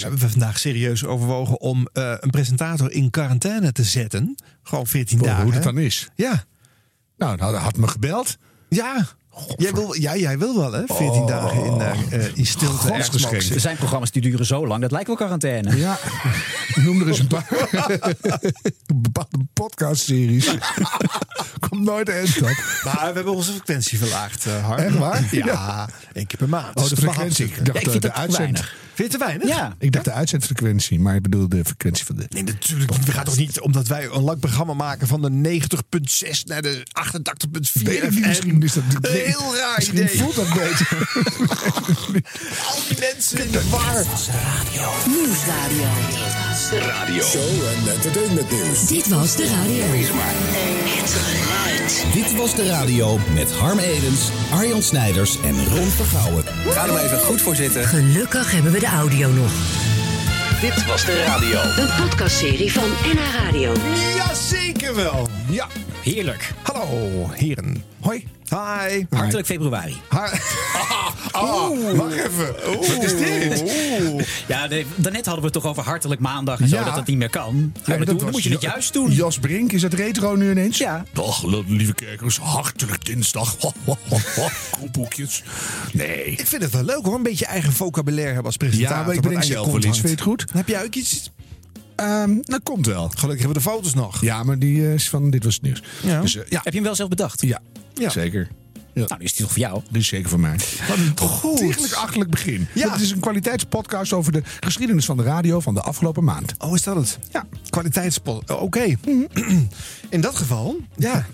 we hebben vandaag serieus overwogen om eh, een presentator in quarantaine te zetten. Gewoon 14 Voor dagen. hoe het dan is. Ja. Nou, dan had, had me gebeld. Ja. Jij wil, ja, jij wil wel, hè? 14 Oh. dagen in, eh, eh, in stilte Er zijn programma's die duren zo lang, dat lijkt wel quarantaine. Ja, noem er eens een paar. Bepaalde podcastseries. Komt nooit eens dat. Maar we hebben onze frequentie verlaagd, eh Harm. Echt waar? Ja, één keer per maand. Oh, de Dus frequentie. Ik dacht Ja, ik vind de dat te uitzend. weinig. Vind je het te weinig? Ja. Ik dacht de uitzendfrequentie, maar ik bedoel de frequentie van de. Nee, natuurlijk niet. We gaan toch niet, omdat wij een lang programma maken van de 90.6 naar de 88.4 Weet ik niet, FM. misschien is dat Een heel raar Misschien idee. voelt dat beter. Al die mensen in de war. Nieuwsradio. Show en entertainment nieuws. Dit was de radio. Het geluid. Dit was de radio met Harm Edens, Arjan Snijders en Ron Vergouwen. Ga er maar even goed voor zitten. Gelukkig hebben we de audio nog. Dit was de radio. Een podcastserie van NH Radio. Jazeker wel. Ja. Heerlijk. Hallo, heren. Hoi. Hi. Hartelijk februari. Hi. Oh, wacht even. Wat is dit? Ja, daarnet hadden we het toch over hartelijk maandag en zo, Ja. dat dat niet meer kan. Ja, Nee, maar dat toen was moet je het juist doen. Jos Brink, is dat retro nu ineens? Ja. Dag, lieve kijkers. Hartelijk dinsdag. Koepoekjes. Nee. Ik vind het wel leuk hoor, een beetje eigen vocabulaire hebben als presentator. Ja, maar ik je zelf wel. Vind je het goed? Heb jij ook iets? Ehm, dat komt wel. Gelukkig hebben we de foto's nog. Ja, maar die eh, is van Dit Was Het Nieuws. Ja. Dus, eh, ja. Heb je hem wel zelf bedacht? ja. Ja. zeker. Ja. Nou, nu is die toch voor jou? Dit is zeker voor mij. Wat een Goed. achterlijk begin. Ja. Het is een kwaliteitspodcast over de geschiedenis van de radio van de afgelopen maand. Oh, is dat het? Ja. Kwaliteitspot. Oh, Oké. In dat geval, ja.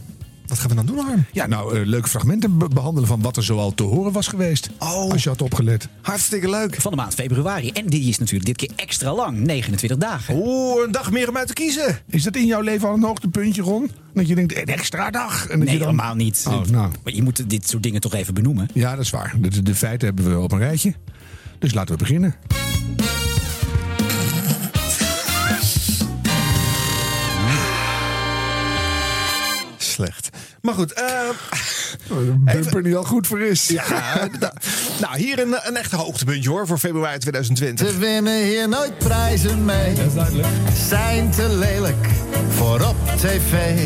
Wat gaan we dan doen, Harm? Ja, nou, eh, leuke fragmenten be- behandelen van wat er zoal te horen was geweest. Oh. Als je had opgelet. Hartstikke leuk. Van de maand februari. En die is natuurlijk dit keer extra lang, 29 dagen. Oeh, een dag meer om uit te kiezen. Is dat in jouw leven al een hoogtepuntje, Ron? Dat je denkt, een extra dag. En dat Nee, je dan... helemaal niet. Oh, nou. Maar je moet dit soort dingen toch even benoemen. Ja, dat is waar. De, de feiten hebben we op een rijtje. Dus laten we beginnen. Slecht. Maar goed, eh, Een bumper die al goed voor is. ja, nou, nou, hier een, een echt hoogtepuntje hoor voor februari 2020. Ze winnen hier nooit prijzen mee. Zijn te lelijk voor op tv.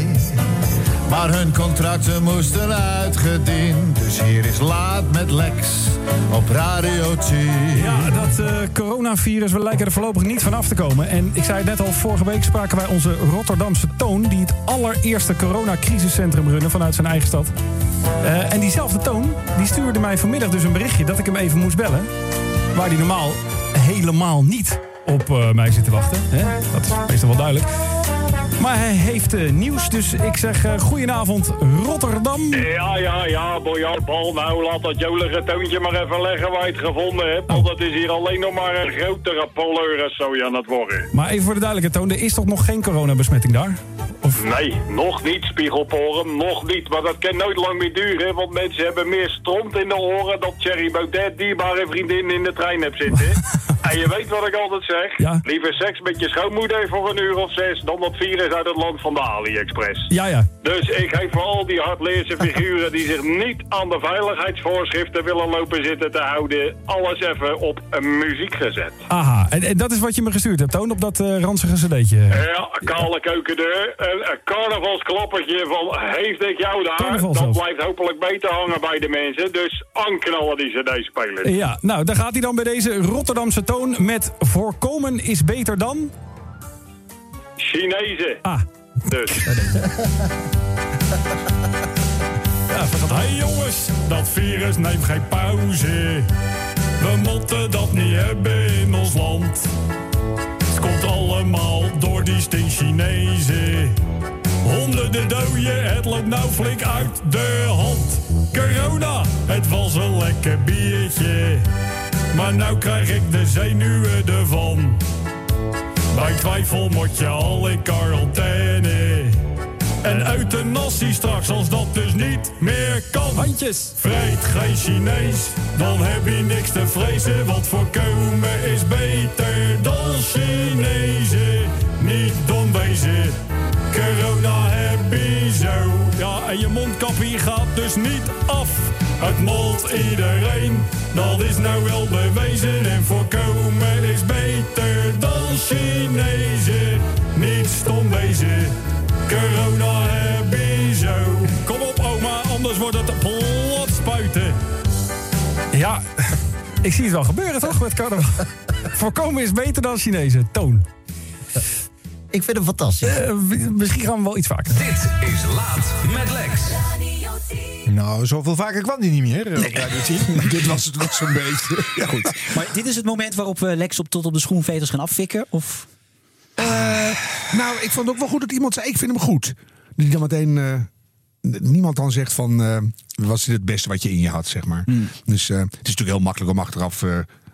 Maar hun contracten moesten uitgediend. Dus hier is Laat met Lex op Radio 10. Ja, dat eh, coronavirus, we lijken er voorlopig niet van af te komen. En ik zei het net al, vorige week spraken wij onze Rotterdamse Toon... die het allereerste coronacrisiscentrum runnen vanuit zijn eigen stad. Eh, en diezelfde Toon, die stuurde mij vanmiddag dus een berichtje... dat ik hem even moest bellen. Waar hij normaal helemaal niet op eh, mij zit te wachten. Hè? Dat is meestal wel duidelijk. Maar hij heeft eh, nieuws, dus ik zeg uh, goedenavond Rotterdam. Ja, ja, ja, Boyard Bal. Nou, laat dat jolige toontje maar even leggen waar je het gevonden hebt. Want het is hier alleen nog maar een grotere poleurensooi aan het worden. Maar even voor de duidelijkheid, Toon, er is toch nog geen coronabesmetting daar? Of... Nee, nog niet, Spiegelporen, nog niet. Maar dat kan nooit lang meer duren, want mensen hebben meer stront in de oren... dan Thierry Baudet dierbare vriendin in de trein hebt zitten. en je weet wat ik altijd zeg. Ja. Liever seks met je schoonmoeder voor een uur of zes... dan dat virus uit het land van de AliExpress. Ja, ja. Dus ik geef voor al die hardleerse figuren die zich niet aan de veiligheidsvoorschriften willen lopen zitten te houden, alles even op muziek gezet. Aha, en, en dat is wat je me gestuurd hebt, Toon, op dat eh ranzige cd'tje. Ja, kale keukendeur, een, een carnavalsklappertje van heeft ik jou daar, Carnaval dat zelfs. blijft hopelijk beter hangen bij de mensen, dus aanknallen die cd-spelers. Ja, nou, daar gaat hij dan bij deze Rotterdamse Toon met voorkomen is beter dan... Chinezen, Ah, dus. ja, gaat Hey jongens, dat virus neemt geen pauze. We moeten dat niet hebben in ons land. Het komt allemaal door die stink Chinezen. Honderden doden, het loopt nou flink uit de hand. Corona, het was een lekker biertje. Maar nou krijg ik de zenuwen ervan. Bij twijfel moet je al in quarantaine. En euthanasie straks als dat dus niet meer kan. Handjes. Vreet geen Chinees, dan heb je niks te vrezen. Want voorkomen is beter dan Chinezen. Niet dom wezen, corona heb je zo. Ja, en je mondkapje gaat dus niet af. Het molt iedereen, dat is nou wel bewezen. En voorkomen is beter Chinezen. Niet stom wezen. Corona heb je zo. Kom op, oma, anders wordt het plat spuiten. Ja, ik zie het wel gebeuren toch met carnaval. Voorkomen is beter dan Chinezen. Toon. Ik vind hem fantastisch. Eh, misschien gaan we wel iets vaker. Dit is Laat met Lex. Nou, zoveel vaker kwam die niet meer. eh, op Radio 10. Dit was het nog zo'n beetje. Ja, goed. Maar dit is het moment waarop we Lex op, tot op de schoenveters gaan afvikken? Of? Nou, ik vond ook wel goed dat iemand zei: ik vind hem goed. Die dan meteen. eh, niemand dan zegt van. eh, was dit het beste wat je in je had, zeg maar. Dus eh, het is natuurlijk heel makkelijk om achteraf.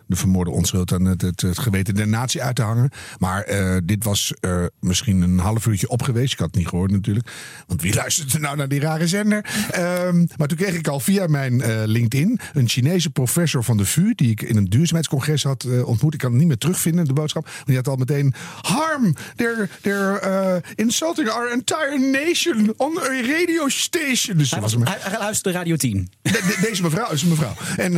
De vermoorde onschuld aan het, het, het geweten der natie uit te hangen. Maar eh, dit was misschien een half uurtje op geweest. Ik had het niet gehoord natuurlijk. Want wie luistert er nou naar die rare zender? Ehm, maar toen kreeg ik al via mijn eh, LinkedIn een Chinese professor van de VU... die ik in een duurzaamheidscongres had eh, ontmoet. Ik kan het niet meer terugvinden, de boodschap. Maar die had al meteen... Harm, they're, they're insulting our entire nation on a radio station. Dus Hij, dat was, was me- hij, hij luisterde Radio 10. de- de- deze mevrouw is een mevrouw. En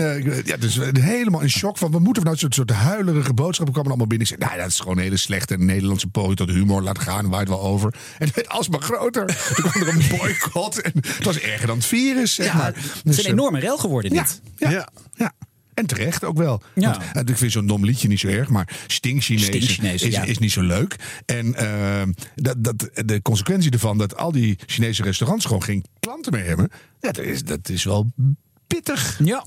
ja, dus helemaal in shock van... moeten vanuit zo'n soort huilerige boodschappen kwamen allemaal binnen. Ik zei, nou, dat is gewoon een hele slechte Nederlandse poging tot humor. Laat gaan, waait wel over. En het werd alsmaar groter. Toen kwam er een boycott. En het was erger dan het virus, zeg maar. Het Dus, is een eh, enorme rel geworden dit. ja, Ja. ja. En terecht ook wel. Ja. Want, eh, ik vind zo'n dom liedje niet zo erg, maar Sting-Chinezen Sting-Chinezen, is, ja. is niet zo leuk. En eh, dat, dat, de consequentie ervan dat al die Chinese restaurants gewoon geen klanten meer hebben, ja, dat, is, dat is wel pittig. Ja.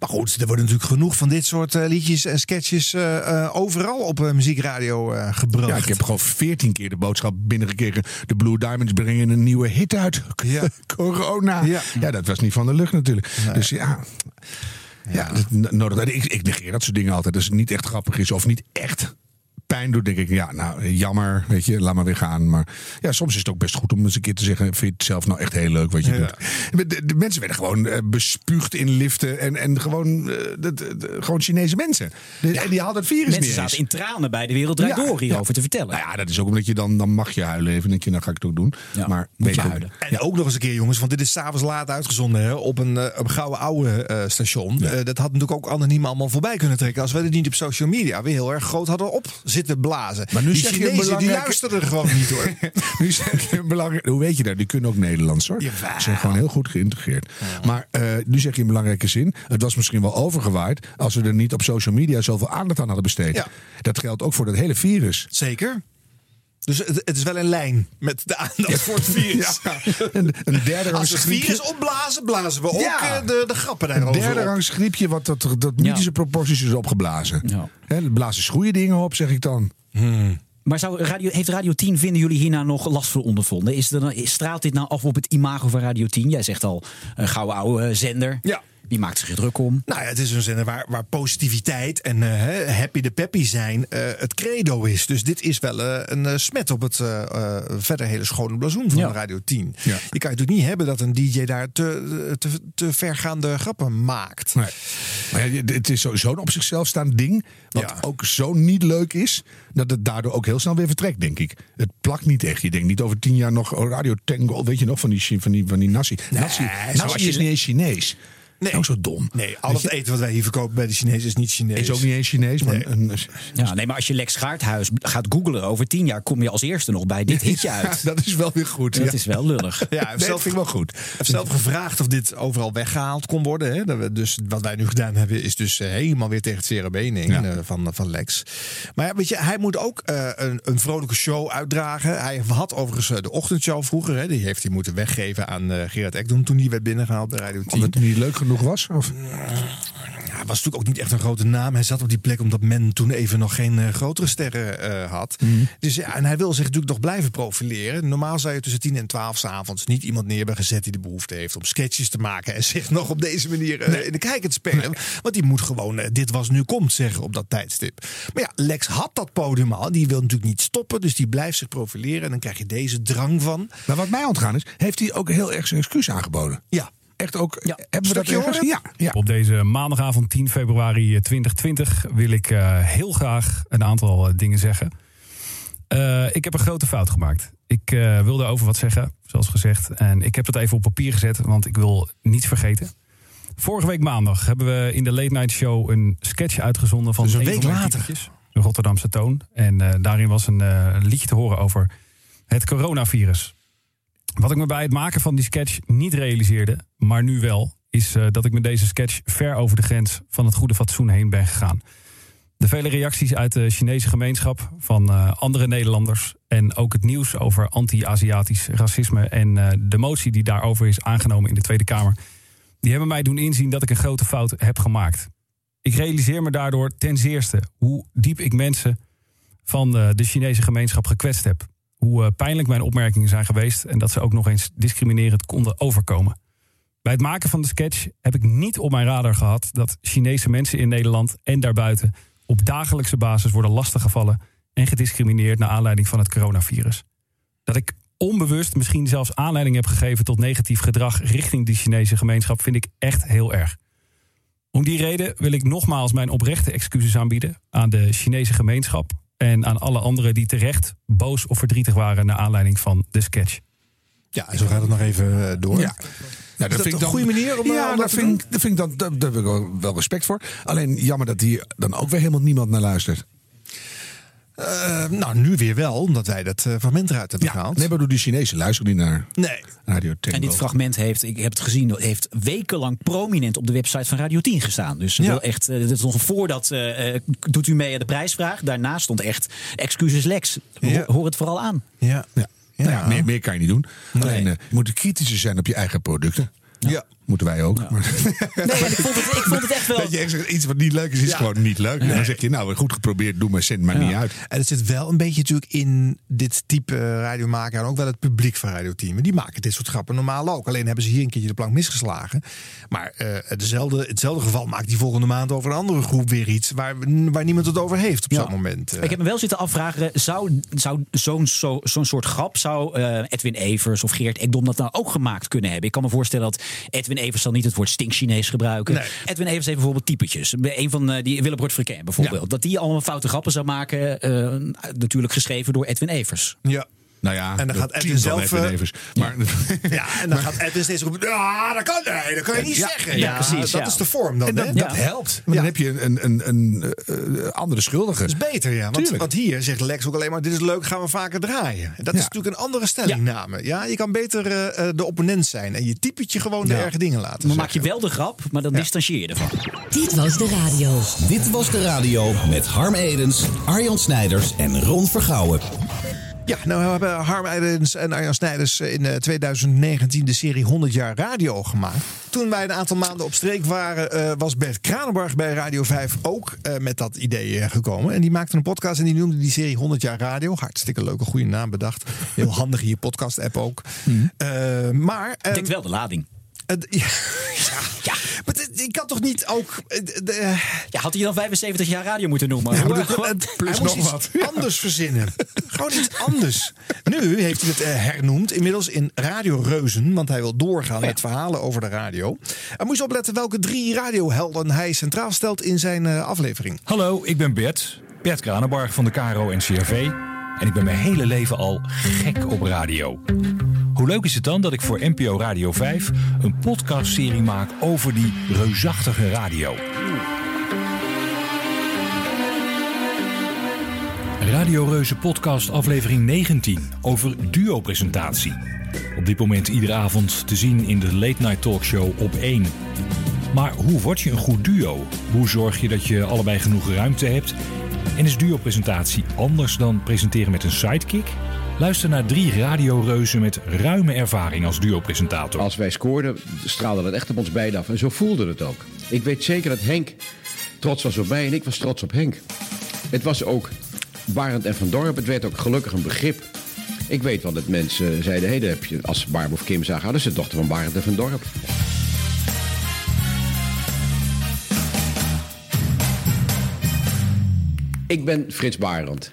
Maar goed, er worden natuurlijk genoeg van dit soort eh, liedjes en sketches eh, eh, overal op muziekradio gebracht. Ja, ik heb gewoon veertien keer de boodschap binnengekregen. De Blue Diamonds brengen een nieuwe hit uit. Ja. Corona. Ja. Ja. dat was niet van de lucht natuurlijk. Dus ja, ja. dat nodig. Ik, ik negeer dat soort dingen altijd. Als het niet echt grappig is of niet echt pijn doet, denk ik, ja, nou, jammer, weet je, laat maar weer gaan. Maar ja, soms is het ook best goed om eens een keer te zeggen, vind je het zelf nou echt heel leuk wat je Ja. doet. De, de mensen werden gewoon eh, bespuugd in liften en, en gewoon, eh, de, de- de- gewoon Chinese mensen. De- En die hadden het virus Mensen eens. zaten in tranen bij de Wereld Ja, Door hierover te vertellen. Nou ja, dat is ook omdat je dan, dan mag je huilen even. Dan denk je, nou ga ik het ook doen. Ja, maar moet je huilen. En ook nog eens een keer, jongens, want dit is s'avonds laat uitgezonden hè, op een, eh, op een gouden oude station. Dat had natuurlijk ook anoniem allemaal voorbij kunnen trekken. Als we dit niet op social media weer heel erg groot hadden op zitten blazen. Maar nu die zeg je Chinezen, die belangrijke- luisteren gewoon niet hoor. nu zeg je een belangrijk, hoe weet je dat? Die kunnen ook Nederlands hoor. Jawel. Ze zijn gewoon heel goed geïntegreerd. Maar eh, nu zeg je een belangrijke zin. Het was misschien wel overgewaaid als we er niet op social media zoveel aandacht aan hadden besteed. Ja. Dat geldt ook voor dat hele virus. Zeker. Dus het, het is wel een lijn met de aandacht voor het virus. Ja. Een, een derde Als het griepje. virus opblazen, blazen we ook Ja. eh, de, de grappen Een daarover derde op. rangs griepje wat dat, dat mythische proporties is opgeblazen. Ja. Hè, er blazen goede dingen op, zeg ik dan. Maar zou radio, heeft Radio 10, vinden jullie hier nou nog last van ondervonden? Is er, straalt dit nou af op het imago van Radio 10? Jij zegt al, een gouden oude eh, zender. Ja. Die maakt zich er druk om. Nou ja, het is een zender waar, waar positiviteit en eh, happy de peppy zijn eh, het credo is. Dus dit is wel eh, een smet op het verder hele schone blazoen van Ja. Radio 10. Ja. Je kan het natuurlijk niet hebben dat een DJ daar te, te, te vergaande grappen maakt. Nee. Maar ja, het is sowieso een op zichzelf staand ding. Wat Ja. ook zo niet leuk is. Dat het daardoor ook heel snel weer vertrekt, denk ik. Het plakt niet echt. Je denkt niet over tien jaar nog oh, Radio Tango. Weet je nog van die, van die, van die nasi. nasi, zoals nasi je- is niet eens Chinees. Nee. Ook zo dom. Nee, al het eten wat wij hier verkopen bij de Chinezen is niet Chinees. Is ook niet eens Chinees. Maar Nee. een, Ja, nee, maar als je Lex Gaarthuis gaat googlen over tien jaar, kom je als eerste nog bij dit hitje uit. dat is wel weer goed. Dat ja. is wel lullig. Ja, Nee, zelf, vind ik wel goed. heeft zelf gevraagd of dit overal weggehaald kon worden. Hè. Dat we Dus wat wij nu gedaan hebben, is dus eh, helemaal weer tegen het zere been in, Ja. eh, van, van Lex. Maar ja, weet je, hij moet ook eh, een, een vrolijke show uitdragen. Hij had overigens de ochtendshow vroeger. Hè. Die heeft hij moeten weggeven aan eh, Gerard Ekdom toen hij werd binnengehaald bij Radio 10. Omdat het niet leuk genoeg was? Of? Hij was natuurlijk ook niet echt een grote naam. Hij zat op die plek omdat men toen even nog geen eh, grotere sterren eh, had. Dus ja, en hij wil zich natuurlijk nog blijven profileren. Normaal zou je tussen 10 en 12 s avonds niet iemand neer hebben gezet die de behoefte heeft om sketches te maken en zich nog op deze manier eh, in de kijker te spelen. Want die moet gewoon dit was nu komt zeggen op dat tijdstip. Maar ja, Lex had dat podium al. Die wil natuurlijk niet stoppen, dus die blijft zich profileren. En dan krijg je deze drang van. Maar wat mij ontgaan is, heeft hij ook heel erg zijn excuus aangeboden. Ja, Echt ook, Ja. hebben we dat horen? Ja, ja. Op deze maandagavond 10 februari 2020 wil ik eh, heel graag een aantal eh, dingen zeggen. Eh, ik heb een grote fout gemaakt. Ik eh, wilde over wat zeggen, zoals gezegd. En ik heb dat even op papier gezet, want ik wil niets vergeten. Vorige week maandag hebben we in de Late Night Show een sketch uitgezonden van Dus een week later. de Rotterdamse Toon. En eh, daarin was een eh, liedje te horen over het coronavirus. Wat ik me bij het maken van die sketch niet realiseerde, maar nu wel, is eh, dat ik met deze sketch ver over de grens van het goede fatsoen heen ben gegaan. De vele reacties uit de Chinese gemeenschap van eh, andere Nederlanders en ook het nieuws over anti-Aziatisch racisme en eh, de motie die daarover is aangenomen in de Tweede Kamer, die hebben mij doen inzien dat ik een grote fout heb gemaakt. Ik realiseer me daardoor ten zeerste hoe diep ik mensen van de Chinese gemeenschap gekwetst heb. Hoe eh, pijnlijk mijn opmerkingen zijn geweest en dat ze ook nog eens discriminerend konden overkomen. Bij het maken van de sketch heb ik niet op mijn radar gehad dat Chinese mensen in Nederland en daarbuiten op dagelijkse basis worden lastiggevallen en gediscrimineerd naar aanleiding van het coronavirus. Dat ik onbewust misschien zelfs aanleiding heb gegeven tot negatief gedrag richting die Chinese gemeenschap vind ik echt heel erg. Om die reden wil ik nogmaals mijn oprechte excuses aanbieden aan de Chinese gemeenschap en aan alle anderen die terecht boos of verdrietig waren naar aanleiding van de sketch. Ja, en zo gaat het nog even eh, door. Ja. Nou, dat vind ik een goede manier om, eh, ja, om dat daar te vind, daar vind ik dan, daar, daar heb ik wel, wel respect voor. Alleen jammer dat hier dan ook weer helemaal niemand naar luistert. Eh, nou, nu weer wel, omdat wij dat eh, fragment eruit hebben gehaald. Nee, maar door die Chinezen luisteren niet naar Nee. Radio Tango. En dit fragment heeft, ik heb het gezien, heeft wekenlang prominent op de website van Radio 10 gestaan. Dus Ja. wel echt, eh, dat is nog voordat, doet u mee aan de prijsvraag. Daarna stond echt, excuses lex. Ho- Ja. Hoor het vooral aan. Ja. Ja. Ja. Nou ja, meer, meer kan je niet doen. Alleen je moet kritischer zijn op je eigen producten. Ja. Moeten wij ook. Maar, Nee, ik vond het, ik vond het echt wel... dat je echt zegt, iets wat niet leuk is, is Ja. gewoon niet leuk. En dan zeg je, nou, goed geprobeerd, doe maar, zend maar niet uit. En het zit wel een beetje natuurlijk in dit type radiomaker en ook wel het publiek van Radio 10. Maar die maken dit soort grappen normaal ook. Alleen hebben ze hier een keertje de plank misgeslagen. Maar eh dezelfde, hetzelfde geval maakt die volgende maand over een andere groep weer iets waar, waar niemand het over heeft op Ja. zo'n moment. eh. Ik heb me wel zitten afvragen, zou, zou zo'n zo, zo'n soort grap, zou eh, Edwin Evers of Geert Ekdom dat nou ook gemaakt kunnen hebben? Ik kan me voorstellen dat Edwin Evers zal niet het woord stink-Chinees gebruiken. Nee. Edwin Evers heeft bijvoorbeeld typetjes. Een van eh, die Willebroord Frequin bijvoorbeeld. Dat die allemaal foute grappen zou maken, eh, natuurlijk geschreven door Edwin Evers. ja. Nou ja, En dan gaat Edwin zelf, eh. Maar, ja, en dan gaat Edwin steeds roepen, ja, dat kan, nee, dat kan je niet Ja, zeggen. ja, precies, Dat ja. is de vorm dan, en dat, helpt. Maar Ja. dan heb je een, een, een, een eh, andere schuldige. Dat is beter, ja. Want, Tuurlijk. want hier zegt Lex ook alleen maar: dit is leuk, gaan we vaker draaien. En dat is natuurlijk een andere stellingname. Ja, je kan beter eh, de opponent zijn en je typetje gewoon de erge dingen laten. Dan maak je wel de grap, maar dan distancieer je ervan. Dit was de radio. Dit was de radio met Harm Edens, Arjan Snijders en Ron Vergouwen. Ja, nou hebben Harm Edens en Arjan Snijders in eh, 2019 de serie 100 jaar radio gemaakt. Toen wij een aantal maanden op streek waren, eh, was Bert Kranenbarg bij Radio 5 ook eh, met dat idee eh, gekomen. En die maakte een podcast en die noemde die serie 100 jaar radio. Hartstikke leuke, goede naam bedacht. Heel handig in je podcast-app ook. Eh, maar... ehm, Dekt wel de lading. Ja, ja. Maar ik kan toch niet ook. eh, de- Ja, had hij dan 75 jaar radio moeten noemen? Ja, maar plus hij moest nog iets wat. anders verzinnen. Gewoon iets anders. Nu heeft hij het eh, hernoemd, inmiddels in Radio Reuzen. Want hij wil doorgaan met verhalen over de radio. En moest opletten welke drie radiohelden hij centraal stelt in zijn eh, aflevering. Hallo, ik ben Bert. Bert Kranenbarg van de KRO en CRV. En ik ben mijn hele leven al gek op radio. Hoe leuk is het dan dat ik voor NPO Radio 5 een podcastserie maak over die reusachtige radio? Radio Reuzen podcast aflevering 19 over duo-presentatie. Op dit moment iedere avond te zien in de Late Night Talkshow op 1. Maar hoe word je een goed duo? Hoe zorg je dat je allebei genoeg ruimte hebt? En is duo-presentatie anders dan presenteren met een sidekick? Luister naar drie radioreuzen met ruime ervaring als duo-presentator. Als wij scoorden, straalde dat echt op ons beiden af. En zo voelde het ook. Ik weet zeker dat Henk trots was op mij en ik was trots op Henk. Het was ook Barend en Van Dorp. Het werd ook gelukkig een begrip. Ik weet wel dat mensen zeiden, daar heb je, als ze Barb of Kim zagen, dat is de dochter van Barend en Van Dorp. Ik ben Frits Barend.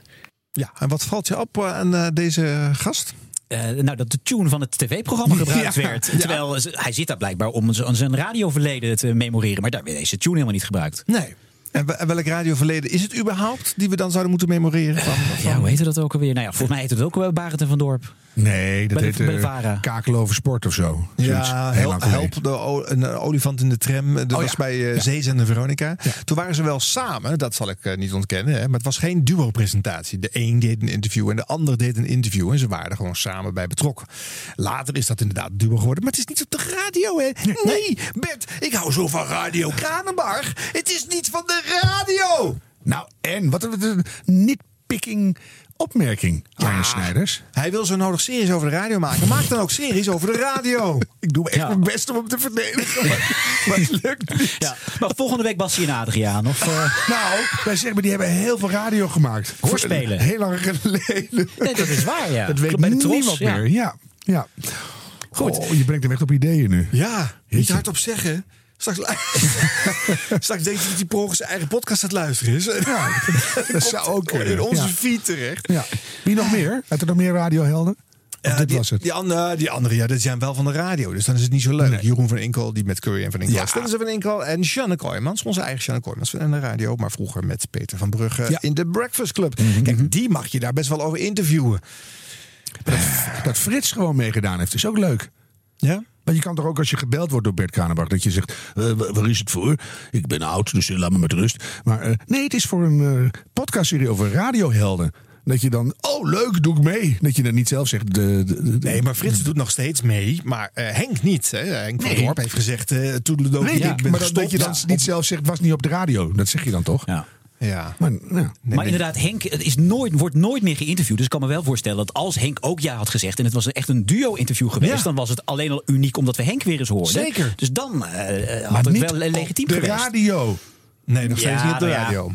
Ja, en wat valt je op eh, aan eh, deze gast? Eh, nou, dat de tune van het tv-programma gebruikt Ja. werd. Terwijl hij zit daar blijkbaar om zijn, zijn radioverleden te memoreren. Maar daar werd deze tune helemaal niet gebruikt. Nee. En welk radioverleden is het überhaupt die we dan zouden moeten memoreren? Van, Ja, hoe heette dat ook alweer? Nou ja, volgens mij heet het ook wel Barend en Van Dorp. Nee, dat Bij de- heet bij de eh, Vara. Kakel over sport of zo. Zoiets. Ja, Heel help, de een eh, olifant in de tram. Dat was ja. bij uh, Ja. Zeezender Veronica. Toen waren ze wel samen, dat zal ik eh, niet ontkennen. Hè, maar het was geen duo-presentatie. De een deed een interview en de ander deed een interview. En ze waren er gewoon samen bij betrokken. Later is dat inderdaad duo geworden. Maar het is niet op de radio, hè? Nee, Bert, ik hou zo van Radio Kranenbarg. Het is niet van de radio. Nou, en wat een nitpicking opmerking, Arne Snijders. Hij wil zo nodig series over de radio maken. Maak dan ook series over de radio. Ik doe echt Ja. mijn best om hem te verdedigen. Maar, maar het lukt niet. Ja. Maar volgende week Bassie en Adriaan. Of, eh, Nou, wij zeggen maar, die hebben heel veel radio gemaakt. Hoorspelen. Heel lang geleden. Nee, dat is waar, ja. Dat weet bij de niemand ja. meer. Ja, ja. Goed. Oh, je brengt hem echt op ideeën nu. Ja, niet hardop zeggen. Straks, Straks denkt hij dat per ongeluk zijn eigen podcast aan het luisteren is. Ja, dat zou ook kunnen. In onze Ja. feed terecht. Ja. Wie nog meer? Had er nog meer radiohelden? Ja, dit die, was het? Die, andere, die andere, ja, dat zijn wel van de radio. Dus dan is het niet zo leuk. Nee. Jeroen van Inkel, die met Curry en van Inkel. Ja. Stellen ze van Inkel en Sjanne Kooijmans. Onze eigen Sjanne Kooijmans van de radio. Maar vroeger met Peter van Brugge Ja. in de Breakfast Club. Mhm. Kijk, die mag je daar best wel over interviewen. Dat Frits gewoon meegedaan heeft, is ook leuk. Ja? Maar je kan toch ook als je gebeld wordt door Bert Kranenbach... dat je zegt, eh, wa- waar is het voor? Ik ben oud, dus eh, laat me met rust. Maar eh, nee, het is voor een eh, podcastserie over radiohelden. Dat je dan, oh leuk, doe ik mee. Dat je dan niet zelf zegt... De, de, de- Nee, maar Frits doet nog steeds mee. Maar eh, Henk niet. Hè. Henk van Nee. Dorp heeft gezegd... eh toedeledokie, Nee, ik ben maar dat, gestopt. dat je dan Ja. niet zelf zegt, was niet op de radio. Dat zeg je dan toch? Ja. Ja. Maar, ja. maar inderdaad, Henk is nooit, wordt nooit meer geïnterviewd. Dus ik kan me wel voorstellen dat als Henk ook ja had gezegd... en het was echt een duo-interview geweest... Ja. dan was het alleen al uniek omdat we Henk weer eens hoorden. Zeker. Dus dan eh, had Maar het wel eh, legitiem op de geweest. radio. Nee, nog steeds niet op de nou radio.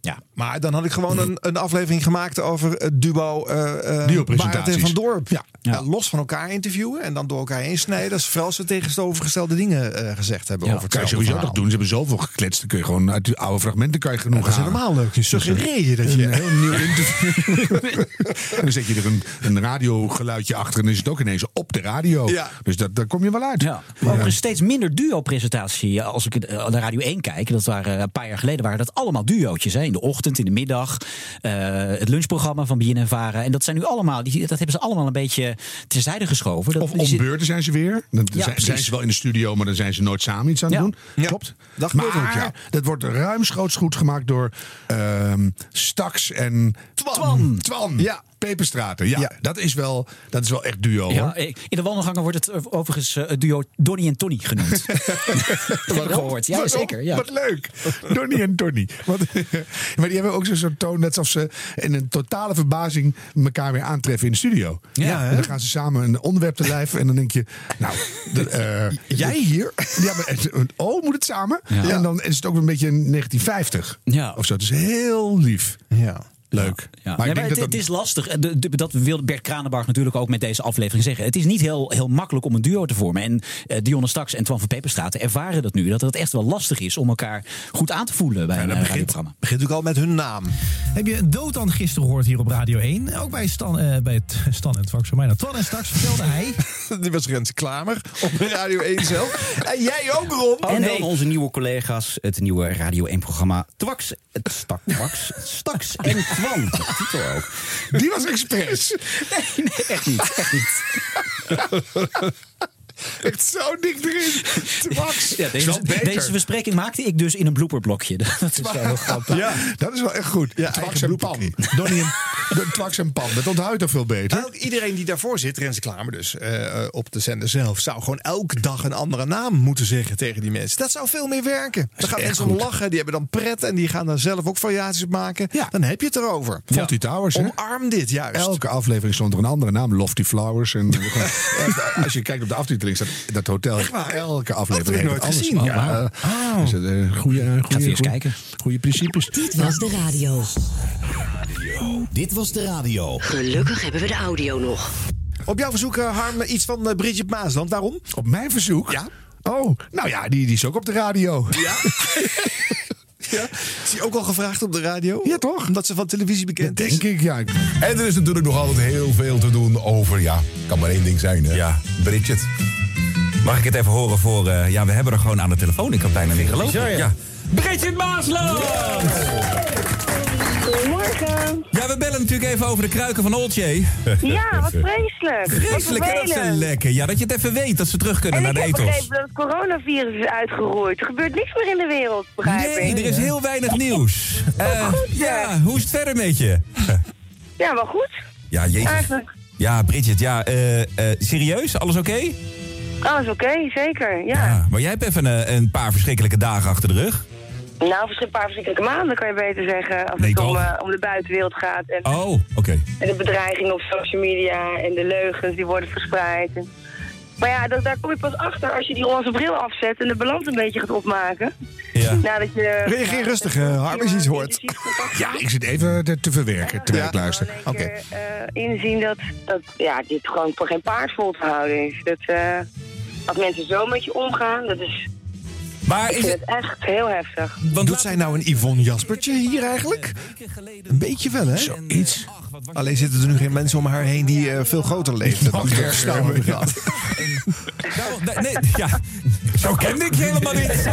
Ja. Maar dan had ik gewoon een, een aflevering gemaakt over het duo eh eh, Duo-presentaties. Barend en Van Dorp. Ja. Ja. Eh, los van elkaar interviewen en dan door elkaar heen snijden. Als vooral ze tegenovergestelde dingen eh, gezegd hebben Ja. over kan je sowieso toch doen. Ze hebben zoveel gekletst. Dan kun je gewoon uit die oude fragmenten kan je genoeg Dat is helemaal leuk. Je suggereer je dat Een je... heel nieuw interview. en dan zet je er een, een radiogeluidje achter en dan is het ook ineens op de radio. Ja. Dus dat, daar kom je wel uit. Ja. Maar er is steeds minder duo-presentatie. Als ik eh, naar Radio 1 kijk, dat waren eh, een paar jaar geleden, waren dat allemaal duootjes. Hè? In de ochtend, in de middag. eh, het lunchprogramma van BNN en Vara. En dat zijn nu allemaal, die, dat hebben ze allemaal een beetje terzijde geschoven. Dat, Of om beurten zijn ze weer. Dan Ja, zijn, ze wel in de studio, maar dan zijn ze nooit samen iets aan het Ja. doen. Klopt. Dat gebeurt maar ook, ja. dat wordt ruimschoots goed gemaakt door ehm Stax en Twan. Twan. Ja. Peperstraten. Ja, Ja. Dat, is wel, dat is wel echt duo. Ja, hoor. in de wandelgangen wordt het eh, overigens eh, het duo Donny en Tony genoemd. dat heb ik gehoord. Ja, Wat- zeker. Ja. Wat leuk. Donnie en. Wat, maar die hebben ook zo'n soort toon, net alsof ze in een totale verbazing elkaar weer aantreffen in de studio. Ja, en dan gaan ze samen een onderwerp te lijf en dan denk je, nou, de, eh, Jij hier? Ja, maar oh, moet het samen? Ja. En dan is het ook een beetje 1950 Ja. of zo. Het is heel lief. Ja. Leuk. Ja. Maar Nee, ik denk het, dat het is lastig. En de- de- dat wilde Bert Kranenbarg natuurlijk ook met deze aflevering zeggen. Het is niet heel, heel makkelijk om een duo te vormen. En eh, Dionne Staks en Twan van Peperstraten ervaren dat nu. Dat het echt wel lastig is om elkaar goed aan te voelen bij een eh, begint, radioprogramma. begint natuurlijk al met hun naam. Heb je Dotan gisteren gehoord hier op Radio 1? Ook bij Stan, eh, bij het Stan en Twan, voor mij. Twan en straks vertelde hij... Dit was Rens Klamer op Radio 1 zelf. En jij ook, Rob. en dan onze nieuwe collega's, het nieuwe Radio 1-programma Twax, het Stak, Twax, Staks en Twan. Titel ook. Die was expres. Nee, nee, echt niet. Echt niet. Echt zo dik erin. Twax. Ja, Is wel deze, beter. deze bespreking maakte ik dus in een blooperblokje. Dat is wel heel grappig. Ja, dat is wel echt goed. Ja, Twax en pan. Donnie en de Twax en pan. Dat onthoud je toch veel beter? Ook iedereen die daarvoor zit, Renze Klamer dus, eh, eh, op de zender zelf, zou gewoon elke dag een andere naam moeten zeggen tegen die mensen. Dat zou veel meer werken. Dan gaan echt mensen om lachen, die hebben dan pret en die gaan dan zelf ook variaties op maken. Ja. Dan heb je het erover. Fawlty Towers, hè? Omarm dit juist. Elke aflevering stond er een andere naam. Lofty Flowers. En als je kijkt op de aftiteling staat dat hotel. Elke aflevering heeft nooit gezien, anders. ja. Ja, Dus, eh, goeie, eh, Gaat goeie, weer eens goeie- kijken. Goeie principes. Dit was de radio. Dit was de radio. Gelukkig hebben we de audio nog. Op jouw verzoek, eh, Harm, iets van eh, Bridget Maasland. Waarom? Op mijn verzoek? Ja. Oh, nou ja, die, die is ook op de radio. Ja. ja. Is die ook al gevraagd op de radio? Ja, toch? Omdat ze van televisie bekend is? Denk ik, ja. En er is natuurlijk nog altijd heel veel te doen over, ja, kan maar één ding zijn, hè? Ja. Bridget. Mag ik het even horen voor... eh, ja, we hebben er gewoon aan de telefoon. Ik kan bijna niet geloven. Ja. ja. Bridget Maasland! Goedemorgen. Ja, we bellen natuurlijk even over de kruiken van Oltje. Ja, wat vreselijk. Vreselijk, hè? Dat ze lekker. Ja, dat je het even weet dat ze terug kunnen En naar ik de heb ethos. begrepen dat het coronavirus is uitgeroeid. Er gebeurt niks meer in de wereld, begrijp Nee, ik. er is heel weinig nieuws. Eh, goed, ja, hoe is het verder met je? Ja, wel goed. Ja, jezus. Eigenlijk. Ja, Bridget, ja, eh, eh, serieus? Alles oké? Alles oké, zeker. Ja. Ja, maar jij hebt even een, een paar verschrikkelijke dagen achter de rug. Nou, een paar verschrikkelijke maanden kan je beter zeggen. Als Nee, het om, eh, om de buitenwereld gaat. En, Oh, oké. en de bedreigingen op social media en de leugens die worden verspreid. En- maar ja, dat, daar kom je pas achter als je die roze bril afzet en de balans een beetje gaat opmaken. Ja. Nadat je... Reageer rustig, eh, Harm, als je iets hoort. Ja, ik zit even te, te verwerken terwijl ik luister. Oké. eh, inzien dat, dat ja, dit gewoon voor geen paard vol te houden is. Dat, eh, als mensen zo met je omgaan, dat is... Maar ik is vind het echt heel heftig. Doet zij nou een Yvonne Jaspertje hier eigenlijk? Een beetje wel, hè? Zoiets. Alleen zitten er nu geen mensen om haar heen die eh, veel groter leven dan. Nou, nee, nee, ja, zo kende ik je helemaal niet.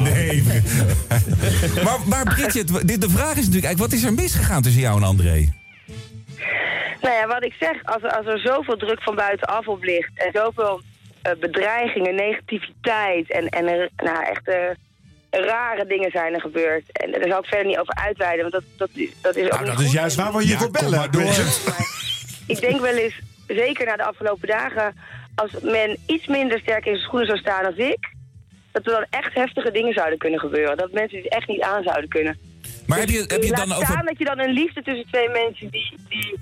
nee. maar, maar Bridget, dit- de vraag is natuurlijk eigenlijk, wat is er misgegaan tussen jou en André? Nou ja, wat ik zeg, als er, als er zoveel druk van buitenaf op ligt... en zoveel bedreigingen, negativiteit en, en er, nou, echt eh, rare dingen zijn er gebeurd. En daar zal ik verder niet over uitweiden, want dat, dat, is- dat is ook Nou, niet dat is juist waar we je Ja, voor kom bellen. maar door. Bridget. Ik denk wel eens, zeker na de afgelopen dagen... als men iets minder sterk in zijn schoenen zou staan als ik... dat er dan echt heftige dingen zouden kunnen gebeuren. Dat mensen het echt niet aan zouden kunnen. Maar heb je, heb je Laat dan staan over... dat je dan een liefde tussen twee mensen die... die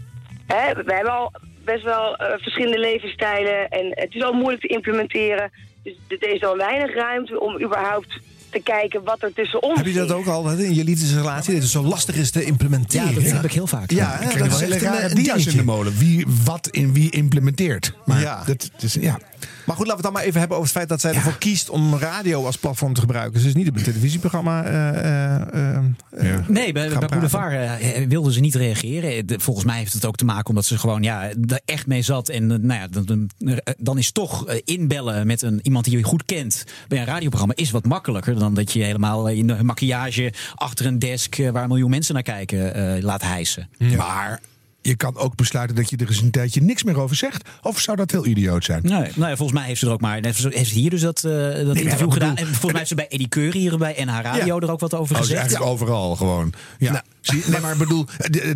hè, we hebben al best wel eh, verschillende levensstijlen en het is al moeilijk te implementeren. Dus er is al weinig ruimte om überhaupt te kijken wat er tussen ons Heb je dat is. ook al hè, in je liefdesrelatie? Dat het zo lastig is te implementeren. Ja, dat heb ik heel vaak. Ja, krijg dat wel is rare een dia's in de molen. Wie wat in wie implementeert. Maar Ja. dat is, ja. Maar goed, laten we het dan maar even hebben over het feit dat zij ervoor kiest om radio als platform te gebruiken. Ze is niet op een televisieprogramma. eh, eh, eh, Nee, bij. Boulevard wilden ze niet reageren. De- volgens mij heeft het ook te maken omdat ze gewoon ja, er echt mee zat. En nou ja, dan, dan, is toch inbellen met een, iemand die je goed kent bij een radioprogramma is wat makkelijker dan dat je helemaal in de maquillage achter een desk waar een miljoen mensen naar kijken eh, laat hijsen. Maar je kan ook besluiten dat je er eens een tijdje niks meer over zegt. Of zou dat heel idioot zijn? Nee, nou ja, volgens mij heeft ze er ook maar. Heeft ze hier dus dat, eh, dat interview gedaan. En volgens mij heeft ze bij Eddie Keur hier bij NH Radio er ook wat over Oh, gezegd. eigenlijk overal gewoon. Ja. Zie je? nee, maar ik bedoel,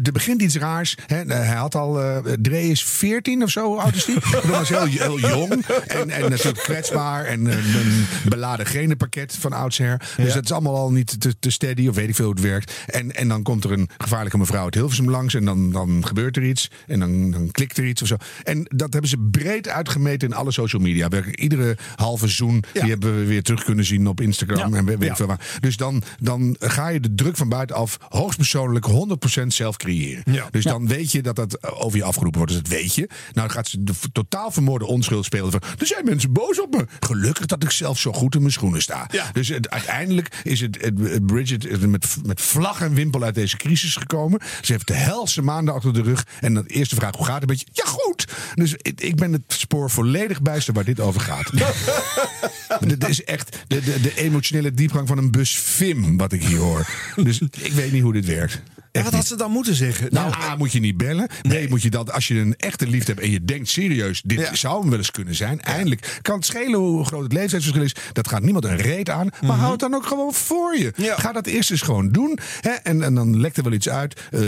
er begint iets raars. Hè. Hij had al, eh Dre is 14 of zo, oud is die? Dat was heel, heel jong. En, en natuurlijk kwetsbaar. En een, een beladen genenpakket van oudsher. Dus Ja. dat is allemaal al niet te, te steady, of weet ik veel hoe het werkt. En, en dan komt er een gevaarlijke mevrouw uit Hilversum langs. En dan, dan gebeurt er iets. En dan, dan klikt er iets of zo. En dat hebben ze breed uitgemeten in alle social media. Iedere halve zoen, die hebben we weer terug kunnen zien op Instagram. En weet ik Ja. veel waar. Dus dan, dan ga je de druk van buitenaf hoogstpersoonlijk 100% zelf creëren. Ja. Dus dan weet je dat dat over je afgeroepen wordt. Dus dat weet je. Nou gaat ze de totaal vermoorde onschuld spelen. Van, er zijn mensen boos op me. Gelukkig dat ik zelf zo goed in mijn schoenen sta. Ja. Dus het, uiteindelijk is het, het- het Bridget is met, met vlag en wimpel uit deze crisis gekomen. Ze heeft de helse maanden achter de En de eerste vraag, hoe gaat het met je? Ja, goed. Dus ik, ik ben het spoor volledig bijster waar dit over gaat. Dit is echt de, de, de emotionele diepgang van een bus Vim, wat ik hier hoor. Dus ik weet niet hoe dit werkt. En wat had ze dan moeten zeggen? Nou, A, moet je niet bellen. B, moet je dat, als je een echte liefde hebt en je denkt serieus, dit Ja. zou hem wel eens kunnen zijn. Eindelijk kan het schelen hoe groot het leeftijdsverschil is. Dat gaat niemand een reet aan. Maar hou het dan ook gewoon voor je. Mhm. Ja. Ga dat eerst eens gewoon doen. Hè? En, en dan lekt er wel iets uit. Eh,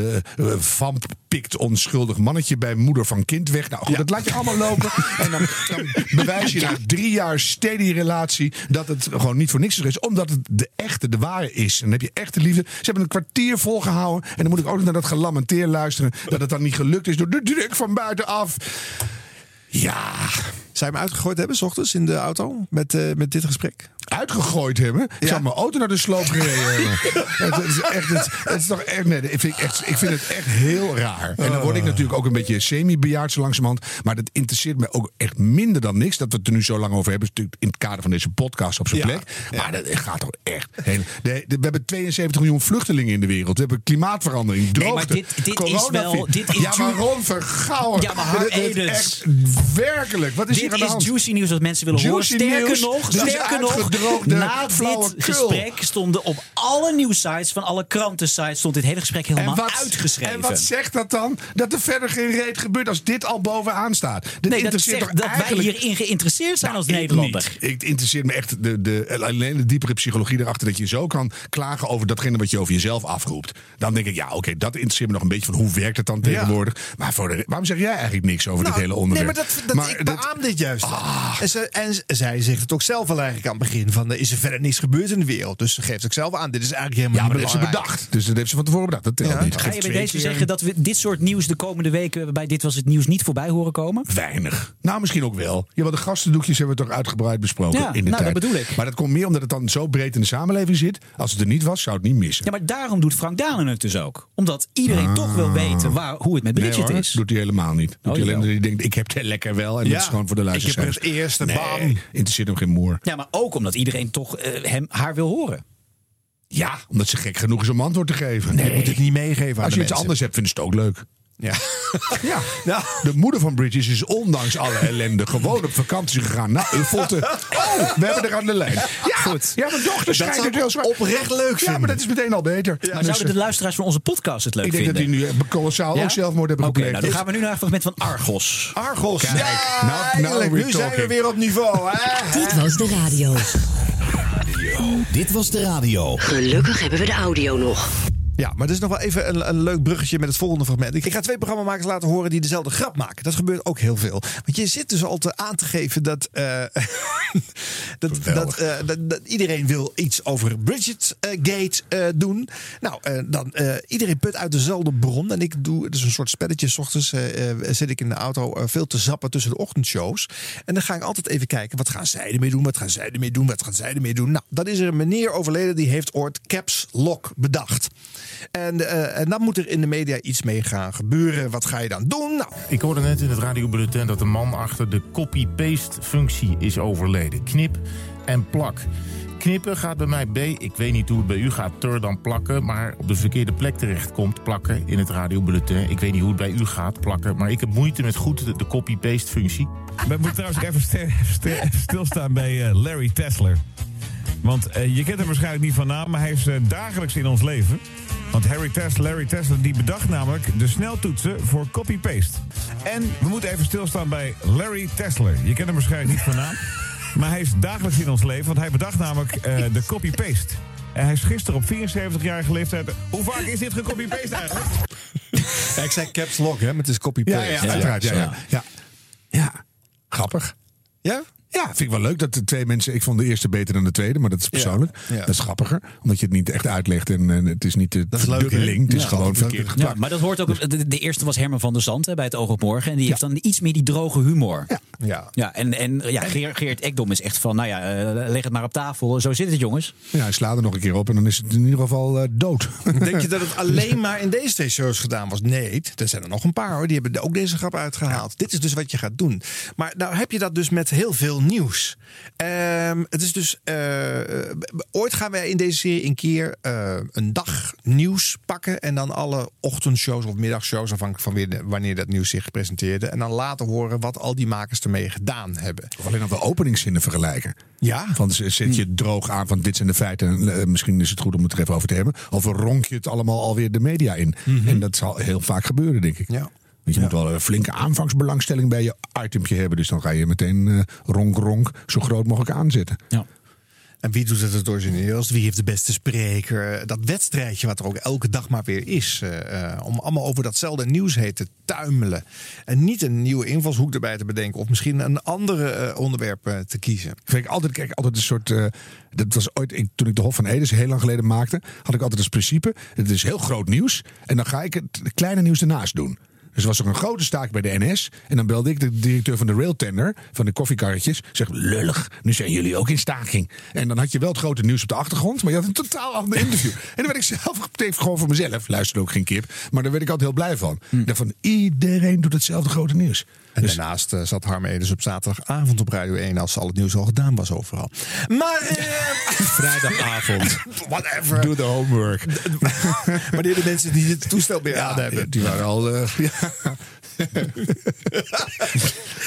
vamp pikt onschuldig mannetje bij moeder van kind weg. Nou goed, dat laat je allemaal lopen. en dan, dan bewijs je na drie jaar steady relatie dat het gewoon niet voor niks is. Omdat het de echte, de ware is. En dan heb je echte liefde. Ze hebben een kwartier volgehouden. En dan moet ik ook naar dat gelamenteer luisteren. Dat het dan niet gelukt is door de druk van buitenaf. Ja. Zou je hem uitgegooid hebben, s ochtends in de auto, met, eh, met dit gesprek? Uitgegooid hebben? Ik Ja. zou mijn auto naar de sloop gereden hebben. het, is echt, het, het is toch echt, nee, ik, vind, echt, ik vind het echt heel raar. En dan word ik natuurlijk ook een beetje semi-bejaard zo langzamerhand. Maar dat interesseert me ook echt minder dan niks. Dat we het er nu zo lang over hebben. Is natuurlijk in het kader van deze podcast op zijn Ja. plek. Maar dat gaat toch echt... Heel, we hebben 72 miljoen vluchtelingen in de wereld. We hebben klimaatverandering, Nee, maar droogte, dit- dit is coronavirus. wel- dit is ja, maar Ron Vergouwen. Ja, maar Dit is echt werkelijk. Wat is hier Dit is hand? juicy nieuws dat mensen willen horen. Sterker nieuws, nog, is sterker nog, Na dit gesprek stonden op alle nieuwsites van alle krantensites stond dit hele gesprek helemaal uitgeschreven. En wat zegt dat dan? Dat er verder geen reet gebeurt als dit al bovenaan staat. Dit nee, dat zegt dat wij eigenlijk- hierin geïnteresseerd zijn Nou, als Nederlander. niet. Ik interesseert me echt de, de, alleen de diepere psychologie erachter. Dat je zo kan klagen over datgene wat je over jezelf afroept. Dan denk ik, ja, oké, dat interesseert me nog een beetje van hoe werkt het dan tegenwoordig. Maar voor de, waarom zeg jij eigenlijk niks over dit hele onderwerp? Nou, Nee, maar dat, dat, ik beaam dit juist. En, ze, en zij zegt het ook zelf al eigenlijk aan het begin. Van, er is er verder niks gebeurd in de wereld. Dus ze geeft ook zelf aan. Dit is eigenlijk helemaal ja, maar niet dat heeft ze belangrijk. bedacht. Dus dat heeft ze van tevoren bedacht. Dat telt niet. Ga je bij deze keer- zeggen dat we dit soort nieuws de komende weken bij Dit Was Het Nieuws niet voorbij horen komen? Weinig. Nou, misschien ook wel. Ja, want de gastendoekjes hebben we toch uitgebreid besproken Ja, in de nou, tijd. dat bedoel ik. Maar dat komt meer omdat het dan zo breed in de samenleving zit. Als het er niet was, zou het niet missen. Ja, maar daarom doet Frank Danen het dus ook. Omdat iedereen toch wil weten waar, hoe het met Nee, Bridget hoor, is. doet hij helemaal niet. Doet Oh, hij alleen hij denkt, ik heb het lekker wel. En Ja, dat is gewoon voor de ik heb er het eerste, nee, bam. interesseert hem geen moer. Ja, maar ook omdat iedereen toch eh, hem, haar wil horen. Ja, omdat ze gek genoeg is om antwoord te geven. Nee, moet het niet meegeven aan Als de je iets mensen. anders hebt, vinden ze het ook leuk. Ja. ja. De moeder van Bridges is ondanks alle ellende gewoon op vakantie gegaan naar Uffelte. Oh, we hebben er aan de lijn. Ja, Goed. Ja, mijn dochter Dat schijnt zou het heel zwaar. oprecht leuk Ja, vinden. maar dat is meteen al beter. maar Dus, zouden de luisteraars van onze podcast het leuk ik denk vinden? dat die nu colossaal ook zelfmoord hebben Oké, gepleegd. nou, dan gaan we nu naar een fragment van Argos. Argos. Kijk, ja, nou- nou nu zijn we weer op niveau. Hè? Dit was de radio. Dit was de radio. Gelukkig hebben we de audio nog. Ja, maar dit is nog wel even een, een leuk bruggetje met het volgende fragment. Ik ga twee programmamakers laten horen die dezelfde grap maken. Dat gebeurt ook heel veel. Want je zit dus al te aan te geven dat, eh, dat, dat, eh, dat, dat iedereen wil iets over Bridget eh, Gate doen. Nou, dan iedereen put uit dezelfde bron. En ik doe, het is een soort spelletje. S ochtends zit ik in de auto veel te zappen tussen de ochtendshows. En dan ga ik altijd even kijken, wat gaan zij ermee doen? Wat gaan zij ermee doen? Wat gaan zij ermee doen? Nou, dan is er een meneer overleden die heeft ooit Caps Lock bedacht. En, eh, en dan moet er in de media iets mee gaan gebeuren. Wat ga je dan doen? Nou, Ik hoorde net in het radiobulletin dat de man achter de copy-paste-functie is overleden. Knip en plak. Knippen gaat bij mij B. Ik weet niet hoe het bij u gaat, tur dan plakken. Maar op de verkeerde plek terechtkomt, plakken in het radiobulletin. Ik weet niet hoe het bij u gaat, plakken. Maar ik heb moeite met goed de, de copy-paste-functie. We moeten trouwens even stilstaan bij eh, Larry Tesler. Want eh, je kent hem waarschijnlijk niet van naam, maar hij is eh, dagelijks in ons leven. Want Harry Tesler, Larry Tesler die bedacht namelijk de sneltoetsen voor copy-paste. En we moeten even stilstaan bij Larry Tesler. Je kent hem waarschijnlijk niet van naam. Maar hij is dagelijks in ons leven, want hij bedacht namelijk eh, de copy-paste. En hij is gisteren op 74-jarige leeftijd... Hoe vaak is dit gecopy-paste eigenlijk? ja, ik zei Caps Lock, hè, maar het is copy-paste. Ja, ja, uiteraard. Ja, ja. Ja. ja, grappig. Ja? Ja, vind ik wel leuk dat de twee mensen. Ik vond de eerste beter dan de tweede, maar dat is persoonlijk. Ja. Dat is grappiger, omdat je het niet echt uitlegt en, en het is niet de Dat is leuk, verdubbeling. Het is gewoon verkeerd. Ja, maar dat hoort ook. De, de eerste was Herman van der Zand hè, bij het Oog op Morgen. En die heeft dan iets meer die droge humor. Ja, Ja. ja en, en ja, Geert, Geert Ekdom is echt van, nou ja, eh, leg het maar op tafel. Zo zit het, jongens. Ja, hij slaat er nog een keer op en dan is het in ieder geval eh, dood. Denk je dat het alleen maar in deze twee shows gedaan was? Nee, er zijn er nog een paar hoor. Die hebben ook deze grap uitgehaald. Dit is dus wat je gaat doen. Maar nou heb je dat dus met heel veel nieuws. Ehm, het is dus. eh, ooit gaan wij in deze serie een keer eh, een dag nieuws pakken. En dan alle ochtendshows of middagshows, afhankelijk van wanneer dat nieuws zich presenteerde. En dan laten horen wat al die makers ermee gedaan hebben. Of alleen nog de openingszinnen vergelijken. Ja. Van zet je het droog aan van dit zijn de feiten. en, eh, misschien is het goed om het er even over te hebben. Of ronk je het allemaal alweer de media in. En dat zal heel vaak gebeuren, denk ik. Ja. Want je moet wel een flinke aanvangsbelangstelling bij je itempje hebben. Dus dan ga je meteen eh, ronk ronk zo groot mogelijk aanzetten. Ja. En wie doet het het origineelst? Wie heeft de beste spreker? Dat wedstrijdje wat er ook elke dag maar weer is. eh, eh, om allemaal over datzelfde nieuws heen te tuimelen. En niet een nieuwe invalshoek erbij te bedenken. Of misschien een andere eh, onderwerp te kiezen. Vind ik altijd, kijk, altijd een soort. eh, dat was ooit, ik, toen ik de Hof van Edes heel lang geleden maakte, had ik altijd als principe: het is heel groot nieuws. En dan ga ik het kleine nieuws ernaast doen. Dus er was er een grote staak bij de NS. En dan belde ik de directeur van de railtender, van de koffiekarretjes. Zeg, lullig, nu zijn jullie ook in staking. En dan had je wel het grote nieuws op de achtergrond. Maar je had een totaal ander interview. En dan werd ik zelf getekend gewoon voor mezelf. Luisterde ook geen kip. Maar daar werd ik altijd heel blij van. Ik dacht van, iedereen doet hetzelfde grote nieuws. En daarnaast eh, zat Harm Edens op zaterdagavond op Radio 1 als al het nieuws al gedaan was overal. Maar eh, Vrijdagavond. whatever. Doe de homework. Wanneer de mensen die het toestel weer aan hebben. Die waren al. eh.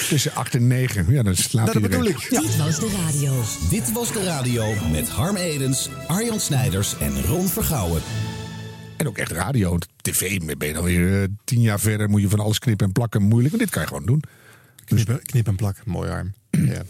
Tussen 8 en 9. Ja, dan slaapt iedereen. Dit was de radio. Dit was de radio met Harm Edens, Arjan Snijders en Ron Vergouwen. En ook echt radio. TV ben je alweer eh, tien jaar verder. Moet je van alles knippen en plakken. Moeilijk. Maar dit kan je gewoon doen. Dus Knip, knip en plak, mooi arm. Ja.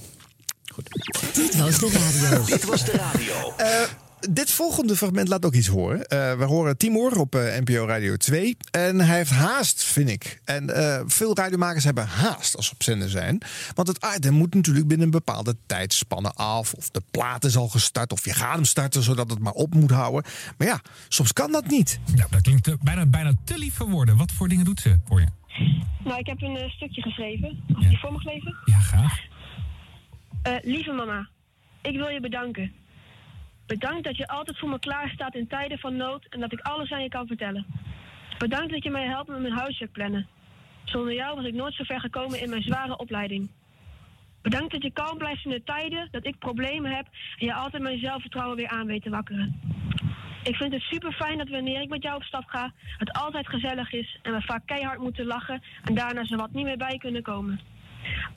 Dit was de radio. Dit was de radio. Eh, dit volgende fragment laat ook iets horen. Eh, we horen Timur op eh, NPO Radio 2. En hij heeft haast, vind ik. En eh, veel radiomakers hebben haast als ze op zender zijn. Want het item moet natuurlijk binnen een bepaalde tijdspanne af. Of de plaat is al gestart. Of je gaat hem starten zodat het maar op moet houden. Maar ja, soms kan dat niet. Ja, dat klinkt bijna, bijna te lief voor woorden. Wat voor dingen doet ze voor je? Nou, ik heb een stukje geschreven. Als die voor me gelezen. Ja, graag. Eh, lieve mama, ik wil je bedanken. Bedankt dat je altijd voor me klaar staat in tijden van nood en dat ik alles aan je kan vertellen. Bedankt dat je mij helpt met mijn huiswerk plannen. Zonder jou was ik nooit zo ver gekomen in mijn zware opleiding. Bedankt dat je kalm blijft in de tijden dat ik problemen heb en je altijd mijn zelfvertrouwen weer aan weet te wakkeren. Ik vind het super fijn dat wanneer ik met jou op stap ga, het altijd gezellig is en we vaak keihard moeten lachen en daarna zo wat niet meer bij kunnen komen.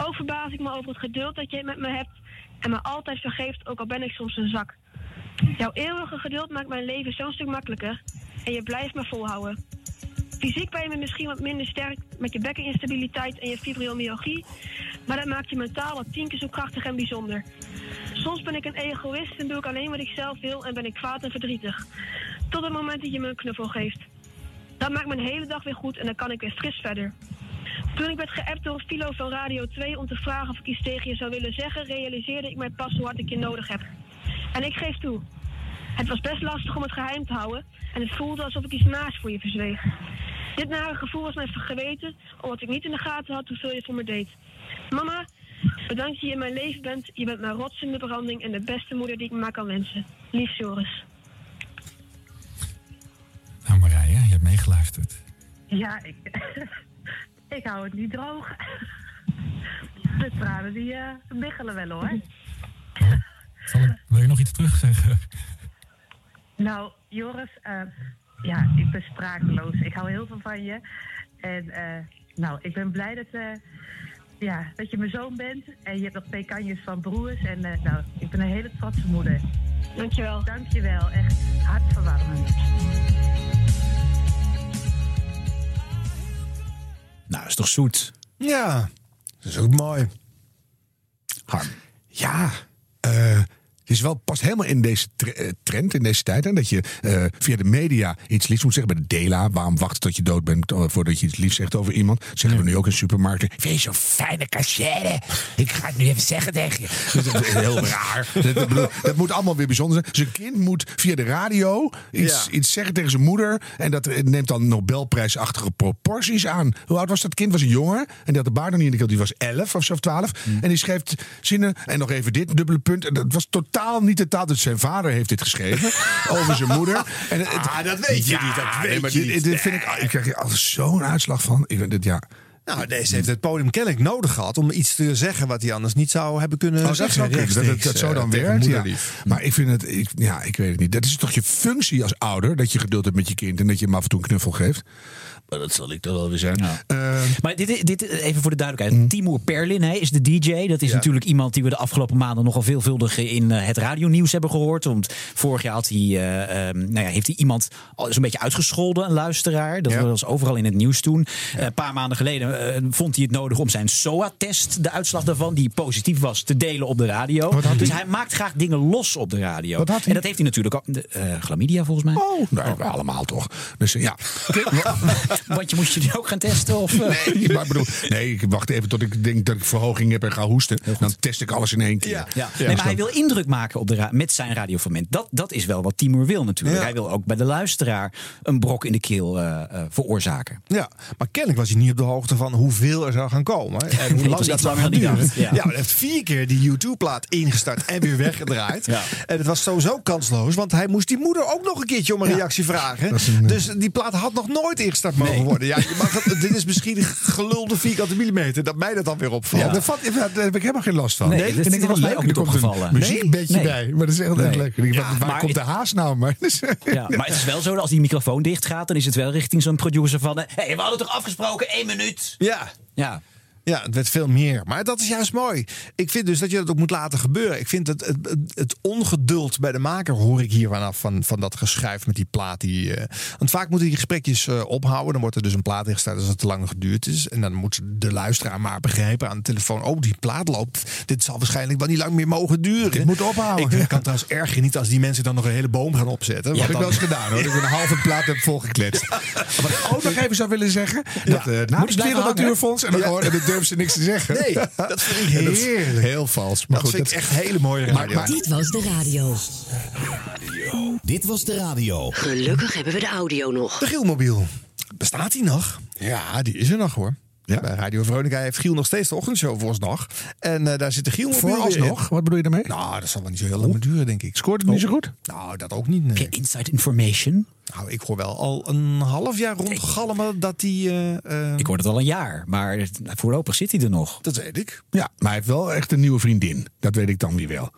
Ook verbaas ik me over het geduld dat je met me hebt en me altijd vergeeft, ook al ben ik soms een zak. Jouw eeuwige geduld maakt mijn leven zo'n stuk makkelijker en je blijft me volhouden. Fysiek ben je me misschien wat minder sterk met je bekkeninstabiliteit en je fibromyalgie, maar dat maakt je mentaal wat tien keer zo krachtig en bijzonder. Soms ben ik een egoïst en doe ik alleen wat ik zelf wil en ben ik kwaad en verdrietig. Tot het moment dat je me een knuffel geeft. Dat maakt mijn hele dag weer goed en dan kan ik weer fris verder. Toen ik werd geappt door Philo van Radio 2 om te vragen of ik iets tegen je zou willen zeggen, realiseerde ik mij pas hoe hard ik je nodig heb. En ik geef toe. Het was best lastig om het geheim te houden en het voelde alsof ik iets naast voor je verzweeg. Dit nare gevoel was mij geweten omdat ik niet in de gaten had hoeveel je voor me deed. Mama, bedankt dat je in mijn leven bent. Je bent mijn rots in de branding en de beste moeder die ik me maar kan wensen. Lief Joris. Nou Marije, je hebt meegeluisterd. Ja, ik, ik hou het niet droog. De tranen die eh biggelen wel hoor. Ik, wil je nog iets terugzeggen? Nou, Joris, eh, ja, ik ben sprakeloos. Ik hou heel veel van je. En eh, nou, ik ben blij dat, eh, ja, dat je mijn zoon bent. En je hebt nog twee kanjes van broers. En eh, nou, ik ben een hele trotse moeder. Dankjewel. Dankjewel, echt hartverwarmend. Nou, is toch zoet? Ja, dat is ook mooi. Harm. Ja, eh, het is wel past helemaal in deze eh, trend, in deze tijd. En dat je eh, via de media iets liefs moet zeggen. Bij de Dela, waarom wachten tot je dood bent eh, voordat je iets liefs zegt over iemand. Dat zeggen we nu ook in supermarkten. Vind je zo'n fijne cachère? Ik ga het nu even zeggen tegen je. Dat is heel raar. Dat, dat bedoel, dat moet allemaal weer bijzonder zijn. Zijn kind moet via de radio iets, iets zeggen tegen zijn moeder. En dat neemt dan Nobelprijsachtige proporties aan. Hoe oud was dat kind? Was een jongen. En die had de baard nog niet in de keel. Die was 11 of zo, of 12. En die schreef zinnen. En nog even dit, dubbele punt. En dat was totaal niet de taal. Dus zijn vader heeft dit geschreven. over zijn moeder. En het, Ah, dat weet je niet, dat weet nee, maar je dit, niet. dit vind ik, ik krijg er altijd zo'n uitslag van. Ik dit, ja. Nou, deze heeft het podium kennelijk nodig gehad om iets te zeggen wat hij anders niet zou hebben kunnen Oh, dat zeggen. dat, dat, zo eh, dan werkt. Ja. Maar ik vind het, ik, ja, ik weet het niet. Dat is toch je functie als ouder, dat je geduld hebt met je kind en dat je hem af en toe een knuffel geeft. Maar dat zal ik toch wel weer zijn. Eh, Maar dit, dit, even voor de duidelijkheid. Timur Perlin hè, is de DJ. Dat is Ja. natuurlijk iemand die we de afgelopen maanden nogal veelvuldig in eh, het radionieuws hebben gehoord. Want vorig jaar had hij, eh, ehm, nou ja, heeft hij iemand zo'n beetje uitgescholden, een luisteraar. Dat was overal in het nieuws toen. Eh, een paar maanden geleden vond hij het nodig om zijn SOA-test, de uitslag daarvan, die positief was, te delen op de radio. Dus hij maakt graag dingen los op de radio. En dat heeft hij natuurlijk ook. de, eh, chlamydia volgens mij. Oh, nou, allemaal toch. Dus ja. Want je moest je die ook gaan testen? Of, eh? Nee, maar ik bedoel, nee, ik wacht even tot ik denk dat ik verhoging heb en ga hoesten. Dan test ik alles in één keer. Ja. Dus Nee, maar hij wil indruk maken op de met zijn radioforment. Dat, dat is wel wat Timur wil natuurlijk. Ja. Hij wil ook bij de luisteraar een brok in de keel eh, eh, veroorzaken. Ja, maar kennelijk was hij niet op de hoogte van hoeveel er zou gaan komen. En hoe lang dat zou gaan duren. ja. Ja, hij heeft vier keer die YouTube-plaat ingestart en weer weggedraaid. Ja. En het was sowieso kansloos, want hij moest die moeder ook nog een keertje om een reactie vragen. een, Dus die plaat had nog nooit ingestart mogen worden. Ja, je mag het, dit is misschien gelulde vierkante millimeter, dat mij dat dan weer opvalt. Ja, daar heb ik helemaal geen last van. Nee, vind dat- ik dat wel was mij leuk. ook Er niet komt een opgevallen. muziekbedje Nee. bij. Maar dat is echt Nee. heel leuk. Ik Ja, waar maar komt de het- haas nou? Maar, Ja, maar het is wel zo dat als die microfoon dicht gaat, dan is het wel richting zo'n producer van. Hé, hey, we hadden toch afgesproken één minuut? Ja. Ja. Ja, het werd veel meer. Maar dat is juist mooi. Ik vind dus dat je dat ook moet laten gebeuren. Ik vind het, het, het, ongeduld bij de maker hoor ik hier vanaf van, van dat geschuif met die plaat. Die, eh, want vaak moeten die gesprekjes eh, ophouden. Dan wordt er dus een plaat ingesteld als het te lang geduurd is. En dan moet de luisteraar maar begrijpen aan de telefoon. Oh, die plaat loopt. Dit zal waarschijnlijk wel niet lang meer mogen duren. Dit moet ophouden. Ik kan trouwens erg genieten als die mensen dan nog een hele boom gaan opzetten. Dat heb ik wel dan- eens gedaan hoor. Dat ik een halve plaat heb volgekletst. Wat ik ook nog even zou willen zeggen. Dat uh, na het hangen. Natuurfonds. En dan, Ja. En dan durven ze niks te zeggen. Nee, dat vind ik dat. Heel vals. Maar Dat goed, vind ik echt hele mooie radio. Dit was de radio. Dit was de radio. Gelukkig hebben we de audio nog. De Gielmobiel. Bestaat die nog? Ja, die is er nog hoor. Bij Radio Veronica heeft Giel nog steeds de ochtendshow vooralsnog. En eh, daar zit de in. Vooralsnog? Wat bedoel je daarmee? Nou, dat zal wel niet zo heel lang meer duren, denk ik. Scoort het niet zo goed? Nou, dat ook niet. Nee. Inside information. Nou, ik hoor wel al een half jaar rondgalmen dat die... eh, eh, Ik hoor het al een jaar, maar voorlopig zit hij er nog. Dat weet ik. Ja, maar hij heeft wel echt een nieuwe vriendin. Dat weet ik dan weer wel.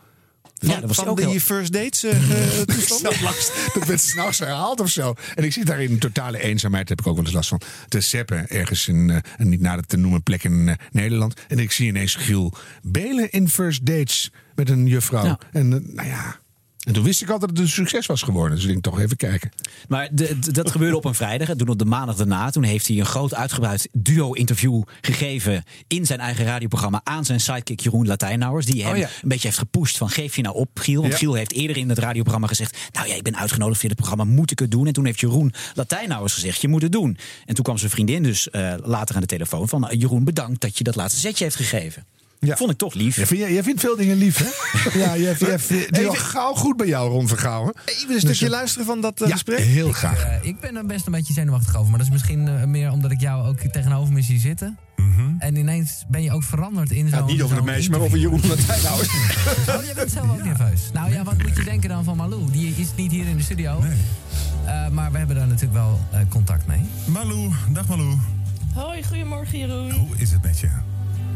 Van, Ja, dat was van ook die heel- first dates eh, eh, dat werd s'nachts herhaald of zo. En ik zit daar in totale eenzaamheid, daar heb ik ook wel eens last van. Te seppen ergens in eh, een niet nader te noemen plek in eh, Nederland. En ik zie ineens Giel Belen in first dates met een juffrouw. Ja. En eh, nou ja. En toen wist ik al dat het een succes was geworden. Dus ik denk toch even kijken. Maar de, de- dat gebeurde op een vrijdag. En toen op de maandag daarna. Toen heeft hij een groot uitgebreid duo-interview gegeven. in zijn eigen radioprogramma. aan zijn sidekick Jeroen Latijnauwers. Die hem Oh ja. een beetje heeft gepusht van. geef je nou op, Giel. Want Ja. Giel heeft eerder in het radioprogramma gezegd. Nou ja, ik ben uitgenodigd voor dit programma. Moet ik het doen? En toen heeft Jeroen Latijnauwers gezegd. Je moet het doen. En toen kwam zijn vriendin dus eh, later aan de telefoon. van Jeroen, bedankt dat je dat laatste zetje heeft gegeven. Vond ik toch lief. Ja, vind jij, jij vindt veel dingen lief, hè? ja, jij, jij, jij, die al gauw goed bij jou, Ron Vergouwen. Even een stukje luisteren van dat eh, Ja, gesprek. heel graag. Eh, ik ben er best een beetje zenuwachtig over. Maar dat is misschien eh, meer omdat ik jou ook tegenover me zie zitten. En ineens ben je ook veranderd in zo'n... Ja, niet over de zo'n meisje, maar over. Jeroen Latijnauwers. Oh, jij bent zelf ook nerveus. Nou ja, wat moet je denken dan van Malou? Die is niet hier in de studio. Eh, maar we hebben daar natuurlijk wel eh, contact mee. Malou, dag Malou. Hoi, goedemorgen Jeroen. Hoe is het met je?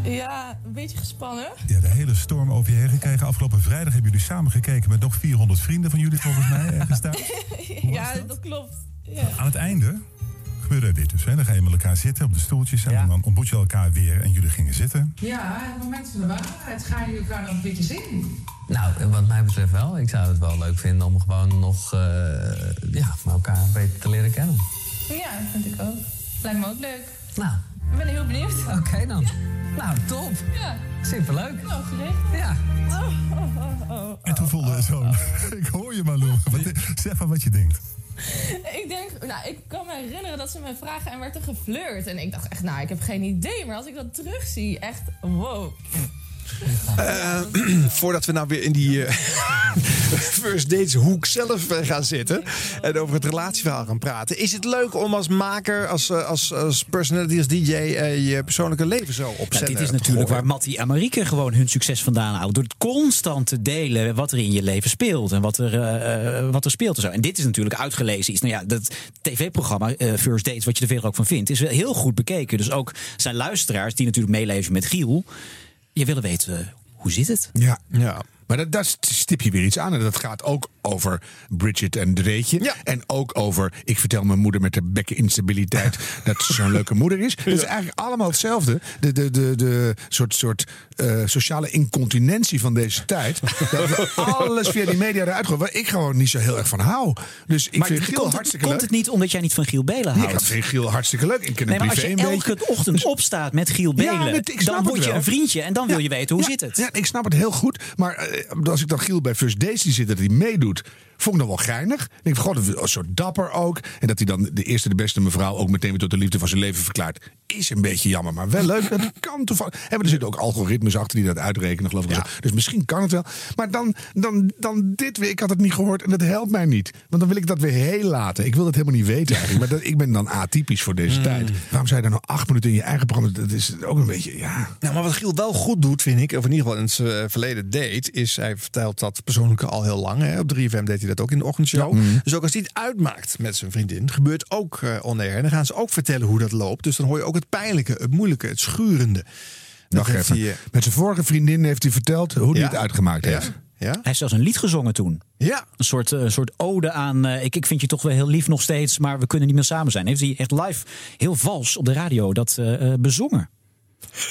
Ja, een beetje gespannen. Ja, de hele storm over je heen gekregen. Afgelopen vrijdag hebben jullie samen gekeken met nog 400 vrienden van jullie volgens mij ergens thuis. ja, dat? klopt. Ja. Aan het einde gebeurde dit dus. Hè? Dan ga je met elkaar zitten op de stoeltjes en dan ontmoet je elkaar weer en jullie gingen zitten. Ja, het moment van de waarheid ga je elkaar nog een beetje zien. Nou, wat mij betreft wel. Ik zou het wel leuk vinden om gewoon nog eh, ja, elkaar beter te leren kennen. ja, vind ik ook. Lijkt me ook leuk. Nou. Ik ben heel benieuwd. Oké dan. Nou, top. Ja. Superleuk. Nou, geregeld. Ja. Oh, oh, oh, oh. En toen voelde het zo. Ik hoor je Malou. Wat, zeg maar wat je denkt. Ik denk, nou, ik kan me herinneren dat ze mij vragen en werd er geflirt. En ik dacht echt, nou, ik heb geen idee. Maar als ik dat terugzie, echt, wow. Eh, voordat we nou weer in die eh, first dates hoek zelf eh, gaan zitten en over het relatieverhaal gaan praten, is het leuk om als maker, als, als, als personality, als DJ je persoonlijke leven zo op Ja, dit is natuurlijk waar Mattie en Marieke gewoon hun succes vandaan halen. Door het constant te delen wat er in je leven speelt. En wat er, wat er speelt en zo. En dit is natuurlijk uitgelezen iets. Nou ja, dat tv-programma First Dates, wat je er verder ook van vindt, is heel goed bekeken. Dus ook zijn luisteraars, die natuurlijk meeleven met Giel, je willen weten, hoe zit het? Ja. ja. Maar dat, daar stip je weer iets aan. En dat gaat ook over Bridget en Dreetje. En ook over, ik vertel mijn moeder met de bekkeninstabiliteit... dat ze zo'n leuke moeder is. Het is eigenlijk allemaal hetzelfde. De, de, de, de soort, soort eh, sociale incontinentie van deze tijd. dat we alles via die media eruit gooien. Waar ik gewoon niet zo heel erg van hou. Dus ik maar vind Giel komt, het, hartstikke komt leuk. het niet omdat jij niet van Giel Belen Nee, houdt? ik vind Giel hartstikke leuk. Ik ken Nee, maar als je beetje. Elke ochtend opstaat met Giel Ja, Belen, met- dan word je een vriendje en dan wil je weten hoe zit het. Ja, ik snap het heel goed. Maar eh, als ik dan Giel bij First Days die zit, dat hij meedoet, Institute vond ik nog wel geinig. Ik denk, god, een soort dapper ook. En dat hij dan de eerste, de beste mevrouw ook meteen weer tot de liefde van zijn leven verklaart. Is een beetje jammer, maar wel leuk. Dat kan toevallig. En er zitten ook algoritmes achter die dat uitrekenen, geloof ik. Dus misschien kan het wel. Maar dan, dan, dan dit weer. Ik had het niet gehoord en dat helpt mij niet. Want dan wil ik dat weer heel laten. Ik wil dat helemaal niet weten eigenlijk. Maar dat, ik ben dan atypisch voor deze tijd. Waarom zou je dan nou acht minuten in je eigen programma... Dat is ook een beetje, ja... Nou, maar wat Giel wel goed doet, vind ik, of in ieder geval in zijn eh, verleden deed, is hij vertelt dat persoonlijke al heel lang. Hè. Op 3FM deed hij dat ook in de ochtendshow. Mhm. Dus ook als hij het uitmaakt met zijn vriendin, gebeurt ook eh on-air. En dan gaan ze ook vertellen hoe dat loopt. Dus dan hoor je ook het pijnlijke, het moeilijke, het schurende. Dat heeft even. hij, eh, Met zijn vorige vriendin heeft hij verteld hoe hij Ja. het uitgemaakt Ja. heeft. Ja? Hij heeft zelfs een lied gezongen toen. Ja. Een soort, eh, een soort ode aan. eh, ik, ik vind je toch wel heel lief nog steeds, maar we kunnen niet meer samen zijn. Heeft hij echt live, heel vals op de radio, dat bezongen.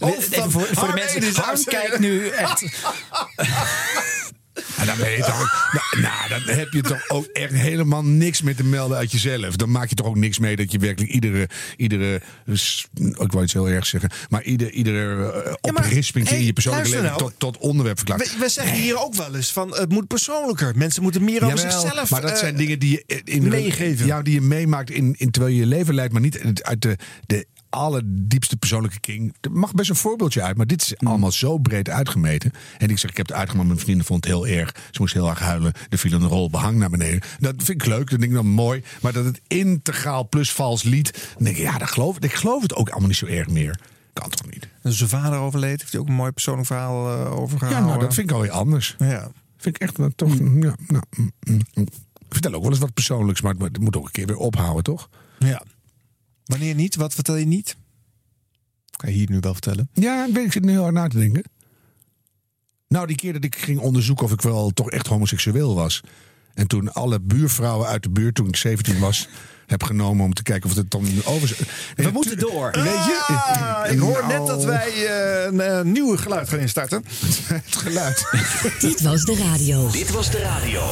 Even voor, voor de mensen. Harm kijkt nu echt. En dan, ben je toch, nou, nou, dan heb je toch ook echt helemaal niks meer te melden uit jezelf. Dan maak je toch ook niks mee dat je werkelijk iedere, iedere ik wou iets heel erg zeggen, maar ieder, iedere eh, oprisping in hey, je persoonlijke leven nou. tot, tot onderwerp verklaart. We, we zeggen hier ook wel eens van het moet persoonlijker. Mensen moeten meer over Jawel, zichzelf Maar dat eh, zijn dingen die je in meegeven. Ja, die je meemaakt in, in terwijl je je leven leidt, maar niet uit de, de allerdiepste persoonlijke kring. Er mag best een voorbeeldje uit, maar dit is allemaal zo breed uitgemeten. En ik zeg, ik heb het uitgemaakt, mijn vrienden vond het heel erg. Ze moest heel erg huilen. Er viel een rol behang naar beneden. Dat vind ik leuk, dat denk ik dan mooi. Maar dat het integraal plus vals lied, dan denk ik, ja, dat geloof, ik geloof het ook allemaal niet zo erg meer. Kan toch niet? En zijn vader overleed, heeft hij ook een mooi persoonlijk verhaal eh, over Ja, gehouden. nou, dat vind ik alweer anders. Ja. Vind ik echt wel toch. Ja, nou, mm, mm, mm. Ik vertel ook wel eens wat persoonlijks, maar het moet ook een keer weer ophouden, toch? Ja. Wanneer niet? Wat vertel je niet? Kan je hier nu wel vertellen? Ja, ik, zit nu heel hard na te denken. Nou, die keer dat ik ging onderzoeken of ik wel toch echt homoseksueel was. En toen alle buurvrouwen uit de buurt, toen ik 17 was, heb genomen om te kijken of het dan over. We moeten door. Weet je? Ah, ik hoor Nou. net dat wij eh, een eh, nieuw geluid gaan instarten. het geluid. Dit was de radio. Dit was de radio.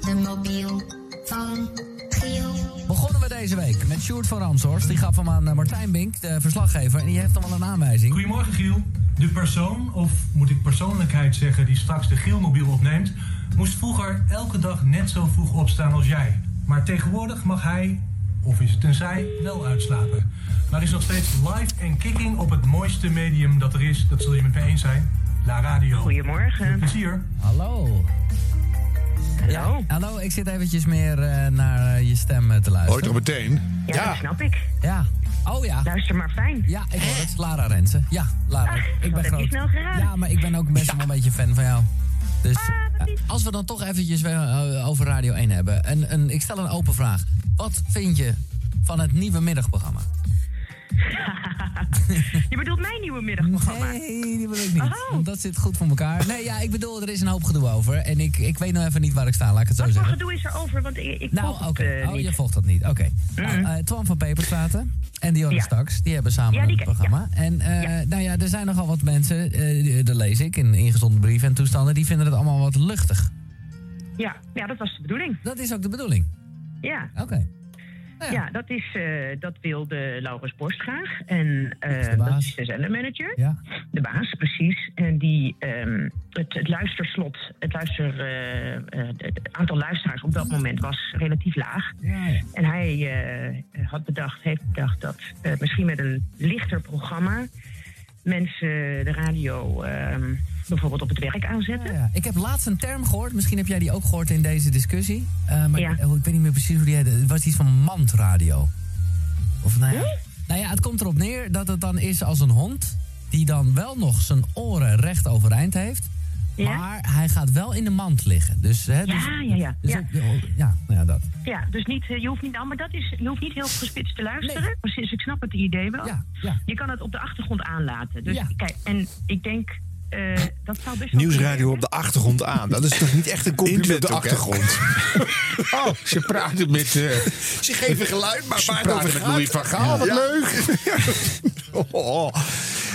De mobiel van. Begonnen we deze week met Sjoerd van Ramshorst. Die gaf hem aan eh, Martijn Bink, de verslaggever. En die heeft hem al een aanwijzing. Goedemorgen Giel. De persoon, of moet ik persoonlijkheid zeggen, die straks de Gielmobiel opneemt, moest vroeger elke dag net zo vroeg opstaan als jij. Maar tegenwoordig mag hij, of is het een zij, wel uitslapen. Maar is nog steeds live en kicking op het mooiste medium dat er is. Dat zul je met me eens zijn. La Radio. Goedemorgen. Veel plezier. Hallo. Ja, hallo, ik zit eventjes meer eh, naar eh, je stem eh, te luisteren. Ooit al meteen. Ja, dat snap ik. Ja. Oh ja. Luister maar fijn. Ja, ik hoor het. Lara Rensen. Ja, Lara. ik dat ben heb je groot. snel geraden. Ja, maar ik ben ook best wel een beetje fan van jou. Dus ja, als we dan toch eventjes weer, over Radio 1 hebben. En, en ik stel een open vraag. Wat vind je van het nieuwe middagprogramma? Je bedoelt mijn nieuwe middagprogramma? Nee, die bedoel ik niet. Oh. Dat zit goed voor elkaar. Nee, ja, ik bedoel, er is een hoop gedoe over. En ik, ik weet nou even niet waar ik sta, laat ik het zo Wat voor zeggen. gedoe is er over? Want ik, ik Nou, volg oké. het eh, oh, niet. je volgt dat niet. Oké. Nou, eh, Twan van Peperstraten en Dionne Ja. Staks, die hebben samen Ja, die een programma. En eh, nou ja, er zijn nogal wat mensen, dat lees ik in ingezonde brieven en toestanden, die vinden het allemaal wat luchtig. Ja, ja, dat was de bedoeling. Dat is ook de bedoeling. Ja. Oké. Ja, dat, is, eh, dat wilde Laurens Borst graag. En eh, de dat is de zendermanager. Ja. De baas, precies. En die ehm, het, het luisterslot, het luister, eh, eh, het aantal luisteraars op dat moment was relatief laag. Ja, ja. En hij eh, had bedacht, heeft bedacht dat eh, misschien met een lichter programma mensen de radio ehm, bijvoorbeeld op het werk aanzetten. Ja, ik heb laatst een term gehoord, misschien heb jij die ook gehoord in deze discussie. Eh, maar Ja. ik, oh, ik weet niet meer precies hoe die heette. Het was iets van mandradio. Of nou ja. Nou ja, het komt erop neer dat het dan is als een hond die dan wel nog zijn oren recht overeind heeft. Ja. Maar hij gaat wel in de mand liggen. Dus, hè, dus, Ja, ja, ja. dus ja. ook- ja, nou ja, dat. Ja, dus niet, eh, je hoeft niet, nou, maar dat is, je hoeft niet heel gespitst te luisteren. Precies, ik snap het idee wel. Ja, ja. Je kan het op de achtergrond aanlaten. Dus Ja. kijk, en ik denk, eh, dat zou best wel Nieuwsradio op de achtergrond aan. Dat is toch niet echt een compliment Intro op de ook, achtergrond. oh, ze praten met... eh, Ze geven geluid, maar Ze waar het over met gaat... Louis van Gaal, wat Ja. leuk. Oh.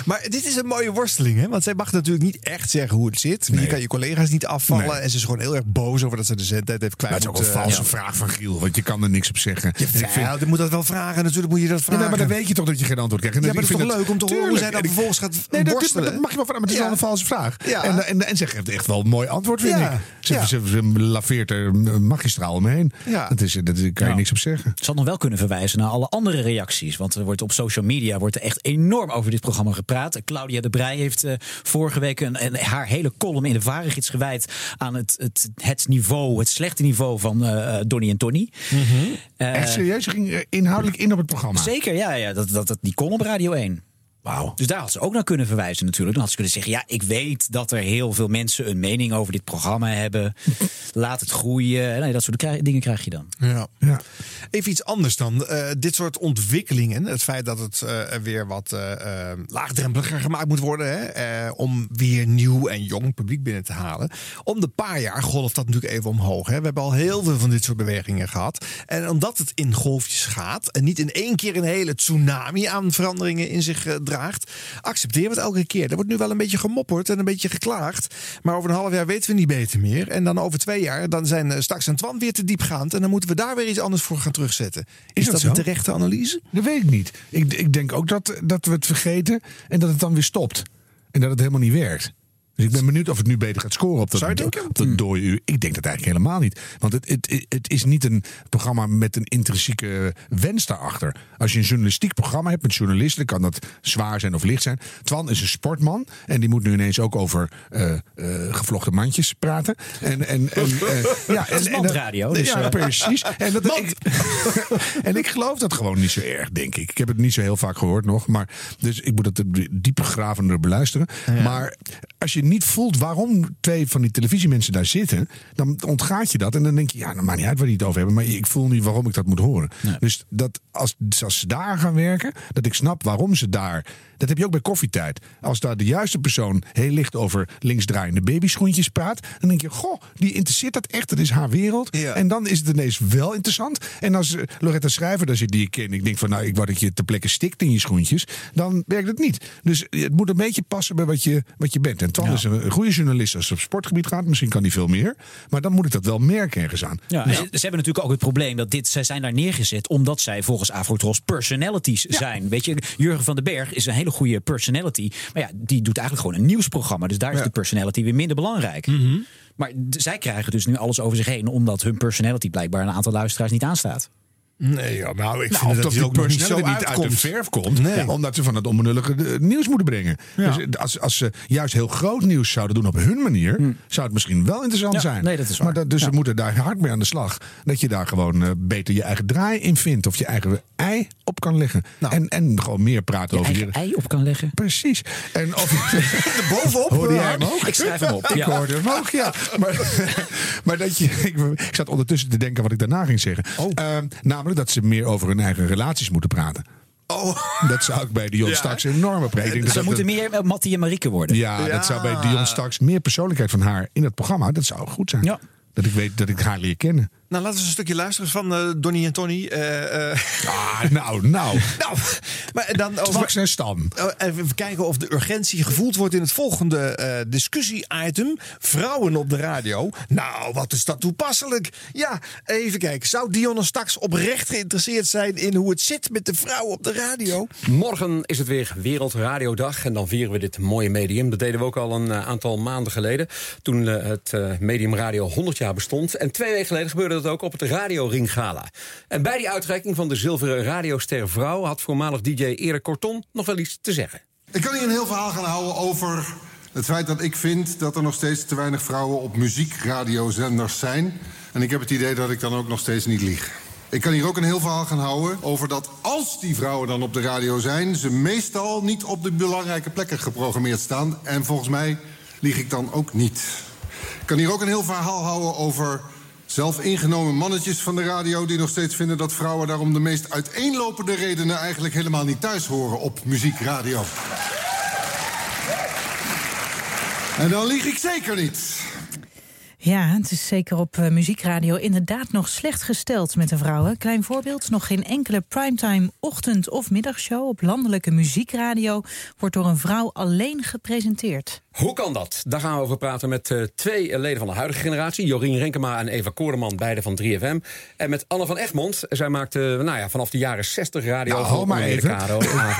Maar dit is een mooie worsteling, hè? Want zij mag natuurlijk niet echt zeggen hoe het zit. Je kan je collega's niet afvallen. Nee. En ze is gewoon heel erg boos over dat ze de zendtijd heeft kwijt. Maar het is ook een valse ja. vraag van Giel, want je kan er niks op zeggen. Vind- dan moet dat wel vragen. Natuurlijk moet je dat Ja, vragen. maar dan weet je toch dat je geen antwoord krijgt. En Ja, maar ik dat is toch leuk om te horen hoe zij dan vervolgens gaat nee, dat, worstelen? dat mag je wel vragen, maar het is Ja. wel een valse vraag. Ja. En, en, en ze geeft echt wel een mooi antwoord, vind Ja. ik. Ze, Ja. ze, ze laveert er magistraal omheen. Ja. Dat is, dat is- daar kan je niks op zeggen. Het zal nog wel kunnen verwijzen naar alle andere reacties. Want er wordt op social media wordt er echt enorm over dit programma gepraat. Claudia de Brij heeft eh, vorige week een, een- haar hele column in de Varegids gewijd aan het, het, het niveau, het slechte niveau van eh Donnie en Tony. Eh, Echt serieus, je ging eh, inhoudelijk in op het programma. Zeker, ja, ja dat, dat, dat, die kon op Radio 1. Dus daar had ze ook naar kunnen verwijzen natuurlijk. Dan had ze kunnen zeggen, ja, ik weet dat er heel veel mensen een mening over dit programma hebben. Laat het groeien. Nee, dat soort dingen krijg je dan. Ja. Even iets anders dan. Eh, dit soort ontwikkelingen, het feit dat het eh, weer wat eh, laagdrempeliger gemaakt moet worden, hè, om weer nieuw en jong publiek binnen te halen. Om de paar jaar golft dat natuurlijk even omhoog. Hè. We hebben al heel veel van dit soort bewegingen gehad. En omdat het in golfjes gaat en niet in één keer een hele tsunami aan veranderingen in zich eh, draagt, accepteren we het elke keer. Er wordt nu wel een beetje gemopperd en een beetje geklaagd, maar over een half jaar weten we niet beter meer. En dan over twee jaar, dan zijn eh, straks en Twan weer te diepgaand en dan moeten we daar weer iets anders voor gaan terugzetten. Is, dat, een terechte analyse? Dat weet ik niet. Ik, ik denk ook dat, dat we het vergeten en dat het dan weer stopt. En dat het helemaal niet werkt. Dus ik ben benieuwd of het nu beter gaat scoren op dat, Zou je denken? op dat dode uur. Ik denk dat eigenlijk helemaal niet. Want het, het, het is niet een programma met een intrinsieke wens daarachter. Als je een journalistiek programma hebt met journalisten, kan dat zwaar zijn of licht zijn. Twan is een sportman en die moet nu ineens ook over eh, gevlochten mandjes praten. En, en, en, eh, ja, en, en mandradio, dus, ja, precies. En, dat, ik, en ik geloof dat gewoon niet zo erg, denk ik. Ik heb het niet zo heel vaak gehoord nog. Maar, dus ik moet het dieper gravender beluisteren. Maar als je niet voelt waarom twee van die televisiemensen daar zitten, dan ontgaat je dat. En dan denk je, ja, nou maakt niet uit waar die het over hebben. Maar ik voel niet waarom ik dat moet horen. Dus dat als, als ze daar gaan werken, dat ik snap waarom ze daar. Dat heb je ook bij koffietijd. Als daar de juiste persoon heel licht over linksdraaiende babyschoentjes praat, dan denk je, goh, die interesseert dat echt. Dat is haar wereld. En dan is het ineens wel interessant. En als eh, Loretta Schrijver daar zit, die ik ken, ik denk van, nou, ik wou dat je ter plekke stikt in je schoentjes, dan werkt het niet. Dus het moet een beetje passen bij wat je, wat je bent. En Twan is een goede journalist als het op sportgebied gaat. Misschien kan hij veel meer. Maar dan moet ik dat wel merken ergens aan. Ja, ze ze hebben natuurlijk ook het probleem dat dit, zij zijn daar neergezet omdat zij volgens Afrotros personalities zijn. Weet je, Jurgen van den Berg is een hele goede personality. Maar ja, die doet eigenlijk gewoon een nieuwsprogramma. Dus daar is de personality weer minder belangrijk. Maar d- zij krijgen dus nu alles over zich heen omdat hun personality blijkbaar een aantal luisteraars niet aanstaat. Nee, ja, nou, ik Nou, vind dat ook nog niet zo niet uit de verf komt. Nee. Omdat ze van het onbenullige eh, nieuws moeten brengen. Ja. Dus als, als ze juist heel groot nieuws zouden doen op hun manier, zou het misschien wel interessant Ja, zijn. nee, dat is waar. Maar dat, dus ze moeten daar hard mee aan de slag. Dat je daar gewoon eh, beter je eigen draai in vindt. Of je eigen ei op kan leggen. En, en gewoon meer praten over eigen ei op kan leggen. Precies. En of je bovenop. Hoorde jij eh, hem ook? Ik schrijf hem op. Ik Ja. hoorde hem ook, ja. Maar, maar dat je, ik, ik zat ondertussen te denken wat ik daarna ging zeggen. Ehm, namelijk dat ze meer over hun eigen relaties moeten praten. Oh. Dat zou ik bij Dion Ja. straks een enorme dat Ze moeten een- meer eh, Mattie en Marieke worden. Ja, dat zou bij Dion straks meer persoonlijkheid van haar in het programma. Dat zou goed zijn. Ja. Dat ik weet dat ik haar leer kennen. Nou, laten we eens een stukje luisteren van eh Donnie en Tony. eh, eh. Ah, nou, nou. nou, maar dan over, en Stan. Oh, Even kijken of de urgentie gevoeld wordt in het volgende eh, discussie-item. Vrouwen op de radio. Nou, wat is dat toepasselijk? Ja, even kijken. Zou Dionne straks oprecht geïnteresseerd zijn in hoe het zit met de vrouwen op de radio? Morgen is het weer Wereldradiodag en dan vieren we dit mooie medium. Dat deden we ook al een eh, aantal maanden geleden. Toen eh, het medium radio 100 jaar bestond. En twee weken geleden gebeurde dat ook op het Radio Ring Gala. En bij die uitreiking van de zilveren radioster vrouw... had voormalig DJ Erik Korton nog wel iets te zeggen. Ik kan hier een heel verhaal gaan houden over het feit dat ik vind dat er nog steeds te weinig vrouwen op muziekradiozenders zijn. En ik heb het idee dat ik dan ook nog steeds niet lieg. Ik kan hier ook een heel verhaal gaan houden over dat als die vrouwen dan op de radio zijn, ze meestal niet op de belangrijke plekken geprogrammeerd staan. En volgens mij lieg ik dan ook niet. Ik kan hier ook een heel verhaal houden over zelf ingenomen mannetjes van de radio die nog steeds vinden dat vrouwen daarom de meest uiteenlopende redenen eigenlijk helemaal niet thuis horen op muziekradio. En dan lieg ik zeker niet. Ja, het is zeker op eh, muziekradio inderdaad nog slecht gesteld met de vrouwen. Klein voorbeeld, nog geen enkele primetime ochtend- of middagshow... op landelijke muziekradio wordt door een vrouw alleen gepresenteerd. Hoe kan dat? Daar gaan we over praten met eh, twee eh, leden van de huidige generatie. Jorien Renkema en Eva Koordeman, beide van 3FM. En met Anne van Egmond. Zij maakte nou ja, vanaf de jaren 60 radio Nou, maar even.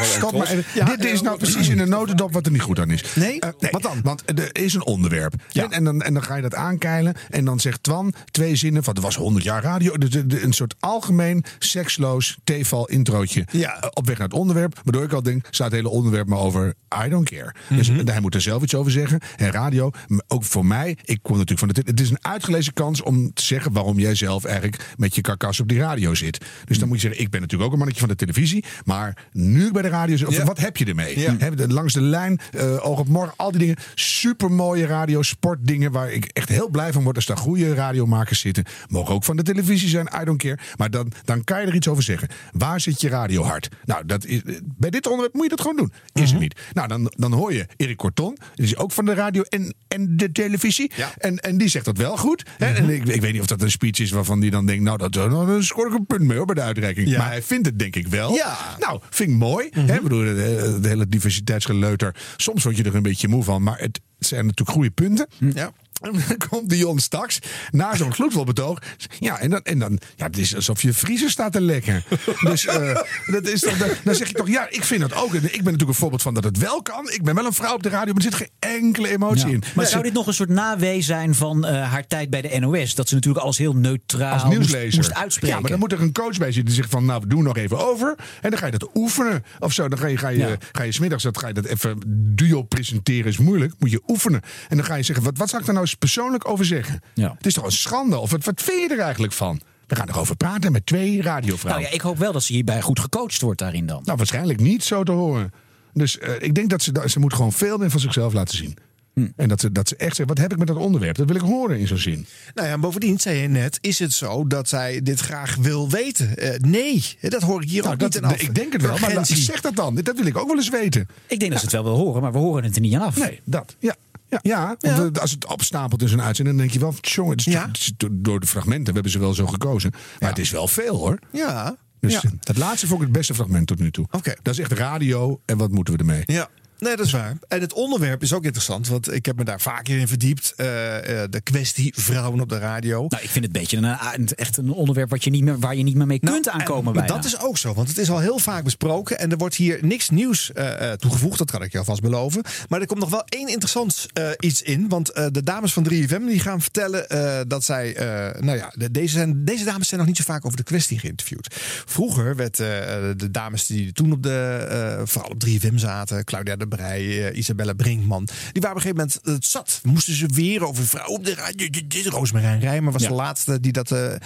Stop maar even. dit, dit is nou precies in een notendop wat er niet goed aan is. Nee? Wat dan? Want er is een onderwerp. En, en, dan, en dan ga je dat aankeilen. En dan zegt Twan twee zinnen van... het was 100 jaar radio. De- de- een soort algemeen seksloos theeval introotje. Ja. eh, Op weg naar het onderwerp. Waardoor ik al denk, staat het hele onderwerp maar over... I don't care. Dus hij moet er zelf iets over over zeggen. En radio, ook voor mij, ik kom natuurlijk van de. Het is een uitgelezen kans om te zeggen waarom jij zelf eigenlijk met je karkas op die radio zit. Dus dan moet je zeggen, ik ben natuurlijk ook een mannetje van de televisie. Maar nu bij de radio zit, of Ja. wat heb je ermee? Ja. Langs de lijn, eh, oog op morgen, al die dingen. Super mooie radio, sportdingen waar ik echt heel blij van word als daar goede radiomakers zitten. Mogen ook van de televisie zijn, I don't care. Maar dan, dan kan je er iets over zeggen. Waar zit je radiohart? Nou, dat is, bij dit onderwerp moet je dat gewoon doen. Is Mhm. er niet. Nou, dan, dan hoor je Erik Corton. Die is ook van de radio en, en de televisie. En, en die zegt dat wel goed. Hè? Mhm. En ik, ik weet niet of dat een speech is waarvan die dan denkt... nou, dat, nou, dan scoor ik een punt mee hoor, bij de uitreiking. Ja. Maar hij vindt het denk ik wel. Ja. Nou, vind ik mooi. hè? Ik bedoel, de, de hele diversiteitsgeleuter. Soms word je er een beetje moe van. Maar het zijn natuurlijk goede punten. Ja. En dan komt Dion straks na zo'n gloedvolbetoog. Ja, en dan, en dan ja, het is alsof je vriezer staat te lekken. dus eh, dat is toch, dan, dan zeg je toch, ja, ik vind dat ook. En Ik ben natuurlijk een voorbeeld van dat het wel kan. Ik ben wel een vrouw op de radio, maar er zit geen enkele emotie Ja. in. Maar zou dit nog een soort nawee zijn van eh, haar tijd bij de NOS? Dat ze natuurlijk alles heel neutraal als moest, nieuwslezer. moest uitspreken. Ja, maar dan moet er een coach bij zitten die zegt van, nou, we doen nog even over. En dan ga je dat oefenen. Of zo, dan ga je, ga je, Ja. ga je smiddags, dat ga je dat even duo presenteren is moeilijk. Moet je oefenen. En dan ga je zeggen, wat, wat zou ik daar nou eens persoonlijk over zeggen? Ja. Het is toch een schande? Of wat, wat vind je er eigenlijk van? We gaan erover praten met twee radiovrouwen. Nou ja, ik hoop wel dat ze hierbij goed gecoacht wordt daarin dan. Nou, waarschijnlijk niet zo te horen. Dus eh, ik denk dat ze, dat- ze moet gewoon veel meer van zichzelf laten zien. Hm. En dat ze, dat ze echt zegt, wat heb ik met dat onderwerp? Dat wil ik horen in zo'n zin. Nou ja, en bovendien zei je net, is het zo dat zij dit graag wil weten? Eh, nee, dat hoor ik hier Nou, ook dat, niet in af. ik denk het wel, maar Urgentie. zeg dat dan. Dat wil ik ook wel eens weten. Ik denk dat ze het wel wil horen, maar we horen het er niet aan af. Nee, dat. Ja. Ja, ja, want als het opstapelt in zo'n uitzending, dan denk je wel, jongen, het is, Ja. door de fragmenten hebben ze wel zo gekozen. Maar het is wel veel hoor. Ja. Dus eh, dat laatste vond ik het beste fragment tot nu toe. Oké. Dat is echt radio en wat moeten we ermee? Ja. Nee, dat is waar. En het onderwerp is ook interessant, want ik heb me daar vaker in verdiept. Eh, eh, de kwestie vrouwen op de radio. Nou, ik vind het een beetje een, echt een onderwerp wat je niet meer, waar je niet meer mee kunt aankomen. Nou, En bijna. Dat is ook zo, want het is al heel vaak besproken. En er wordt hier niks nieuws eh, toegevoegd, dat kan ik je alvast beloven. Maar er komt nog wel één interessant iets in. Want de dames van 3FM die gaan vertellen dat zij... nou ja, de- deze, zijn, deze dames zijn nog niet zo vaak over de kwestie geïnterviewd. Vroeger werd de dames die toen op de... vooral op 3FM zaten, Claudia de Brij, eh, Isabella Brinkman... die waren op een gegeven moment het zat. Moesten ze weer over vrouwen op de radio... Roosmarijn Rijmer was Ja. de laatste die dat, eh, eh,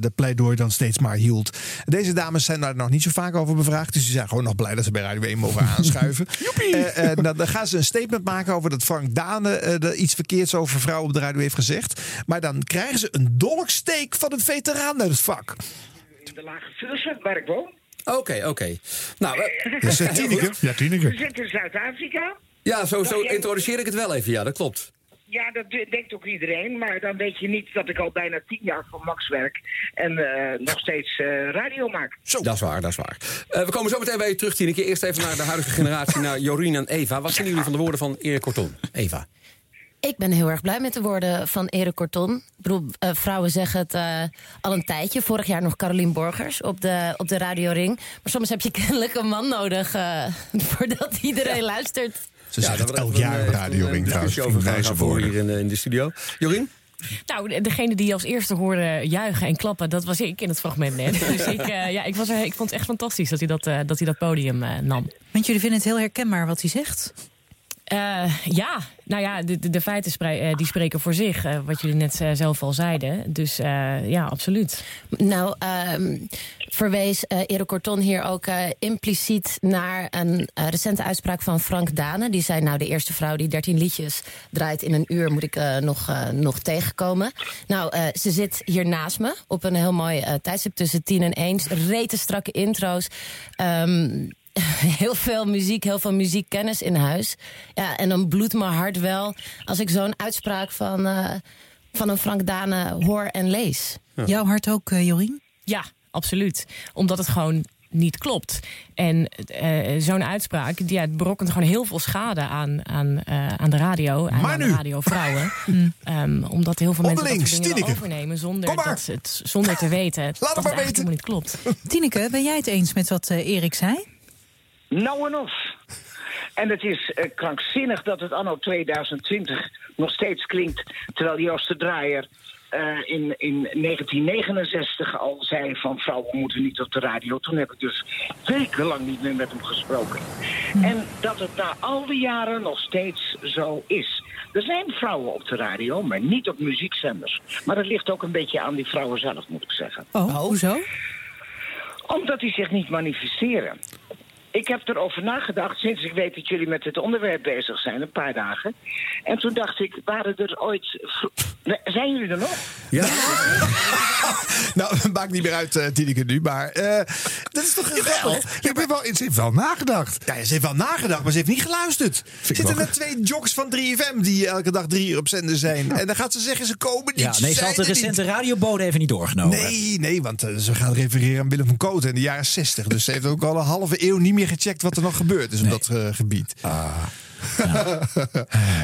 de pleidooi dan steeds maar hield. Deze dames zijn daar nog niet zo vaak over bevraagd. Dus die zijn gewoon nog blij dat ze bij Radio 1 mogen aanschuiven. Eh, eh, nou, dan gaan ze een statement maken over dat Frank Dane er iets verkeerds over vrouwen op de radio heeft gezegd. Maar dan krijgen ze een dolksteek van een veteraan uit het vak. de Lage Vuursche, waar ik woon. Oké, oké. Nou, eh, Tineke. Ja, Tineke. We zitten in Zuid-Afrika. ja, zo, zo jij- introduceer ik het wel even. Ja, dat klopt. Ja, dat de- denkt ook iedereen. Maar dan weet je niet dat ik al bijna tien jaar voor Max werk. En eh, nog steeds eh, radio maak. Dat is waar, dat is waar. Eh, we komen zo meteen bij je terug, Tineke. Eerst even naar de huidige generatie, naar Jorien en Eva. Wat vinden jullie van de woorden van Erik Korton? Eva. Ik ben heel erg blij met de woorden van Erik Corton. Ik bedoel, eh, vrouwen zeggen het eh, al een tijdje. Vorig jaar nog Carolien Borgers op de, op de Radio Ring. Maar soms heb je kennelijk een man nodig eh, voordat iedereen luistert. Ze zeggen daar het elk jaar op eh, Radio een Ring trouwens. over gaan woorden. hier in, in de studio. Jorien? Nou, degene die als eerste hoorde juichen en klappen, dat was ik in het fragment net. Dus ik, eh, ja, ik, was er, ik vond het echt fantastisch dat hij dat, eh, dat, hij dat podium eh, nam. Want jullie vinden het heel herkenbaar wat hij zegt? Eh, ja, nou ja, de, de, feiten eh, die spreken voor zich, eh, wat jullie net zelf al zeiden. Dus ja, absoluut. Nou, ehm, verwees Erik Corton hier ook impliciet naar een recente uitspraak van Frank Dane. Die zei, nou, de eerste vrouw die 13 liedjes draait in een uur... moet ik nog, nog tegenkomen. Nou, ze zit hier naast me op een heel mooi tijdstip tussen 10 en 1. Rete strakke intro's. Ehm, heel veel muziek, heel veel muziekkennis in huis. Ja, en dan bloedt mijn hart wel als ik zo'n uitspraak van, eh, van een Frank Dane hoor en lees. Jouw hart ook, eh, Jorien? Ja, absoluut. Omdat het gewoon niet klopt. En eh, zo'n uitspraak, die, ja, het berokkent gewoon heel veel schade aan, aan, eh, aan de radio. En Maar aan nu. de radiovrouwen. Ehm, omdat heel veel mensen dat dingen overnemen zonder, maar. dat het, zonder te weten dat maar het weten. helemaal niet klopt. Tineke, ben jij het eens met wat eh, Erik zei? Nou en of. En het is eh, krankzinnig dat het anno 2020 nog steeds klinkt... terwijl Joost de Draaier eh, in, in 1969 al zei van vrouwen moeten niet op de radio. Toen heb ik dus wekenlang niet meer met hem gesproken. En dat het na al die jaren nog steeds zo is. Er zijn vrouwen op de radio, maar niet op muziekzenders. Maar dat ligt ook een beetje aan die vrouwen zelf, moet ik zeggen. Oh, hoezo? Omdat die zich niet manifesteren. Ik heb erover nagedacht sinds ik weet dat jullie met dit onderwerp bezig zijn, een paar dagen. En toen dacht ik, waren er ooit. zijn jullie er nog? Ja. nou, maakt niet meer uit, uh, Tineke, nu. Maar eh, dat is toch? Je hebt wel, ze heeft wel nagedacht. Ja, ze heeft wel nagedacht, maar ze heeft niet geluisterd. Zitten er twee jocks van 3FM die elke dag drie uur op zender zijn. En dan gaat ze zeggen, ze komen niet. Ja, ze nee, ze had de recente radiobode even niet doorgenomen. Nee, nee, want eh, ze gaat refereren aan Willem van Kooten in de jaren 60. Dus ze heeft ook al een halve eeuw niet meer gecheckt wat er nog gebeurd is op dat eh, gebied.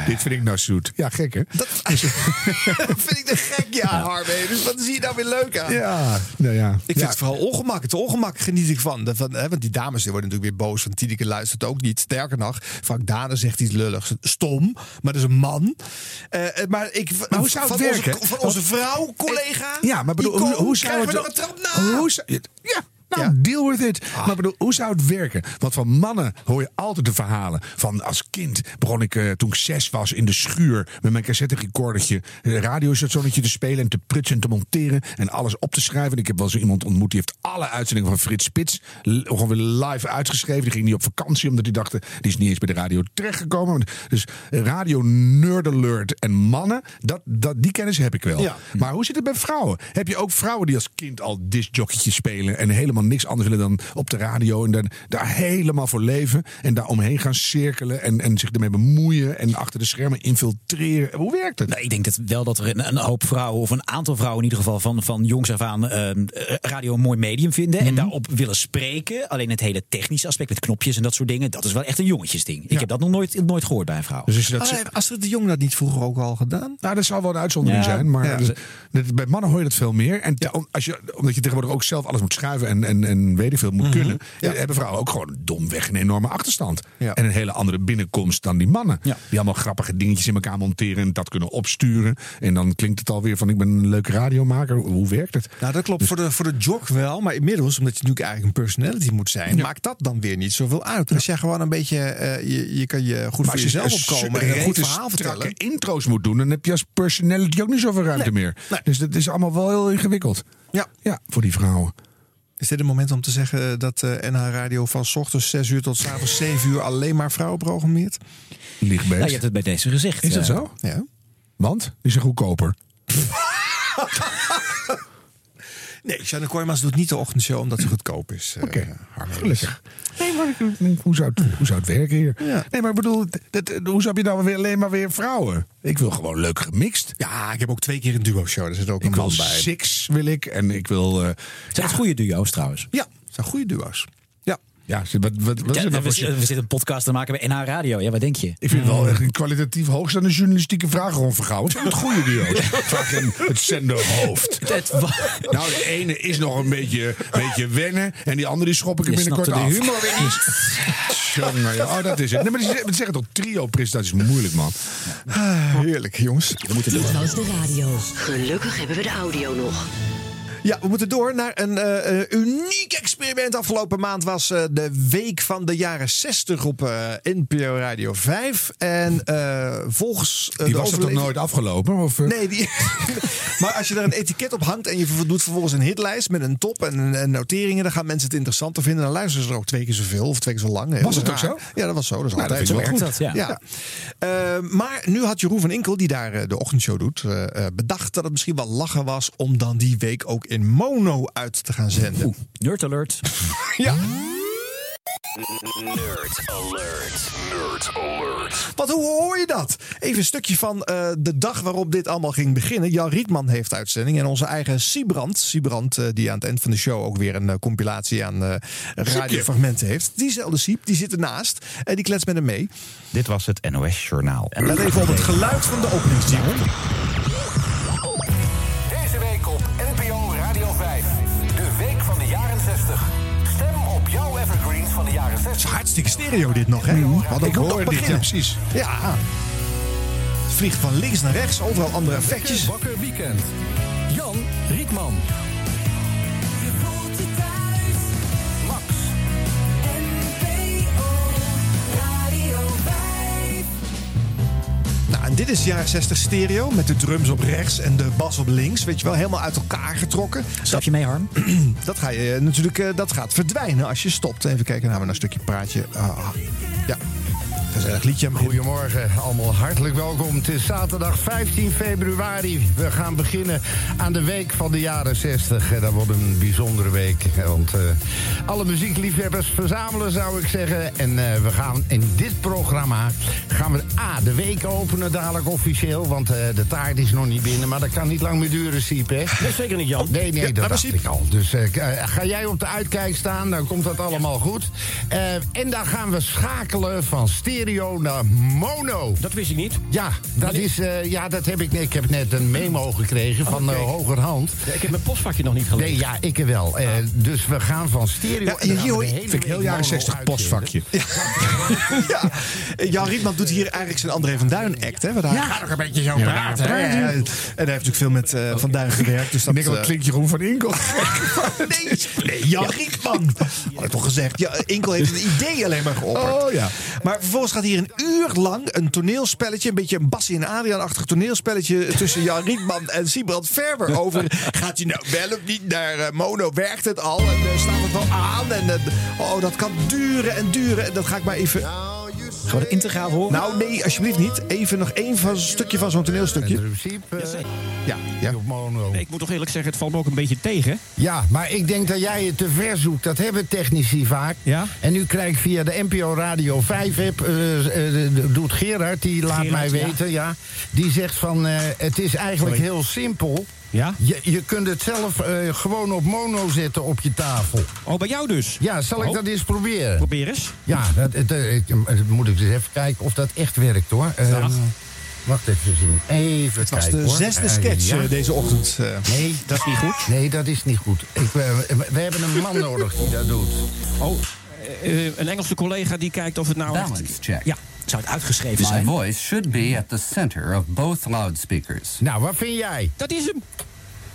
Dit vind ik nou zoet. Ja, gek hè? Dat vind ik te gek, ja, Harvey. Dus wat zie je nou weer leuk aan? Ja, nou ja. Ik vind Ja. het vooral ongemak. Het ongemak geniet ik van. De- van hè, want die dames die worden natuurlijk weer boos. Want Tineke luistert ook niet. Sterker nog, Frank Dane zegt iets lulligs. Stom, maar dat is een man. Eh, maar ik, Maar hoe zou het van werken? Onze, van onze vrouw, collega. Ja, maar bedoel, hoe, hoe zou krijgen het... we nog een trap na? Hoe zou, ja, nou, deal with it. Maar bedoel, hoe zou het werken? Want van mannen hoor je altijd de verhalen. Van als kind begon ik eh, toen ik zes was in de schuur met mijn cassette recordertje, een radiostationnetje te spelen en te prutsen en te monteren en alles op te schrijven. En ik heb wel zo iemand ontmoet die heeft alle uitzendingen van Frits Spits gewoon weer live uitgeschreven. Die ging niet op vakantie omdat hij dacht, die is niet eens bij de radio terechtgekomen. Dus radio nerd alert en mannen, dat, dat, die kennis heb ik wel. Ja. Maar hoe zit het bij vrouwen? Heb je ook vrouwen die als kind al discjockeytjes spelen en helemaal niks anders willen dan op de radio en dan daar helemaal voor leven en daar omheen gaan cirkelen en, en zich ermee bemoeien en achter de schermen infiltreren? Hoe werkt het? Nou, ik denk dat wel dat er een, een hoop vrouwen, of een aantal vrouwen in ieder geval, van, van jongs af aan ehm, eh, radio een mooi medium vinden. Mhm. En daarop willen spreken. Alleen het hele technische aspect met knopjes en dat soort dingen, dat is wel echt een jongetjesding. Ik heb dat nog nooit, nooit gehoord bij een vrouw. Dus als je dat Astrid de Jong dat niet vroeger ook al gedaan? Nou, dat zou wel een uitzondering Ja. zijn. Maar Ja. dus- dat- bij mannen hoor je dat veel meer. En te- om- als je, omdat je tegenwoordig ook zelf alles moet schuiven en, en, en weet ik veel moet kunnen. eh, Hebben vrouwen ook gewoon domweg een enorme achterstand. Ja. En een hele andere binnenkomst dan die mannen. Ja. Die allemaal grappige dingetjes in elkaar monteren en dat kunnen opsturen. En dan klinkt het alweer van ik ben een leuke radiomaker. Hoe, werkt het? Nou, dat klopt voor, de, voor de jog wel. Maar inmiddels, omdat je natuurlijk eigenlijk een personality moet zijn... maakt dat dan weer niet zoveel uit. Als jij gewoon een beetje... eh, je, je kan je goed Maar voor jezelf opkomen en een goed verhaal vertellen... intro's moet doen, dan heb je als personality ook niet zoveel ruimte Nee. meer. Nee. Dus dat is allemaal wel heel ingewikkeld. Ja. Ja, voor die vrouwen. Is dit een moment om te zeggen dat eh NH Radio van 's ochtends 6 uur tot 's avonds 7 uur alleen maar vrouwen programmeert? Liegbeest. Nou, je hebt het bij deze gezegd. Is dat eh. zo? Ja. Want? Die is goedkoper. Nee, Shannon Kooijmans doet niet de ochtendshow omdat ze goedkoop is. Oké, Gelukkig. Nee, maar ik denk, hoe zou het, hoe zou het werken hier? Nee, maar ik bedoel, dat, hoe zou je nou weer alleen maar weer vrouwen? Ik wil gewoon leuk gemixt. Ja, ik heb ook twee keer een duo-show. Daar zit ook Ik een wil man bij. six, wil ik. En ik wil... eh, Zijn het goede duo's trouwens? Ja, het zijn goede duo's. Ja. wat, wat, wat is Ja, het nou we, we zitten een podcast te maken bij NH Radio. Ja, wat denk je? Ik vind het wel echt een kwalitatief hoogstaande journalistieke vraag rond vergouwen. Het zijn het goede duo's. Vraag in het zenderhoofd. Het wa- Nou, de ene is nog een beetje, beetje wennen. En die andere die schop ik er Je binnenkort af. de humor weer niet. Jongen, ja. Oh, dat is het. Nee, maar die, we zeggen toch trio-presentatie is moeilijk, man. Heerlijk, jongens. We moeten Dit was de radio. Gelukkig hebben we de audio nog. Ja, we moeten door naar een eh, eh, uniek experiment. Afgelopen maand was eh, de week van de jaren 60 op eh, NPO Radio 5. En volgens Die de was er toch nooit afgelopen? Of? Nee, die... maar als je er een etiket op hangt en je doet vervolgens een hitlijst met een top en, en noteringen, dan gaan mensen het interessanter vinden. Dan luisteren ze er ook twee keer zoveel of twee keer zo lang. Was het ook zo? Ja, dat was zo. Dat is Nou, altijd zo. goed. dat, ja. Ja. Maar nu had Jeroen van Inkel, die daar de ochtendshow doet, bedacht dat het misschien wel lachen was om dan die week ook in mono uit te gaan zenden. Nerd alert. Ja. Nerd alert. Nerd alert. Want hoe hoor je dat? Even een stukje van eh, de dag waarop dit allemaal ging beginnen. Jan Rietman heeft uitzending. En onze eigen Siebrand, Siebrand eh, die aan het eind van de show ook weer een eh, compilatie aan eh, radiofragmenten heeft. Diezelfde Siep, die zit ernaast. En die kletst met hem mee. Dit was het NOS Journaal. En let even op het geluid van de openingsjingle. Het is 60. hartstikke stereo dit nog, hè? Mm. Dat Ik hoor dit, ja, precies. Ja. vliegt van links naar rechts. Overal andere effectjes. Wakker Weekend. Jan Rietman. En dit is jaren 60 stereo met de drums op rechts en de bas op links. Weet je wel, helemaal uit elkaar getrokken. Stap je mee, Harm? Dat, ga je, eh, natuurlijk, eh, dat gaat verdwijnen als je stopt. Even kijken, nou, we een stukje praatje. Ah, ja, gezellig liedje. Goedemorgen, allemaal hartelijk welkom. Het is zaterdag 15 februari. We gaan beginnen aan de week van de jaren 60. En dat wordt een bijzondere week. Want eh, alle muziekliefhebbers verzamelen, zou ik zeggen. En eh, we gaan in dit programma gaan we A, de week openen dadelijk officieel. Want eh, de taart is nog niet binnen. Maar dat kan niet lang meer duren, Siep, hè? Nee, zeker niet, Jan. Nee, nee, Ja, dat dacht ik al. Dus ga jij op de uitkijk staan, dan komt dat allemaal goed. En dan gaan we schakelen van stereo naar mono. Dat wist ik niet. Ja, dat is, eh, ja, dat heb ik, ik heb net een memo gekregen van Oké. eh, Hogerhand. Ja, ik heb mijn postvakje nog niet gelezen. Nee, ja, ik wel. Eh, dus we gaan van stereo... Ja, hier hoor vind ik heel jaren mono 60 uitzenden. postvakje. ja, Jan Rietman doet hier eigenlijk zijn André van Duin act. Hè, Ja. gaat nog een beetje zo Ja, praten. hè. En hij heeft natuurlijk veel met eh, Van Duin gewerkt. Dus dat Ik denk, eh, klinkt Jeroen van Inkel. nee, nee, Jan Rietman. Had ik toch gezegd. Ja, Inkel heeft een idee alleen maar geopperd. Oh, ja. Maar vervolgens gaat hier een uur lang een toneelspelletje... een beetje een Bassie en Adriaan-achtig toneelspelletje... tussen Jan Rietman en Siebrand Verber over... gaat hij nou wel of niet naar eh, Mono? Werkt het al? En eh, staat het wel aan? En eh, oh, dat kan duren en duren. En dat ga ik maar even... Gewoon het integraal horen? Nou, nee, alsjeblieft niet. Even nog één van, stukje van zo'n toneelstukje. In principe, eh, Ja, ja. Nee, ik moet toch eerlijk zeggen, het valt me ook een beetje tegen. Ja, maar ik denk dat jij het te ver zoekt. Dat hebben technici vaak. Ja? En nu krijg ik via de NPO Radio 5 app... eh, eh, doet Gerard, die laat Gerard, mij weten, ja. Die zegt van, eh, het is eigenlijk Sorry. heel simpel. Ja? Je, je kunt het zelf eh, gewoon op mono zetten op je tafel. Oh, bij jou dus? Ja, zal ik Oh. dat eens proberen? Probeer eens. Ja, dat, het, eh, ik- eh, moet ik eens even kijken of dat echt werkt, hoor. Eh, Dag. wacht even zien. Even Het was kijken, de hoor. zesde sketch ja. deze ochtend. eh. Nee, dat is niet goed. Nee, dat is niet goed. Ik, we, we hebben een man nodig die dat doet. Oh, een Engelse collega die kijkt of het nou echt... Balance check. Ja, zou het uitgeschreven My zijn? voice should be at the center of both loudspeakers. Nou, wat vind jij? Dat is hem.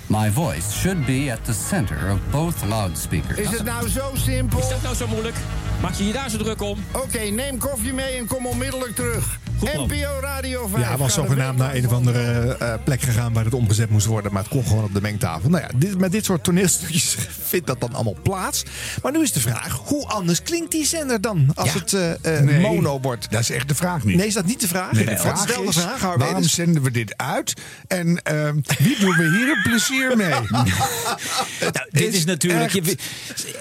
My voice should be at the center of both loudspeakers. Is het nou zo simpel? Is dat nou zo moeilijk? Maak je je daar zo druk om? Oké, neem koffie mee en kom onmiddellijk terug. NPO Radio 5. Ja, hij was zogenaamd naar een of andere eh, plek gegaan waar het omgezet moest worden. Maar het kon gewoon op de mengtafel. Nou ja, dit, met dit soort toneelstukjes vindt dat dan allemaal plaats. Maar nu is de vraag, hoe anders klinkt die zender dan als Ja. het eh, eh, Nee, mono wordt? Dat is echt de vraag niet. Nee, is dat niet de vraag? Nee, de vraag is wel de vraag, waarom Edens? zenden we dit uit? En ehm, wie doen we hier een plezier mee? Nou, dit is natuurlijk. Je,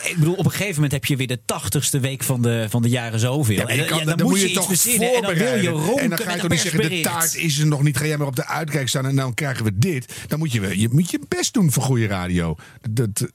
ik bedoel, op een gegeven moment heb je weer de tachtigste week van de, van de jaren zoveel. Ja, En kan- dan, dan, moet je iets toch verzinnen en dan wil je voorbereiden. Ronken En dan ga je toch niet zeggen, de taart is er nog niet. Ga jij maar op de uitkijk staan en dan krijgen we dit. Dan moet je, je, moet je best doen voor goede radio. Dat, dat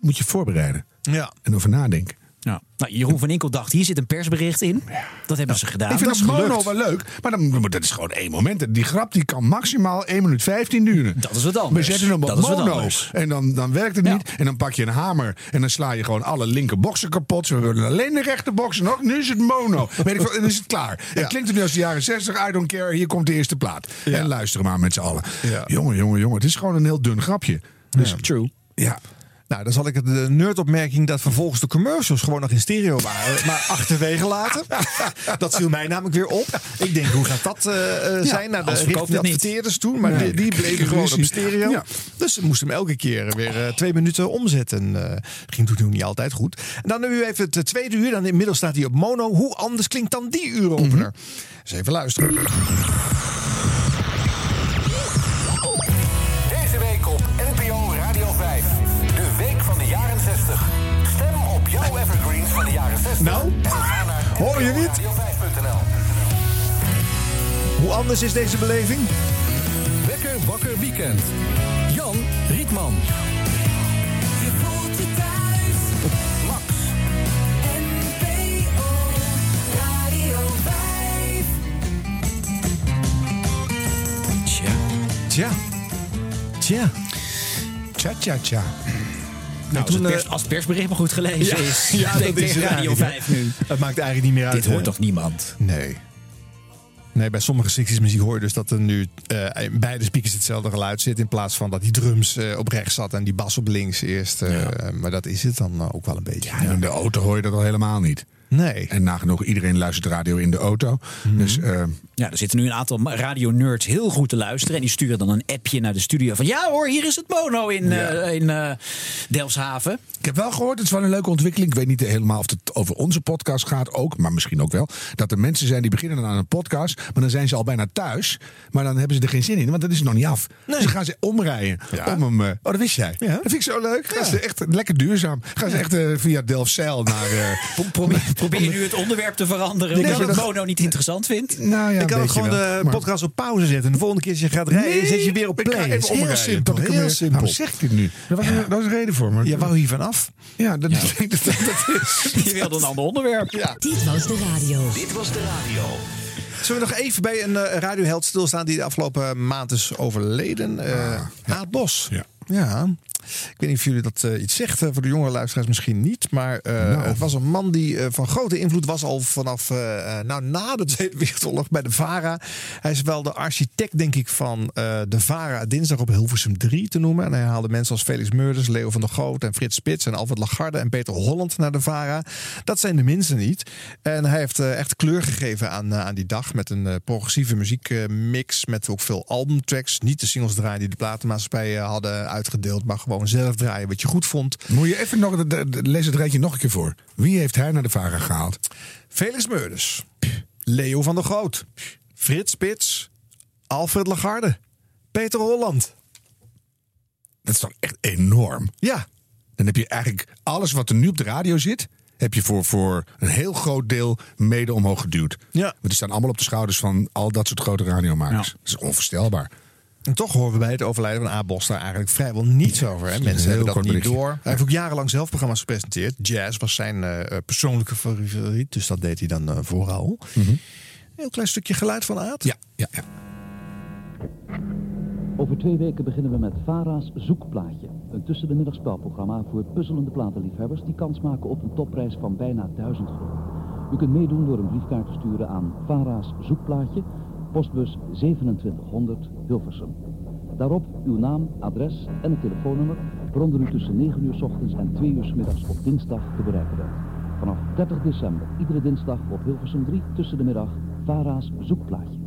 moet je voorbereiden. Ja. En over nadenken. Ja. Nou, Jeroen van Inkel dacht, hier zit een persbericht in. Dat hebben ze gedaan. ik vind dat mono gelukt. wel leuk. Maar dan, dat is gewoon één moment. Die grap die kan maximaal 1 minuut 15 duren. Dat is wat anders. We zetten hem op Dat mono. En dan, dan werkt het niet. En dan pak je een hamer. En dan sla je gewoon alle linker boksen kapot. We hebben alleen de rechter boksen nog. Nu is het mono. Weet ik veel, dan is het klaar. Het klinkt nu als de jaren 60. I don't care. Hier komt de eerste plaat. En luister maar met z'n allen. Jongen, jongen, jongen. Het is gewoon een heel dun grapje. Dus, True. ja. Nou, dan zal ik het de nerdopmerking dat vervolgens de commercials gewoon nog in stereo waren, maar achterwege laten. dat viel mij namelijk weer op. Ik denk, hoe gaat dat eh, eh, zijn? Naar de, anders richting verkoopt de adverteerders toen, maar Nee, die, die bleven gewoon op stereo. Ja. Dus ze moesten hem elke keer weer eh, twee minuten omzetten. Ging toen niet altijd goed. En dan nu even het tweede uur. Dan inmiddels staat hij op mono. Hoe anders klinkt dan die uuropener? Eens even luisteren. Nou, hoor je niet? radio5.nl. Hoe anders is deze beleving? Wekker wakker weekend. Jan Rietman. Je voelt je thuis. Max. NPO Radio 5. Tja. Tja. Tja. Tja, tja, tja. Nou, als, toen, het pers- eh, als het persbericht maar goed gelezen is. ja, denk dat is tegen het Radio eigenlijk, 5 hè. nu. Dat maakt eigenlijk niet meer uit. Dit hoort hè? toch niemand? Nee. Nee, bij sommige 60s muziek hoor je dus dat er nu eh, in beide speakers hetzelfde geluid zit. In plaats van dat die drums eh, op rechts zat en die bas op links eerst. eh, Maar dat is het dan ook wel een beetje. Ja, en in de auto hoor je dat al helemaal niet. Nee. En nagenoeg iedereen luistert radio in de auto. Dus eh, Ja, er zitten nu een aantal radio-nerds heel goed te luisteren. En die sturen dan een appje naar de studio van... ja hoor, hier is het mono in, eh, in eh, Delfshaven. Ik heb wel gehoord, het is wel een leuke ontwikkeling. Ik weet niet helemaal of het over onze podcast gaat ook, maar misschien ook wel. Dat er mensen zijn die beginnen dan aan een podcast, maar dan zijn ze al bijna thuis. Maar dan hebben ze er geen zin in, want dat is nog niet af. Dus dan gaan ze omrijden om hem. eh, oh, dat wist jij. Dat vind ik zo leuk. Gaan ze echt lekker duurzaam. Gaan ze echt via Delfzijl naar. eh, Probeer je nu het onderwerp te veranderen Nee, omdat je dat- mono niet interessant vindt? Nou ja, kan ook gewoon wel, de maar- podcast op pauze zetten. En de volgende keer als je gaat rijden, Nee, zet je weer op ik ga play. even Dat is heel omrijden, simpel. dat ik Heel weer- simpel. Waarom zeg ik dit nu? Er was, een, was een reden voor. Maar... Je wou hiervan af? Ja, dat, dat, dat, dat is. Je wilde een ander onderwerp. Ja. Dit was de radio. Dit was de radio. Zullen we nog even bij een eh, radioheld stilstaan die de afgelopen maand is overleden? Eh Aad Bos. Ja. Ja. Ik weet niet of jullie dat eh, iets zegt. eh, voor de jongere luisteraars misschien niet. Maar eh, Nou. het was een man die van grote invloed was al vanaf nou, na de Tweede Wereldoorlog bij de VARA. Hij is wel de architect, denk ik, van de VARA dinsdag op Hilversum 3 te noemen. En hij haalde mensen als Felix Meurders, Leo van der Goot en Frits Spits en Alfred Lagarde en Peter Holland naar de VARA. Dat zijn de minste niet. En hij heeft echt kleur gegeven aan, aan die dag met een progressieve muziekmix met ook veel albumtracks. Niet de singles draaien die de platenmaatschappijen hadden uitgedeeld, maar gewoon zelf draaien wat je goed vond. Moet je even nog, de- de- lees het rijtje nog een keer voor. Wie heeft hij naar de varen gehaald? Felix Meurders, Leo van der Goot, Frits Spits, Alfred Lagarde, Peter Holland. Dat is toch echt enorm? Ja. Dan heb je eigenlijk alles wat er nu op de radio zit... heb je voor, voor een heel groot deel mede omhoog geduwd. Ja. Want die staan allemaal op de schouders van al dat soort grote radiomakers. Dat is onvoorstelbaar. En toch horen we bij het overlijden van A. Bos daar eigenlijk vrijwel niets over. Hè? Mensen hebben dat niet berichtje. door. Hij heeft ook jarenlang zelf programma's gepresenteerd. Jazz was zijn eh, eh, persoonlijke favoriet. Dus dat deed hij dan eh, vooral. Een heel klein stukje geluid van Aad. Ja, ja, ja. Over twee weken beginnen we met Vara's Zoekplaatje. Een tussen de middagspelprogramma voor puzzelende platenliefhebbers die kans maken op een topprijs van bijna 1000 gulden. U kunt meedoen door een briefkaart te sturen aan Vara's Zoekplaatje, postbus 2700 Hilversum. Daarop uw naam, adres en het telefoonnummer waaronder u tussen 9 uur s ochtends en 2 uur s middags op dinsdag te bereiken bent. Vanaf 30 december, iedere dinsdag op Hilversum 3 tussen de middag, Vara's Zoekplaatje.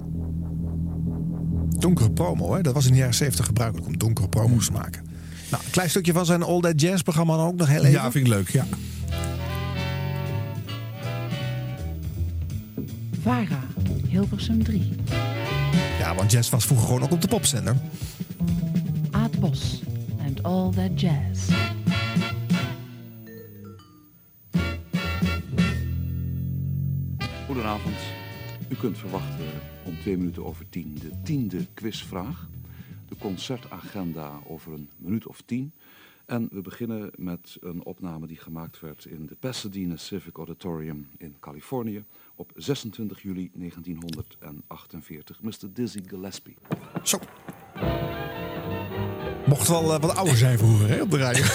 Donkere promo, hè? dat was in de jaren 70 gebruikelijk om donkere promo's te maken. Nou, een klein stukje van zijn All That Jazz programma dan ook nog heel even. Ja, vind ik leuk, ja. VARA, Hilversum 3. Ja, want jazz was vroeger gewoon ook op de popzender. Aad Bos and all that jazz. Goedenavond. U kunt verwachten om twee minuten over tien de tiende quizvraag. De concertagenda over een minuut of tien. En we beginnen met een opname die gemaakt werd in de Pasadena Civic Auditorium in Californië op 26 juli 1948. Mr. Dizzy Gillespie. Zo. Mocht wel eh, wat ouder zijn vroeger hè, op de radio.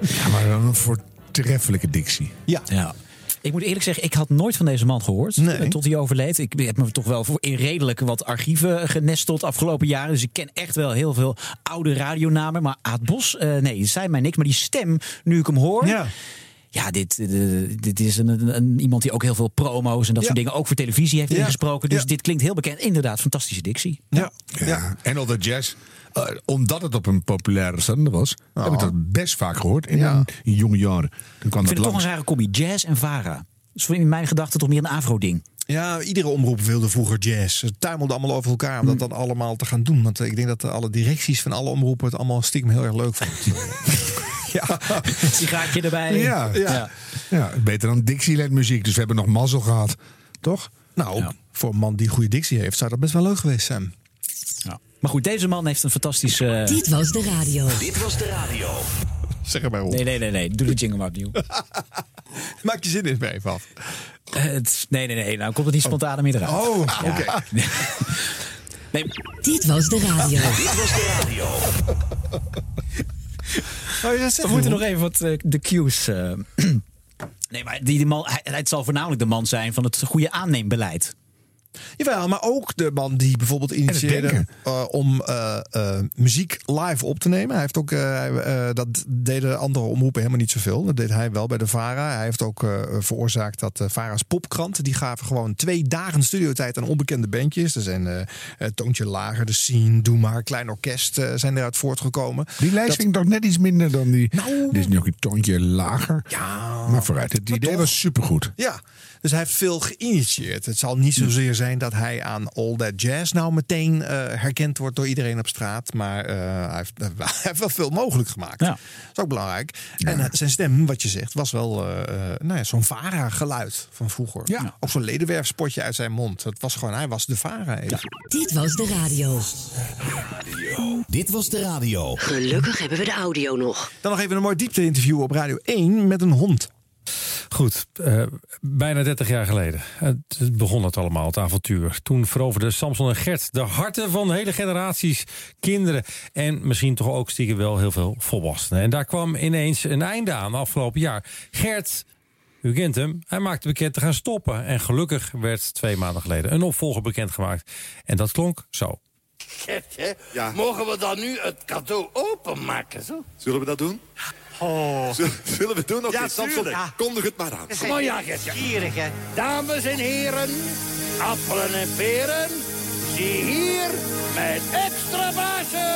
Ja, maar dan een voortreffelijke dictie. Ja. ja. Ik moet eerlijk zeggen, ik had nooit van deze man gehoord. Nee. eh, Tot hij overleed. Ik heb me toch wel voor in redelijk wat archieven genesteld afgelopen jaren. Dus ik ken echt wel heel veel oude radionamen. Maar Aad Bos, eh, nee, zei mij niks. Maar die stem, nu ik hem hoor. Ja. Ja, dit, eh, dit is een, een- een- iemand die ook heel veel promo's en dat Ja. soort dingen ook voor televisie heeft Ja. ingesproken. Dus Ja. dit klinkt heel bekend. Inderdaad, fantastische dictie. Ja. Ja. En al dat jazz. eh, omdat het op een populaire zender was, heb ik dat best vaak gehoord in, jonge jaren. Dan kwam Ik dat vind het toch langs. een rare combi. Jazz en Vara. Dat is in mijn gedachten toch meer een afro-ding. Ja, iedere omroep wilde vroeger jazz. Ze tuimelden allemaal over elkaar om dat dan allemaal te gaan doen. Want ik denk dat alle directies van alle omroepen het allemaal stiekem heel erg leuk vonden. ja. Sigaartje erbij. Ja, ja. ja. beter dan Dixieland muziek. Dus we hebben nog mazzel gehad. Toch? Nou, voor een man die goede dictie heeft, zou dat best wel leuk geweest zijn. Maar goed, deze man heeft een fantastische... Dit was de radio. Dit was de radio. Zeg er maar op. Nee, nee, nee, nee. Doe de jingle maar opnieuw. Maak je zin eens mee even af. Eh, het- nee, nee, nee. Nou komt het niet spontaan meer eruit. Oh, Ja. oké. Nee, Dit was de radio. Dit was de radio. We moeten nog even wat eh, de cues... eh, nee, maar die, die man, hij, het zal voornamelijk de man zijn van het goede aanneembeleid. Jawel, maar ook de man die bijvoorbeeld initieerde eh, om eh, eh, muziek live op te nemen. Hij heeft ook, dat deden andere omroepen helemaal niet zoveel. Dat deed hij wel bij de VARA. Hij heeft ook veroorzaakt dat VARA's popkrant, die gaven gewoon twee dagen studiotijd aan onbekende bandjes. Er zijn Toontje Lager, De Scene, Doe Maar, Klein Orkest zijn eruit voortgekomen. Die lijst Dat- vind ik toch net iets minder dan die. Nou. Dit is nu ook een toontje lager. Ja, maar vooruit. Het idee was supergoed. Ja, dus hij heeft veel geïnitieerd. Het zal niet zozeer zijn dat hij aan All That Jazz nou meteen eh, herkend wordt door iedereen op straat. Maar eh, hij, heeft, hij heeft wel veel mogelijk gemaakt. Dat is ook belangrijk. En eh, zijn stem, wat je zegt, was wel eh, eh, nou ja, zo'n VARA-geluid van vroeger. Ja. Ook zo'n ledenwerfspotje uit zijn mond. Het was gewoon, hij was de VARA even. Dit was de radio. Dit was de radio. Gelukkig hebben we de audio nog. Dan nog even een mooi diepte-interview op Radio 1 met een hond. Goed, eh, bijna 30 jaar geleden het begon het allemaal, het avontuur. Toen veroverden Samson en Gert de harten van hele generaties kinderen... en misschien toch ook stiekem wel heel veel volwassenen. En daar kwam ineens een einde aan afgelopen jaar. Gert, u kent hem, hij maakte bekend te gaan stoppen. En gelukkig werd twee maanden geleden een opvolger bekendgemaakt. En dat klonk zo. Gertje, mogen we dan nu het cadeau openmaken? Zo? Zullen we dat doen? Oh. Zullen we doen? Oké, Ja, Samson. Ja. kondig het maar aan. Maar, ja, Gertje. Dames en heren, appelen en peren, zie hier mijn extra bazen.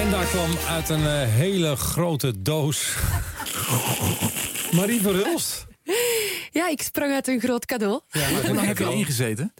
En daar kwam uit een eh, hele grote doos... Marie Verhulst. Ja, ik sprong uit een groot cadeau. Ja, maar Hoe lang heb je erin gezeten?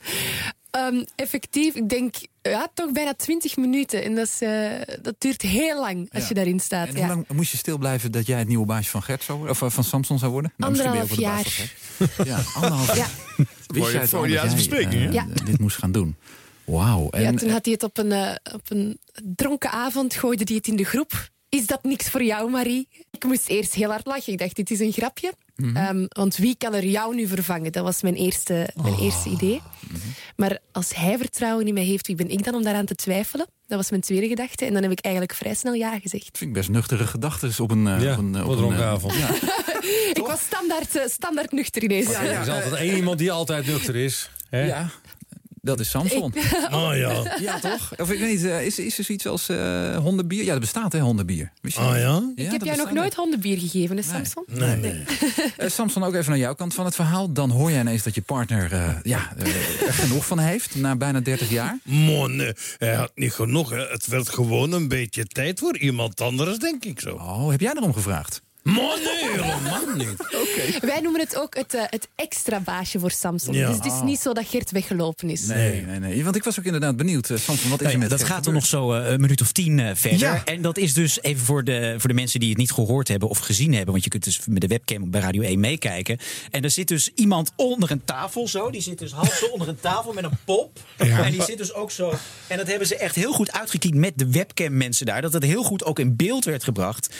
Ehm, effectief, ik denk ja, toch bijna 20 minuten. En dat, is, eh, dat duurt heel lang als Ja. je daarin staat. En ja. hoe lang moest je stil blijven dat jij het nieuwe baasje van Gert zou worden? Of eh, van Samson zou worden? Nou, misschien ben je Anderhalf van Gert. Ja, anderhalf Ja. Wist jij het al dat Freudiaanse jij, bespreking, eh? Ja. dit moest gaan doen? Wauw. ja, En, toen had hij het op een, op een dronken avond, gooide hij het in de groep. Is dat niks voor jou, Marie? Ik moest eerst heel hard lachen. Ik dacht, dit is een grapje. Mhm. Ehm, want wie kan er jou nu vervangen? Dat was mijn eerste, mijn Oh. eerste idee. Mhm. Maar als hij vertrouwen in mij heeft, wie ben ik dan om daaraan te twijfelen? Dat was mijn tweede gedachte. En dan heb ik eigenlijk vrij snel ja gezegd. vind ik best nuchtere gedachten op een... eh, Ja, op een, eh, op een dronken eh, avond. ja. ik was standaard, standaard nuchter ineens. Er is altijd één iemand die altijd nuchter is. Hè? Ja, dat is Samson. Ik- Oh ja. Ja, toch? Of ik weet niet, eh, is, is er zoiets als eh, hondenbier? Ja, dat bestaat hè, hondenbier. Wist je Oh ja? ik heb jou nog nooit hondenbier gegeven, hè, Samson? Nee, nee. Eh, Samson, ook even naar jouw kant van het verhaal. Dan hoor jij ineens dat je partner eh, ja, er genoeg van heeft na bijna 30 jaar. Man, nee, hij had niet genoeg. Hè. Het werd gewoon een beetje tijd voor iemand anders, denk ik zo. Oh, heb jij erom gevraagd? Man, nee, helemaal niet. Wij noemen het ook het, eh, het extra baasje voor Samson. Ja. Dus het is niet zo dat Gert weggelopen is. Nee, nee, nee. Want ik was ook inderdaad benieuwd. eh, Samson, wat is er Nee, met dat Gert gaat er nog zo eh, een minuut of tien verder. Ja. En dat is dus even voor de, voor de mensen die het niet gehoord hebben of gezien hebben. Want je kunt dus met de webcam bij Radio 1 meekijken. En er zit dus iemand onder een tafel zo. Die zit dus half zo onder een tafel met een pop. Ja. En die zit dus ook zo. En dat hebben ze echt heel goed uitgekiend met de webcam mensen daar. Dat het heel goed ook in beeld werd gebracht.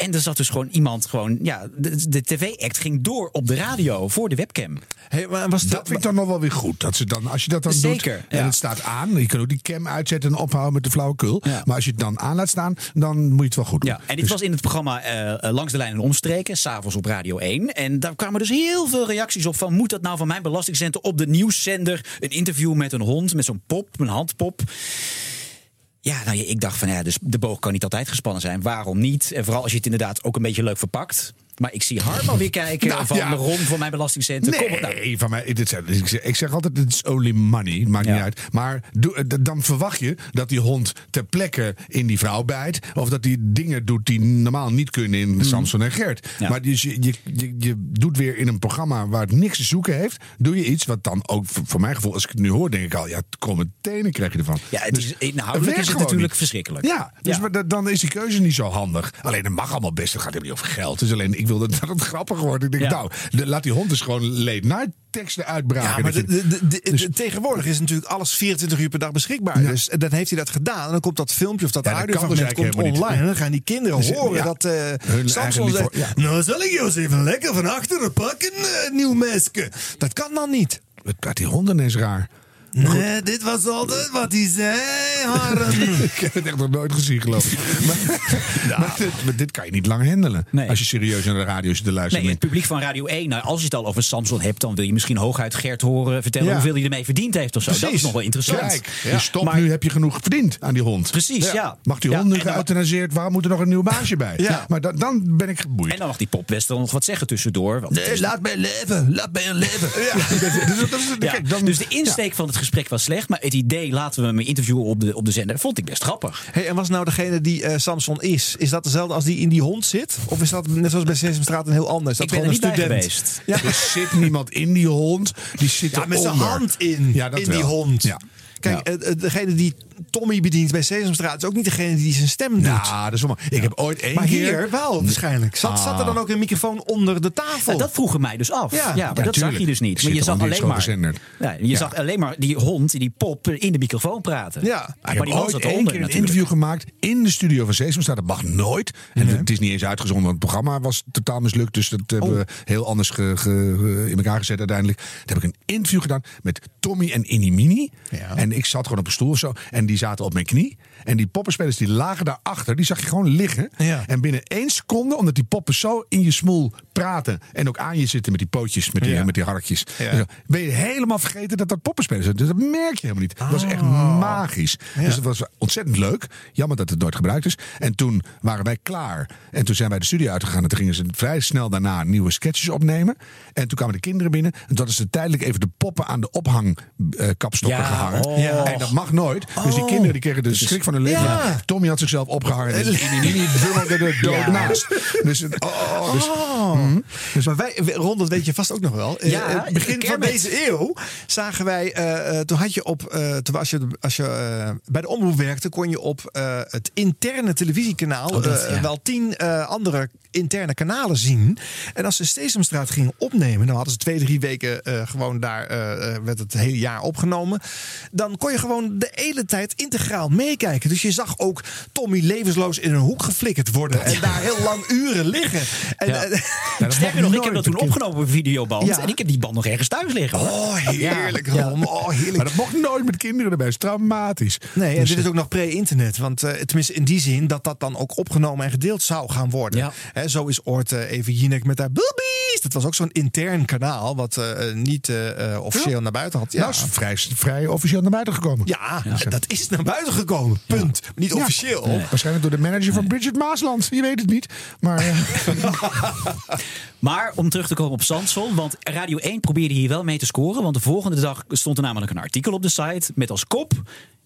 En er zat dus gewoon iemand gewoon, ja, de, de tv-act ging door op de radio voor de webcam. Hey, maar was Dat vind ik dan nog wel weer goed. Dat ze dan, als je dat dan Zeker, doet en ja. het staat aan. Je kan ook die cam uitzetten en ophouden met de flauwekul. Maar als je het dan aan laat staan, dan moet je het wel goed doen. Ja, en dit Dus- was in het programma eh, eh, Langs de Lijn en Omstreken, s'avonds op Radio 1. En daar kwamen dus heel veel reacties op van... moet dat nou van mijn belastingcenter op de nieuwszender? Een interview met een hond, met zo'n pop, een handpop. Ja, nou, ik dacht van ja, dus de boog kan niet altijd gespannen zijn. Waarom niet? En vooral als je het inderdaad ook een beetje leuk verpakt. Maar ik zie Harm alweer kijken Nou, van ja. Ron voor mijn belastingcenter. Kom op, nou. Nee, van mij, dit ik, zeg, ik zeg altijd, het is only money. Maakt niet uit. Maar eh, dan verwacht je dat die hond ter plekke in die vrouw bijt. Of dat die dingen doet die normaal niet kunnen in Samson en Gert. Maar dus je, je, je, je doet weer in een programma waar het niks te zoeken heeft. Doe je iets wat dan ook, voor, mijn gevoel, als ik het nu hoor, denk ik al, ja, kromme tenen krijg je ervan. Ja, het Dus is, inhoudelijk is het natuurlijk niet. verschrikkelijk. Ja, dus maar dan is die keuze niet zo handig. Alleen dat mag allemaal best. Het gaat helemaal niet over geld. Dus alleen ik dat, het grappig wordt. Ik denk, Ja. nou, de- laat die hond dus gewoon late night teksten uitbraken. Ja, maar Dat de, je- de, de- de- Dus- tegenwoordig is natuurlijk alles 24 uur per dag beschikbaar. Dus eh, dan heeft hij dat gedaan. En dan komt dat filmpje of dat Ja, dus audiofragment komt helemaal online. niet. En dan gaan die kinderen Dus, horen ja. dat eh Hun Samson zegt... Nou zal ik jou eens even lekker van achteren pakken, eh, nieuw meisje. Dat kan dan niet. Wat praat die honden is raar. Nee, dit was altijd wat hij zei, Harm. ik heb het echt nog nooit gezien, geloof ik. Maar, maar dit, maar dit kan je niet lang handelen. Als je serieus naar de radio zit te luisteren. Nee, het publiek van Radio 1, nou, als je het al over Samson hebt, dan wil je misschien hooguit Gert horen vertellen Ja. hoeveel hij ermee verdiend heeft of zo. Dat is nog wel interessant. Kijk, dus stop, nu heb je genoeg verdiend aan die hond. Precies, ja. Mag die Ja, hond nu geëuthaniseerd? Waarom moet er nog een nieuw baasje bij? Ja. Maar da- dan ben ik geboeid. En dan mag die popwester nog wat zeggen tussendoor. Want laat mij leven, laat mij leven. Ja, dus de insteek van het gesprek was slecht, maar het idee laten we hem interviewen op de, op de zender vond ik best grappig. Hey, en was nou degene die eh, Samson is, is dat dezelfde als die in die hond zit? Of is dat net zoals bij Sesamstraat een heel ander? Is dat Ik ben er gewoon niet een bij student? geweest. Ja. Er zit niemand in die hond. Die zit Ja, met zijn hand in, Ja, dat in die wel. hond. Ja. Kijk, eh, eh, degene die Tommy bedient bij Sesamstraat is ook niet degene die zijn stem doet. Ja, dat is wel. Ik heb ooit één maar keer. hier wel, waarschijnlijk. Zat, zat er dan ook een microfoon onder de tafel? Ja, dat vroegen mij dus af. Ja, Ja. maar dat zag je dus niet. Maar je zag alleen maar, ja, je zag alleen maar die hond, die pop, in de microfoon praten. Ja. Ik maar heb die hond ooit één keer een natuurlijk. interview gemaakt in de studio van Sesamstraat. Dat mag nooit. En het is niet eens uitgezonden, want het programma was totaal mislukt. Dus dat hebben we heel anders ge- ge- ge- in elkaar gezet uiteindelijk. Toen heb ik een interview gedaan met Tommy en Inimini. En ik zat gewoon op een stoel of zo. En die zaten op mijn knie. En die poppenspelers die lagen daarachter. Die zag je gewoon liggen. En binnen één seconde, omdat die poppen zo in je smoel praten. En ook aan je zitten met die pootjes, met die, Ja. met die harkjes. Ja. En zo, ben je helemaal vergeten dat dat poppenspelers zijn. Dus dat merk je helemaal niet. Dat was echt magisch. Dus het was ontzettend leuk. Jammer dat het nooit gebruikt is. En toen waren wij klaar. En toen zijn wij de studio uitgegaan. En toen gingen ze vrij snel daarna nieuwe sketches opnemen. En toen kwamen de kinderen binnen. En toen hadden ze tijdelijk even de poppen aan de ophangkapstokken gehangen. oh. En dat mag nooit. Dus die Oh. kinderen die kregen de schrik van hun leven. Ja. Tommy had zichzelf opgehangen. En Nini drummelde er dood Ja. naast. Dus, het- oh, dus, Oh. Mhm. Maar wij, Ron, dat weet je vast ook nog wel. Eh, Ja, begin van deze eeuw zagen wij, eh, eh, toen had je op, eh, toen als je, als je bij de omroep werkte, kon je op eh, het interne televisiekanaal Oh, dat, eh, ja. wel tien eh, andere interne kanalen zien. En als ze Stesemstraat gingen opnemen, dan hadden ze twee, drie weken eh, gewoon daar, werd het hele jaar opgenomen. Dan kon je gewoon de hele tijd integraal meekijken. Dus je zag ook Tommy levensloos in een hoek geflikkerd worden en daar heel lang uren liggen. En, Ja. eh, Sterker nog, ik heb dat toen opgenomen op een videoband. Ja. En ik heb die band nog ergens thuis liggen. hoor. Oh, heerlijk, Ja. Oh, heerlijk. Maar dat mocht nooit met kinderen erbij. Dat is traumatisch. Nee, en Dus- dit is ook nog pre-internet. Want eh, tenminste in die zin dat dat dan ook opgenomen en gedeeld zou gaan worden. Ja. Zo is ooit eh, even Jinek met haar boobies. Dat was ook zo'n intern kanaal. Wat eh, niet eh, eh, officieel naar buiten had. Ja, Nou, is vrij, vrij officieel naar buiten gekomen. ja, dat is naar buiten gekomen. Punt. Niet Ja. officieel. Nee. Waarschijnlijk door de manager van Bridget Maasland. Je weet het niet. Maar eh, Maar om terug te komen op Samson, want Radio 1 probeerde hier wel mee te scoren. Want de volgende dag stond er namelijk een artikel op de site met als kop...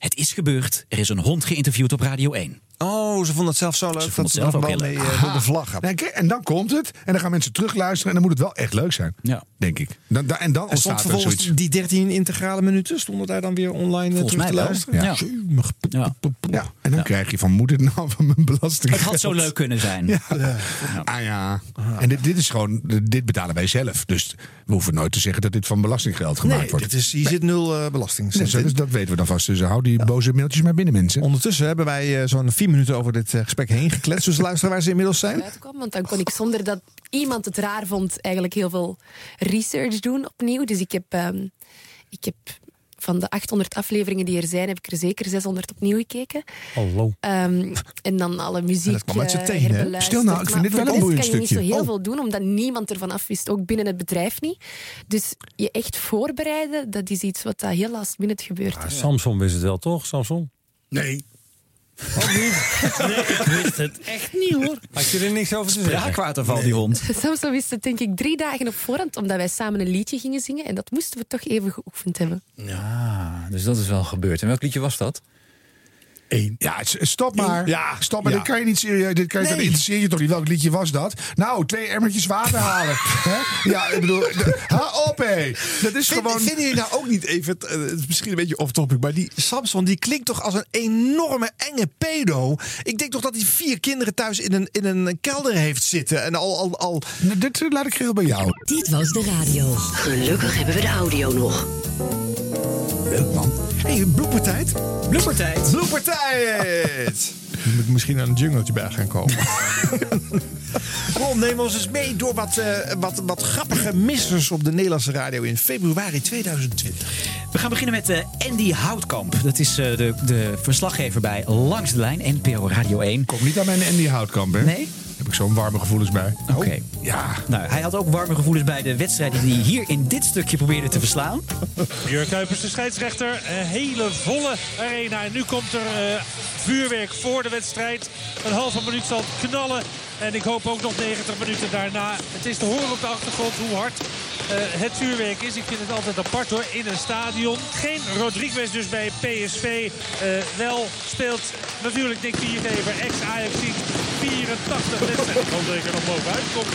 Het is gebeurd, er is een hond geïnterviewd op Radio 1. Oh, ze vonden het zelf zo leuk. vonden dat het ze zelf ook mee vlaggen. nee, kijk, en dan komt het. En dan gaan mensen terugluisteren. En dan moet het wel echt leuk zijn. Ja. Denk ik. Dan, dan- en dan En stond er vervolgens zoiets. die 13 integrale minuten stonden daar dan weer online eh, Volgens terug mij te wel. luisteren? Ja. Ja. Ja, en dan krijg je van, moet het nou van mijn belasting? Het had zo leuk kunnen zijn. Ja. Ah ja. En dit, dit is gewoon, dit betalen wij zelf. Dus we hoeven nooit te zeggen dat dit van belastinggeld gemaakt Nee, wordt. dit is, hier zit nul eh belasting. Dus dat weten we dan vast. Dus hou die boze mailtjes maar binnen, mensen. Ondertussen hebben wij eh, zo'n vier minuten over dit eh, gesprek heen gekletst. Dus luisteren waar ze inmiddels zijn. uitkwam. Want dan kon ik zonder dat iemand het raar vond, eigenlijk heel veel research doen opnieuw. Dus ik heb, ehm, ik heb van de 800 afleveringen die er zijn, heb ik er zeker 600 opnieuw gekeken. Hallo. Ehm, en dan alle muziek dat kwam uit eh, herbeluisterd. Stil nou, ik vind dit wel een boeiend kan je niet zo stukje. heel Oh. veel doen, omdat niemand ervan af wist, ook binnen het bedrijf niet. Dus je echt voorbereiden, dat is iets wat dat heel last minute gebeurt. Ah, Samson wist het wel, toch? Samson? Nee. Nee, ik wist het echt niet hoor. Had je er niks over te zeggen? Spraakwaterval, die hond. Samson wist het denk ik drie dagen op voorhand, omdat wij samen een liedje gingen zingen. En dat moesten we toch even geoefend hebben. Ah, dus dat is wel gebeurd. En welk liedje was dat? Ja, stop maar. Ja. Stop maar. Ja. Dit kan je niet serieus. Dit kan je, Nee. dat interesseert je toch niet? Welk liedje was dat? Nou, twee emmertjes water halen. Hè? Ja, ik bedoel, de- ha op hé. Dat is Vind, gewoon... Vinden jullie nou ook niet even, eh, het is misschien een beetje off-topic, maar die Samson die klinkt toch als een enorme enge pedo? Ik denk toch dat hij vier kinderen thuis in een, in een kelder heeft zitten en al, al, al Nou, Dit eh, laat ik geheel bij jou. Dit was de radio. Gelukkig hebben we de audio nog. Leuk man. Hey, bloepertijd. Bloopertijd. Bloepertijd! Dan moet misschien aan een jungletje bij gaan komen. Ron, neem ons eens mee door wat, eh, wat, wat grappige missers op de Nederlandse radio in februari 2020. We gaan beginnen met eh, Andy Houtkamp. Dat is eh, de, de verslaggever bij Langs de Lijn, NPO Radio 1. Kom niet aan mijn Andy Houtkamp, hè? Nee? Heb ik zo'n warme gevoelens bij. Oké. Ja. Nou, hij had ook warme gevoelens bij de wedstrijd die hij hier in dit stukje probeerde te verslaan. Jurk Kuipers, de scheidsrechter. Een hele volle arena. En nu komt er eh, vuurwerk voor de wedstrijd. Een halve minuut zal knallen. En ik hoop ook nog 90 minuten daarna. Het is te horen op de achtergrond hoe hard eh, het vuurwerk is. Ik vind het altijd apart hoor, in een stadion. Geen Rodriguez dus bij PSV. Eh, wel speelt natuurlijk Nick Viergever, ex-Ajax 84 wedstrijden. Ik hoop dat ik er nog bovenuit kom.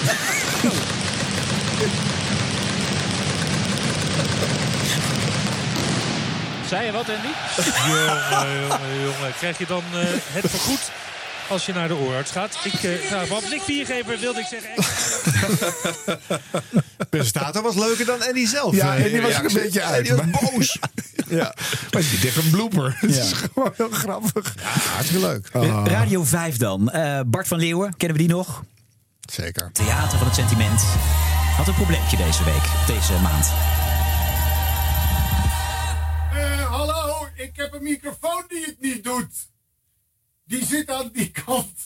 Zei je wat, Andy? jongen, jongen, jongen. Krijg je dan eh, het vergoed als je naar de oorarts gaat? Ik uh, me af. Nick Viergever wilde ik zeggen. presentator was leuker dan Andy zelf. Ja, Eh, en die was een beetje uit. Andy was boos. ja. Maar het is echt een blooper. Het Ja. is gewoon heel grappig. Ja, hartstikke leuk. Ah. Radio 5 dan. Eh, Bart van Leeuwen, kennen we die nog? Zeker. Theater van het Sentiment. Had een probleempje deze week, deze maand. Eh, hallo, ik heb een microfoon die het niet doet. Die zit aan die kant.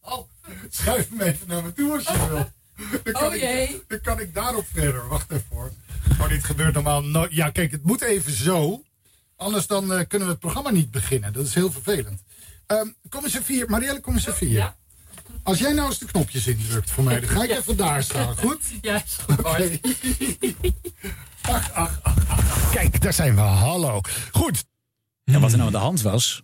Oh, schuif hem even naar me toe als je wil. Dan kan, Oh jee. ik, dan kan ik daarop verder. Wacht even hoor. Maar dit gebeurt normaal nooit. Ja, kijk, het moet even zo. Anders dan eh, kunnen we het programma niet beginnen. Dat is heel vervelend. Ehm kom eens even hier. Marielle, kom eens even hier. Als jij nou eens de knopjes indrukt voor mij, dan ga ik even daar staan. Goed? Ja, is goed. Ach, ach, ach. Kijk, daar zijn we. Hallo. Goed. En wat er nou aan de hand was,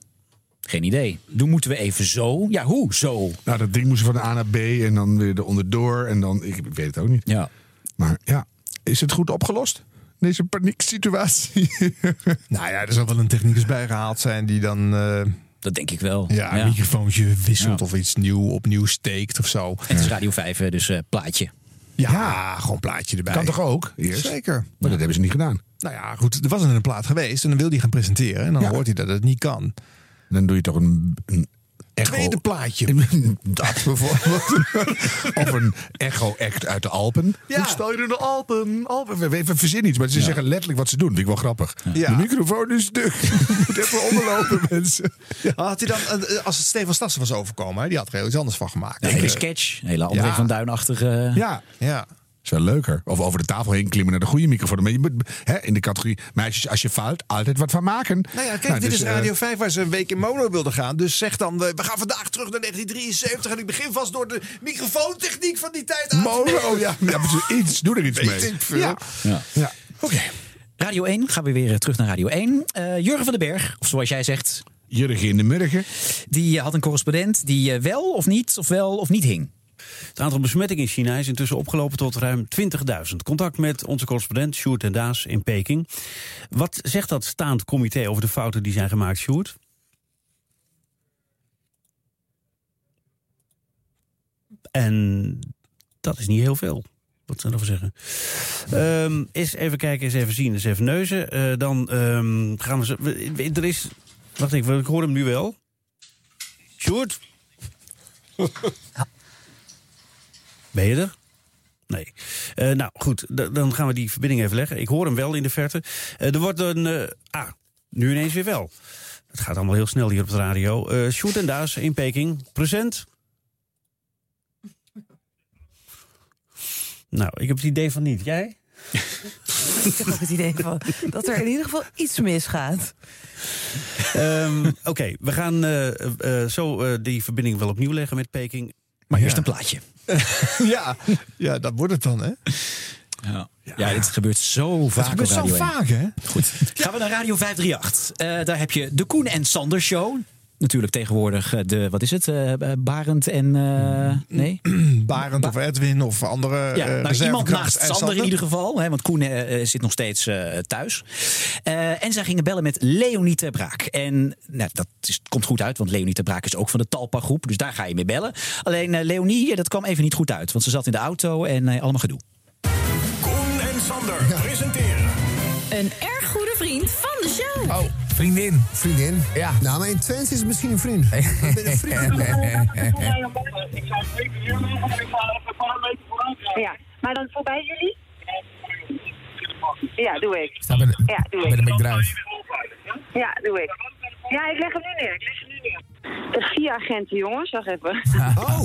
geen idee. Toen moeten we even zo. Ja, hoe zo? Nou, dat ding moest van A naar B en dan weer er onderdoor. En dan, ik weet het ook niet. Ja. Maar ja, is het goed opgelost? Deze panieksituatie. Nou ja, er zal wel een technicus bijgehaald zijn die dan... eh, Dat denk ik wel. ja, een Ja. microfoontje wisselt Ja. of iets nieuw opnieuw steekt of zo. Het is Radio 5, hè, dus eh, plaatje. Ja, gewoon plaatje erbij. Kan toch ook? Eerst? Zeker. Maar dat hebben ze niet gedaan. Nou ja, goed. Er was een plaat geweest en dan wil hij gaan presenteren. En dan Ja. hoort hij dat het niet kan. Dan doe je toch een, een echo. Tweede plaatje. Dat bijvoorbeeld. of een echo-act uit de Alpen. Ja. Hoe stel je in de Alpen? Alpen. We, we, we verzinnen iets, maar ze zeggen letterlijk wat ze doen. Vind ik wel grappig. Ja. De microfoon is stuk. Je moet even onderlopen, mensen. Had hij dan, eh, als het Stefan Stassen was overkomen, die had er heel iets anders van gemaakt. Een hele sketch. Een hele André Ja. van Duinachtige. Ja. Ja. Is wel leuker. Of over de tafel heen klimmen naar de goede microfoon. Maar je moet hè, in de categorie meisjes, als je faalt, altijd wat van maken. Nou ja, kijk, dit dus, is eh, Radio 5 waar ze een week in mono wilden gaan. Dus zeg dan, eh, we gaan vandaag terug naar 1973. En ik begin vast door de microfoontechniek van die tijd aan te Mono, nemen. ja. ja iets, doe er iets mee. ik veel. Ja. Ja. Ja. Oké. Radio 1, gaan we weer eh, terug naar Radio 1. Eh, Jurgen van den Berg, of zoals jij zegt, Jurgen in de morgen. die had een correspondent die wel of niet, of wel of niet hing. Het aantal besmettingen in China is intussen opgelopen tot ruim 20.000. Contact met onze correspondent Sjoerd en Daas in Peking. Wat zegt dat staand comité over de fouten die zijn gemaakt, Sjoerd? En dat is niet heel veel. Wat zou ik zeggen? Ehm eens even kijken, eens even zien, eens even neuzen. Eh, dan ehm, gaan we... We- er is... Wacht even, ik hoor hem nu wel. Sjoerd? Ben je er? Nee. Eh, nou goed, dan gaan we die verbinding even leggen. Ik hoor hem wel in de verte. Eh, er wordt een. eh, ah, nu ineens weer wel. Het gaat allemaal heel snel hier op de radio. Eh Sjoerd en Daas in Peking. Present. Nou, ik heb het idee van niet. Jij? Ik heb ook het idee van dat er in ieder geval iets misgaat. Ehm, Oké, we gaan eh, eh, zo eh, die verbinding wel opnieuw leggen met Peking. Maar eerst een plaatje. ja. ja, dat wordt het dan, hè? Ja, ja dit gebeurt zo vaak Het gebeurt zo Radio 1. vaak, hè? Goed. Gaan we naar Radio 538. Eh, daar heb je de Koen en Sander Show. Natuurlijk tegenwoordig eh, de, wat is het? eh, Barend en, eh, nee? Barend of Edwin of andere Ja, eh, nou, iemand naast Sander in ieder geval. Hè, want Koen eh, eh, zit nog steeds eh, thuis. Eh, en zij gingen bellen met Leonie ter Braak. En nou, dat is, komt goed uit, want Leonie ter Braak is ook van de Talpa-groep. Dus daar ga je mee bellen. Alleen eh, Leonie, eh, dat kwam even niet goed uit. Want ze zat in de auto en eh, allemaal gedoe. Koen en Sander presenteren. Een erg goede vriend van de show. Vriendin. Vriendin? Ja. Nou, maar in is het misschien een vriend. Ik ben een vriend. Ja, maar dan voorbij jullie? Ja, doe ik. Sta bij de, Ja, doe ik. bij de McDrive. Ja, doe ik. Ja, ik leg hem nu neer. Ik leg hem nu neer. De vier agenten, jongens. Wacht even. Oh.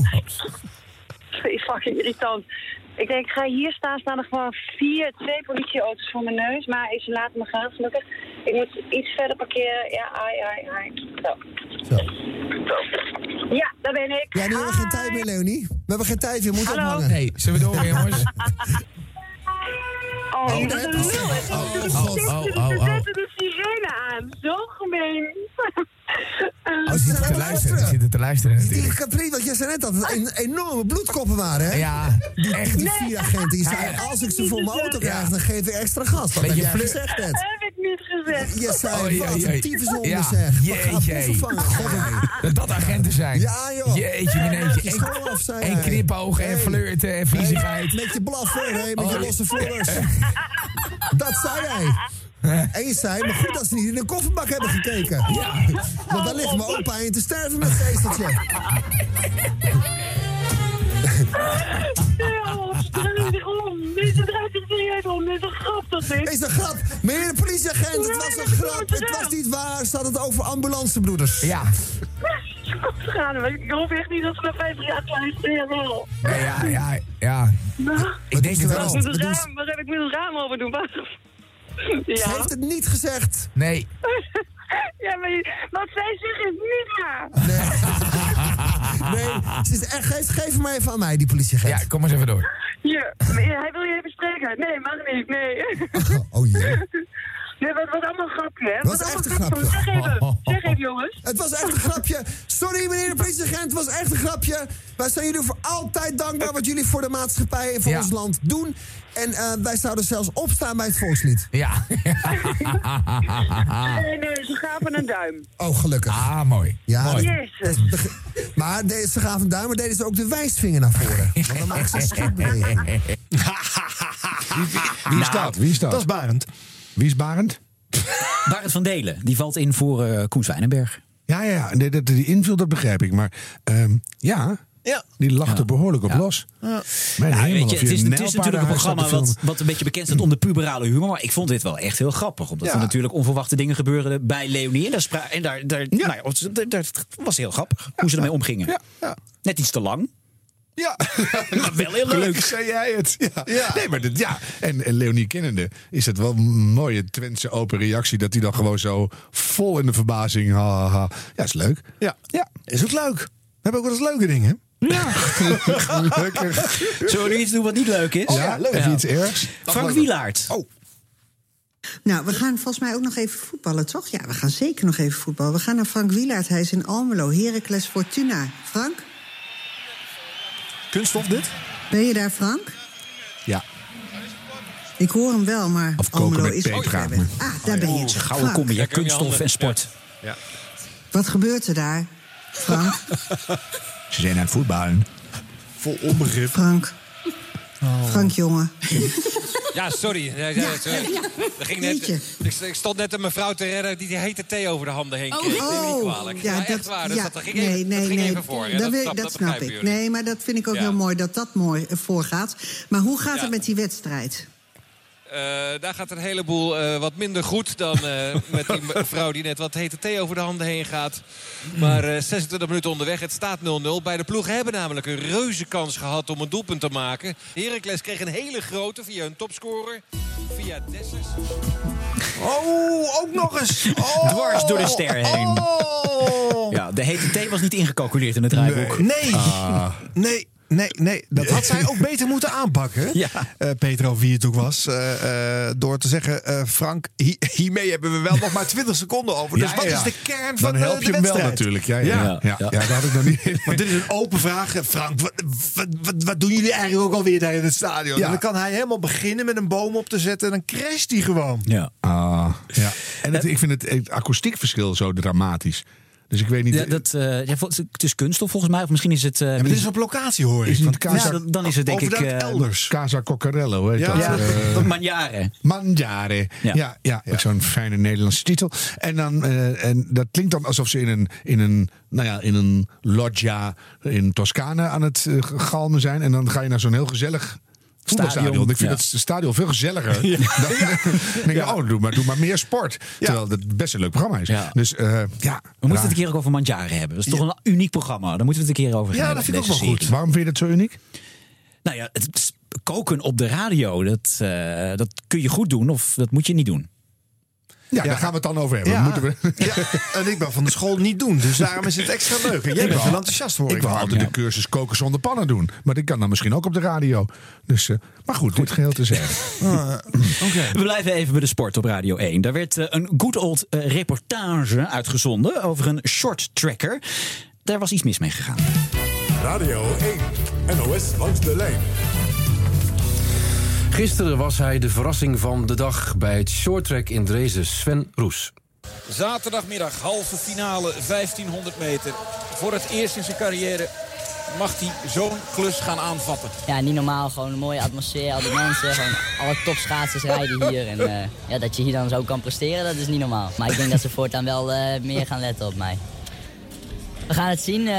Fucking irritant. Ik denk, ik ga hier staan. Staan er gewoon vier, twee politieauto's voor mijn neus. Maar ze laten me gaan, gelukkig. Ik moet iets verder parkeren. Ja, ai, ai, ai. Zo. Zo. Ja, daar ben ik. Ja, nu hebben we geen tijd meer, Leonie. We hebben geen tijd, we moeten Hallo. ophangen. Nee, zullen we door, jongens? Oh, Oh, bent heb een lul. oh, Ze oh, zetten- oh, oh, oh. zetten de sirene aan. Zo gemeen. Oh, ze zitten te luisteren. Ze zitten te luisteren Die. Capri, wat jij zei net dat het een, enorme bloedkoppen waren, hè? Ja, Die, echt. die vier agenten, die zeiden, als ik ze voor mijn auto krijg, dan geef ik extra gas. Dat heb jij flir- gezegd net. Heb ik niet gezegd. Je zei, Oh, ja, wat ja, een zeg. Wat gaat Jeetje. vervangen? God, Dat dat agenten zijn. Ja, joh. Jeetje, af, zei En knipoog en flirten en viezigheid. Met je blaffen, hè, met je Oh. losse vloers. Dat zei hij. En je zei, maar goed dat ze niet in de kofferbak hebben gekeken. Ja. Want daar ligt mijn opa in te sterven met het ezeltje. Dit is een grap, dat is. Is een grap. Meneer de politieagent, het was een grap. Het was niet waar. Ze hadden het over ambulancebroeders. Ja. Gaan, ik hoop echt niet dat ze na 50 jaar luisteren. wel. Ja, ja, ja. Nou, Ik denk het wat wel. heb ik met het raam open doen? Wacht. Ze Ja. heeft het niet gezegd. Nee. Ja, maar wat zij zeggen is niet waar. Nee, ze is echt, geef, geef hem maar even aan mij, die politieagent. Ja, kom maar eens even door. Hier, hij wil je even spreken. Nee, mag niet, nee. Oh jee. Nee, wat was allemaal een grapje, hè? Was Wat echt een allemaal grapje. Zeg even, zeg even, jongens. Het was echt een grapje. Sorry, meneer de politieagent, het was echt een grapje. Wij zijn jullie voor altijd dankbaar wat jullie voor de maatschappij en voor Ja. ons land doen. En eh, wij zouden zelfs opstaan bij het volkslied. Ja. Nee, nee, ze gaven een duim. Oh, gelukkig. Ah, mooi. Ja, Mooi. Jezus. maar deze, ze gaven een duim, maar deden ze ook de wijsvinger naar voren. Want dan maken ze een. Wie is dat? Wie is dat? Dat is Barend. Wie is Barend? Barend van Delen, die valt in voor eh Koen Zwijnenberg. Ja, ja, ja. Dat die invult, dat begrijp ik. Maar ehm, ja, Ja. die lacht er behoorlijk op los. Mijn Ja, hemel, je, het, is, een het is natuurlijk een programma wat, wat een beetje bekend staat om de puberale humor. Maar ik vond dit wel echt heel grappig. Omdat Ja. er natuurlijk onverwachte dingen gebeurden bij Leonie. En daar, en daar, daar, nou ja, dat- dat was heel grappig hoe ze ermee omgingen. Ja, ja. Net iets te lang, Ja. maar wel heel leuk. Gelukkig zei jij het. Ja. Ja. Nee, maar dit, ja. En, en Leonie kennende is het wel een mooie Twentse open reactie. Dat hij dan gewoon zo vol in de verbazing. Ha, ha, ha. Ja, is leuk. Ja. ja, is ook leuk. We hebben ook wel eens leuke dingen. Ja. Gelukkig. Zullen we nu iets doen wat niet leuk is? ja, leuk. Je iets ergs? Frank Wielaert. Oh. Nou, we gaan volgens mij ook nog even voetballen, toch? Ja, we gaan zeker nog even voetballen. We gaan naar Frank Wielaert. Hij is in Almelo. Heracles Fortuna. Frank, Kunststof dit? ben je daar, Frank? Ja. Ik hoor hem wel, maar Of Almelo is weg. Ah, daar ben je. Gouden Frank, combi, ja, kunststof en sport. wat gebeurt er daar? Frank, Ze zijn aan het voetballen. Vol onbegrip. Frank. Frank, jongen. Ja, sorry. Ja, ja, sorry. Er ging net, ik, ik stond net een mevrouw te redden die die hete thee over de handen heen Oh, kreeg. Oh. kwalijk. Ja, dat, echt waar. Dus ja, dat, dat ging nee, even, nee, dat ging nee. even voor. Dat, snap, dat dat snap begrijpen ik. jullie. Nee, maar dat vind ik ook Ja. heel mooi dat dat mooi eh, voorgaat. Maar hoe gaat Ja. het met die wedstrijd? Eh, daar gaat een heleboel eh, wat minder goed dan eh, met die mevrouw die net wat hete thee over de handen heen gaat. Maar eh 26 minuten onderweg, het staat 0-0. Beide ploegen hebben namelijk een reuze kans gehad om een doelpunt te maken. Heracles kreeg een hele grote via een topscorer. Via Dessers. Oh, ook nog eens. Oh. Dwars door de ster heen. Oh. Ja, de hete thee was niet ingecalculeerd in het draaiboek. Nee. Ah. Nee. Nee, nee, dat had zij ook beter moeten aanpakken. Ja. Eh, Peter, of wie het ook was. eh, eh, door te zeggen, eh, Frank, hi- hiermee hebben we wel nog maar 20 seconden over. Dus Ja, wat ja. is de kern van Dan de, help de je hem wel natuurlijk. Ja, ja, ja. ja, ja, dat had ik nog niet. Maar dit is een open vraag. Frank, wat, wat, wat, wat doen jullie eigenlijk ook alweer daar in het stadion? En dan kan hij helemaal beginnen met een boom op te zetten. En dan crasht hij gewoon. Ja. Ah, ja. En het, ik vind het, het akoestiekverschil zo dramatisch. Dus ik weet niet... Ja, dat, eh, ja, het is kunststof volgens mij. Of misschien is het... eh, maar dit is op locatie hoor ik. Is Casa, Ja, dan- is het denk ik, eh, elders. Casa Coccarello, heet Ja, dat. ja, eh, Manjare. Mangiare. Ja, Ja. zo'n fijne Nederlandse titel. En, dan, eh, en dat klinkt dan alsof ze in een, in een, nou ja, in een loggia in Toscane aan het galmen zijn. En dan ga je naar zo'n heel gezellig Stadion, Ik vind ja. het stadion veel gezelliger. Dan, dan denk ik, oh, doe maar, doe maar meer sport. Terwijl het best een leuk programma is. Ja. Dus eh, ja. We moeten het een keer ook over Manjare hebben. Dat is toch een uniek programma. Daar moeten we het een keer over Ja, hebben. dat vind ik ook wel goed. Waarom vind je dat zo uniek? Nou ja, het koken op de radio, dat, eh, dat kun je goed doen of dat moet je niet doen. Ja, daar gaan we het dan over hebben. Ja. Moeten we... Ja, en ik ben van de school niet doen, dus daarom is het extra leuk. En jij bent wel enthousiast hoor Ik ik. wil altijd de cursus koken zonder pannen doen. Maar ik kan dan misschien ook op de radio. Dus, eh, maar goed, dit geheel te zeggen. Ah, We blijven even bij de sport op Radio 1. Daar werd eh, een good old eh, reportage uitgezonden over een short tracker. Daar was iets mis mee gegaan. Radio 1, NOS langs de lijn. Gisteren was hij de verrassing van de dag bij het shorttrack in Dresden, Sven Roes. Zaterdagmiddag, halve finale, 1500 meter. Voor het eerst in zijn carrière mag hij zo'n klus gaan aanvatten. Ja, niet normaal. Gewoon een mooie atmosfeer. Al die mensen, gewoon alle topschaatsers rijden hier. En eh, ja, dat je hier dan zo kan presteren, dat is niet normaal. Maar ik denk dat ze voortaan wel eh, meer gaan letten op mij. We gaan het zien. eh,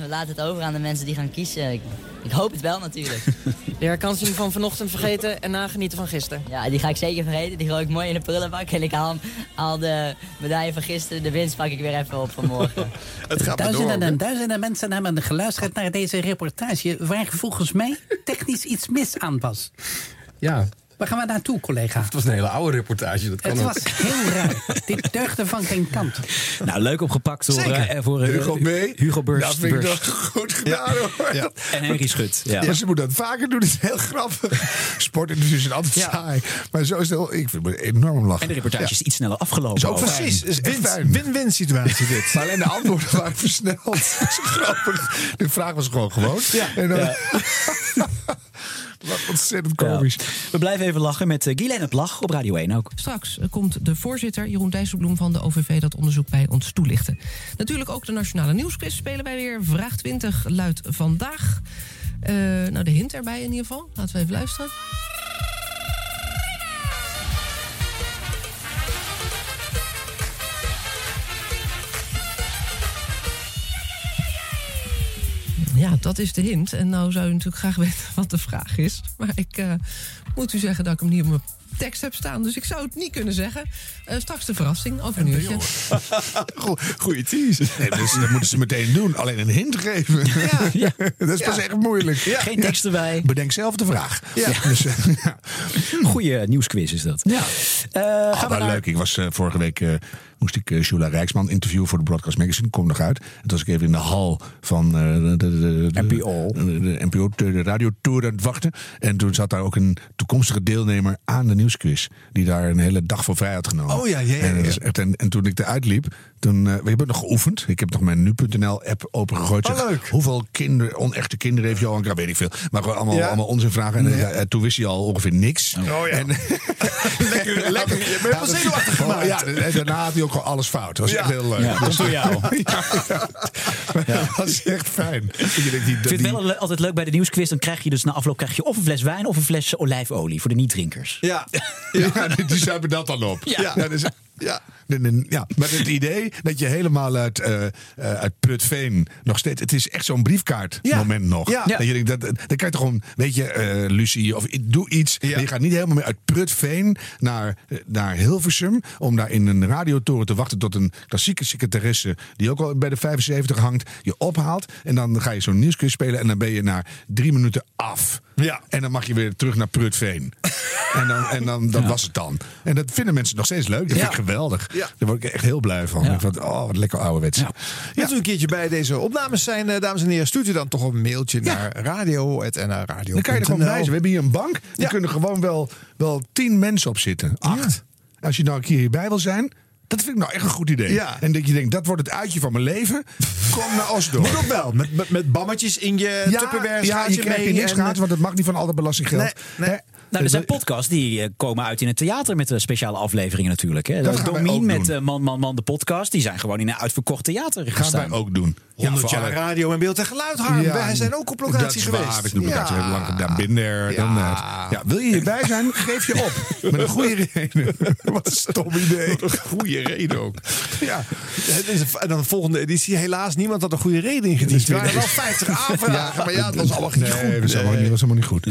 we laten het over aan de mensen die gaan kiezen. Ik, ik hoop het wel natuurlijk. De herkansing van vanochtend vergeten en nagenieten van gisteren. Ja, die ga ik zeker vergeten. Die gooi ik mooi in de prullenbak. En ik haal, haal de medaille van gisteren, de winst pak ik weer even op van morgen. Duizenden en duizenden mensen hebben geluisterd naar deze reportage... waar volgens mij technisch iets mis aan was. Ja, Waar gaan we naartoe, collega? het was een hele oude reportage. Dat kan Het ook. was heel raar. Dit deugde van geen kant. Nou, leuk opgepakt door, eh, voor eh, Hugo mee. Hugo Burst. Dat vind ik toch goed gedaan hoor. Ja. En Henry Schut. Ja. Ja. ze moeten dat vaker doen. Dat is heel grappig. Sportindustrie is altijd Ja. saai. Maar zo is het heel, ik vind het enorm lachen. En de reportage is iets sneller afgelopen. Zo ook. precies. Is win-win situatie dit. Maar alleen de antwoorden waren versneld. Dat is grappig. De vraag was gewoon gewoon. En dan, Wat ontzettend komisch. We blijven even lachen met uh, Guylaine Plag op Radio 1 ook. Straks eh, komt de voorzitter Jeroen Dijsselbloem van de OVV dat onderzoek bij ons toelichten. Natuurlijk ook de Nationale Nieuwsquiz spelen wij weer. Vraag 20 luidt vandaag. Eh, nou, de hint erbij in ieder geval. Laten we even luisteren. Ja, dat is de hint. En nou zou u natuurlijk graag weten wat de vraag is. Maar ik eh, moet u zeggen dat ik hem niet op mijn tekst heb staan. Dus ik zou het niet kunnen zeggen. Eh, straks de verrassing over een uurtje. Goeie tease. Nee, dus dat moeten ze meteen doen. Alleen een hint geven. Ja. dat is pas Ja. echt moeilijk. Geen tekst erbij. Bedenk zelf de vraag. Ja. Dus, eh, ja. Goeie nieuwsquiz is dat. Ja. Gaan we wel naar- leuk. Ik was vorige week eh, moest ik uh, Jula Rijksman interviewen voor de Broadcast Magazine. Kom nog uit. En toen was ik even in de hal van eh, de, de, NPO. De, de NPO, de, de radiotour aan het wachten. En toen zat daar ook een toekomstige deelnemer aan de nieuwsquiz. Die daar een hele dag voor vrij had genomen. Oh ja, ja, ja, En, en, en toen ik eruit liep, toen, eh, we hebben nog geoefend. Ik heb nog mijn nu.nl app opengegooid. Oh, leuk. Hoeveel kinderen, onechte kinderen heeft Johan? Weet ik veel. Maar gewoon allemaal, Ja. allemaal onzinvragen. En Ja. eh, toen wist hij al ongeveer niks. Oh ja. En, lekker, lekker. Je bent wel zenuwachtig gemaakt. Ja, en daarna had hij ook gewoon alles fout. Dat was Ja. echt heel leuk. Ja, dat is door jou. Ja, ja. Maar Dat is echt fijn. Die, Ik vind die- het wel altijd leuk bij de nieuwsquiz. Dan krijg je dus na afloop krijg je of een fles wijn of een fles olijfolie voor de niet-drinkers. Ja. Ja, die, zuipen dat dan op. Ja. dat is, ja. Ja. Maar het idee dat je helemaal uit, eh eh, uit Prutveen nog steeds... Het is echt zo'n briefkaart Ja. nog. Ja. Dat je denkt, dat, dan kan je toch gewoon... Weet je, eh, Lucie, of doe iets. Ja. Je gaat niet helemaal meer uit Prutveen naar, naar Hilversum... om daar in een radiotoren te wachten tot een klassieke secretaresse... die ook al bij de 75 hangt, je ophaalt. En dan ga je zo'n nieuwsquiz spelen... en dan ben je na drie minuten af. Ja. En dan mag je weer terug naar Prutveen. en dan, en dan dat was het dan. En dat vinden mensen nog steeds leuk. Dat vind ik geweldig. Ja. Daar word ik echt heel blij van. Ik vind, oh, wat lekker ouderwets. Ja. Wilt u een keertje bij deze opnames zijn, eh, dames en heren? Stuurt u dan toch een mailtje naar radio.nradio.nl. Dan kan je er gewoon bij zijn. We hebben hier een bank. Daar kunnen gewoon wel, wel tien mensen op zitten. Acht. Als je nou een keer hierbij wil zijn. Dat vind ik nou echt een goed idee. Ja. En dat je denkt, dat wordt het uitje van mijn leven. Kom naar Osdorp. Moet ook wel, met, met, met bammetjes in je Ja, ja, je krijgt hier niks want het mag niet van al dat belastinggeld. Nee, nee. Nou, er zijn podcasts die eh, komen uit in het theater met eh, speciale afleveringen natuurlijk. Hè. Dat gaan Domien met doen. eh, Man, Man, Man, de podcast. Die zijn gewoon in een uitverkocht theater Gaan gestaan. wij ook doen. 100 voor jaar alle- radio en beeld en geluid, Harm. Ja, wij zijn ook op locatie dat is geweest. Waar, locatie Ja. heel lang gedaan. Bin there, Ja. that. Ja, wil je hierbij zijn? Geef je op. Met een goede reden. Wat een stom idee. Een goede reden ook. Ja. Het is een- En dan de volgende editie. Helaas, niemand had een goede reden ingediend. Er waren wel 50 aanvragen, maar ja, dat was allemaal niet nee, goed. dat was allemaal, niet- was allemaal niet goed.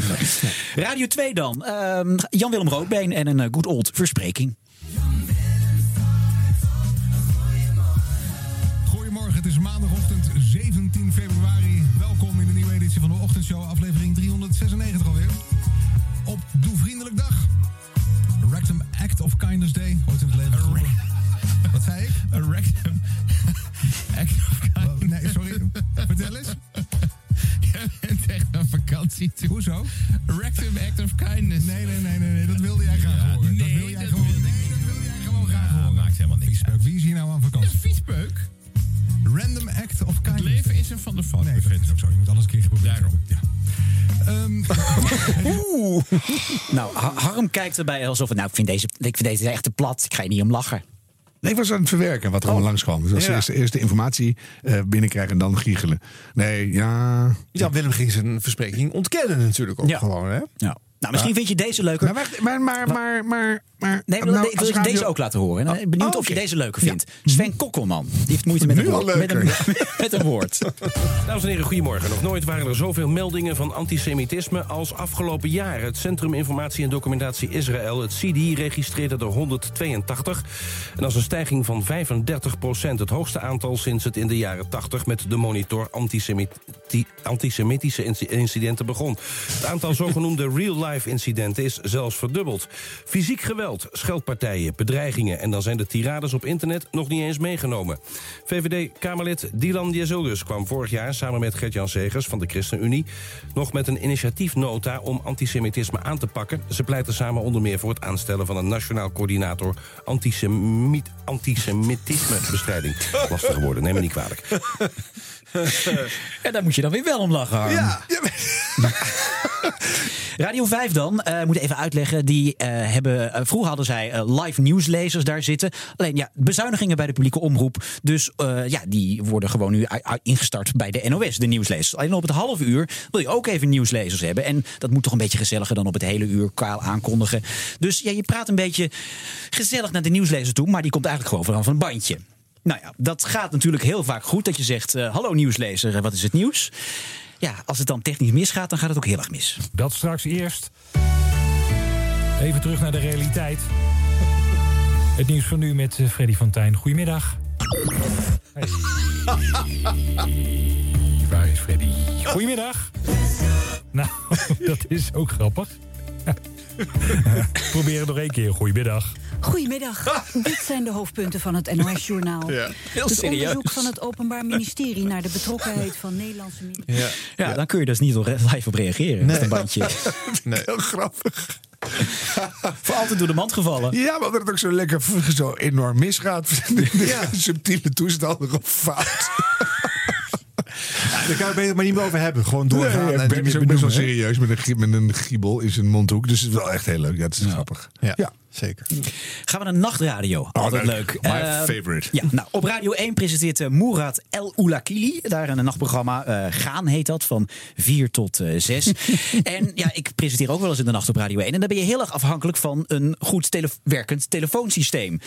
Radio 2 dan. Ehm, Jan-Willem Roodbeen en een eh, good old verspreking. Goedemorgen, het is maandagochtend 17 februari. Welkom in de nieuwe editie van de Ochtendshow, aflevering 396 alweer. Op Doe Vriendelijk Dag. Rectum Act of Kindness Day, ooit in het leven geroepen. Wat zei ik? Een rectum Act of Kindness. Nee, sorry. Vertel eens. Jij bent echt een vakantie toe. Hoezo? Rectum Act of Kindness. Nee, nee, nee, nee, nee. dat wilde jij graag horen. dat wil jij gewoon. Nee, dat wil jij gewoon graag horen. maakt helemaal niks Viespeuk. Wie is hier nou aan vakantie? viespeuk. Random Act of Kindness. Het leven is een van de fout. Nee, dat is ook zo. Je moet alles een keer geprobeerd hebben. Ja. Ehm, Oeh. Nou, Ha- Harm kijkt erbij alsof het... Nou, ik vind deze, ik vind deze echt te plat. Ik ga je niet om lachen. Nee, ik was aan het verwerken wat er allemaal langskwam. Dus als Ja. eerst, eerst de informatie eh, binnenkrijgen en dan giechelen. Nee, ja... Ja, Willem ging zijn verspreking ontkennen natuurlijk ook gewoon. Hè? Ja. Nou, misschien vind je deze leuker. Maar, wacht, maar, maar, maar, maar, maar Nee, maar nou, ik wil radio- deze ook laten horen. En, eh, Benieuwd Oh, of je deze leuker vindt. Sven Kokkelman. Die heeft moeite met een, woord, met een, met een woord. Dames en heren, goedemorgen. Nog nooit waren er zoveel meldingen van antisemitisme als afgelopen jaar. Het Centrum Informatie en Documentatie Israël, het CIDI, registreerde er 182. En dat is een stijging van 35 procent. Het hoogste aantal sinds het in de jaren 80 met de monitor antisemiti- antisemitische inci- incidenten begon. Het aantal zogenoemde real-life incidenten is zelfs verdubbeld. Fysiek geweld, scheldpartijen, bedreigingen... en dan zijn de tirades op internet nog niet eens meegenomen. VVD-Kamerlid Dylan Jezildus kwam vorig jaar... samen met Gert-Jan Segers van de ChristenUnie... nog met een initiatiefnota om antisemitisme aan te pakken. Ze pleiten samen onder meer voor het aanstellen... van een nationaal coördinator antisemitismebestrijding. Lastige woorden, neem me niet kwalijk. En daar moet je dan weer wel om lachen, Harm. Ja. Radio 5 dan, eh moet even uitleggen. Die eh, hebben, eh, vroeger hadden zij live nieuwslezers daar zitten. Alleen ja, bezuinigingen bij de publieke omroep. Dus ja, die worden gewoon nu ingestart bij de NOS, de nieuwslezers. Alleen op het half uur wil je ook even nieuwslezers hebben. En dat moet toch een beetje gezelliger dan op het hele uur kaal aankondigen. Dus ja, je praat een beetje gezellig naar de nieuwslezer toe. Maar die komt eigenlijk gewoon vanaf een bandje. Nou ja, dat gaat natuurlijk heel vaak goed. Dat je zegt, eh, hallo nieuwslezer, eh, wat is het nieuws? Ja, als het dan technisch misgaat, dan gaat het ook heel erg mis. Dat straks eerst. Even terug naar de realiteit. Het nieuws van nu met eh, Freddy van Tijn. Goedemiddag. Hey. Waar is Freddy? Goedemiddag. Nou, dat is ook grappig. Probeer het nog één keer. Goedemiddag. Goedemiddag. Dit zijn de hoofdpunten van het NOS-journaal. Ja, heel het serieus. onderzoek van het Openbaar Ministerie naar de betrokkenheid van Nederlandse militairen. Ja, dan kun je dus niet live op reageren met een bandje. Nee. Heel grappig. Voor altijd door de mand gevallen. Ja, maar dat het ook zo lekker zo enorm misgaat. Ja. Subtiele toestanden of fout. Daar kan je het maar niet meer over hebben. Gewoon doorgaan. Nee, en Ben niet is ook best wel serieus met een, met een giebel in zijn mondhoek. Dus het is wel echt heel leuk. Ja, het is grappig. Ja, zeker. Gaan we naar nachtradio. Altijd leuk. leuk. My Eh, favorite. Ja, nou, op Radio 1 presenteert eh, Murat El Oulakili. Daar een nachtprogramma. eh, Gaan heet dat, van 4 tot eh 6. en ja, ik presenteer ook wel eens in de nacht op Radio 1. En dan ben je heel erg afhankelijk van een goed tele werkend telefoonsysteem.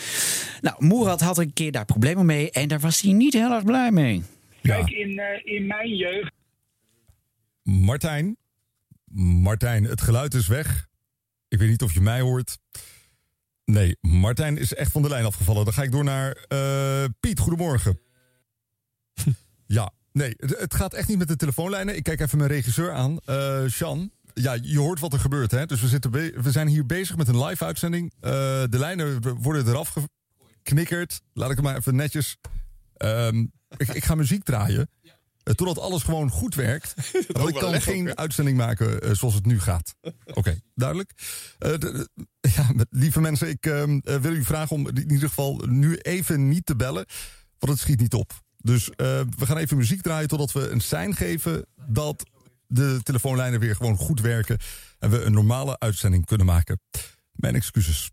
Nou, Murat had een keer daar problemen mee. En daar was hij niet heel erg blij mee. Kijk, in, eh, in mijn jeugd. Martijn. Martijn, het geluid is weg. Ik weet niet of je mij hoort. Nee, Martijn is echt van de lijn afgevallen. Dan ga ik door naar eh, Piet. Goedemorgen. ja, nee, het, gaat echt niet met de telefoonlijnen. Ik kijk even mijn regisseur aan, eh Sean. Ja, je hoort wat er gebeurt, hè? Dus we, zitten we zijn hier bezig met een live uitzending. Eh, de lijnen worden eraf geknikkerd. Laat ik het maar even netjes. Ehm, ik, ik ga muziek draaien. eh, totdat alles gewoon goed werkt. Ik kan ook, geen hè? uitzending maken eh, zoals het nu gaat. Oké, duidelijk. Eh, de- ja, lieve mensen, ik ehm, eh, wil u vragen om in ieder geval nu even niet te bellen. Want het schiet niet op. Dus we gaan even muziek draaien totdat we een sein geven dat de telefoonlijnen weer gewoon goed werken en we een normale uitzending kunnen maken. Mijn excuses.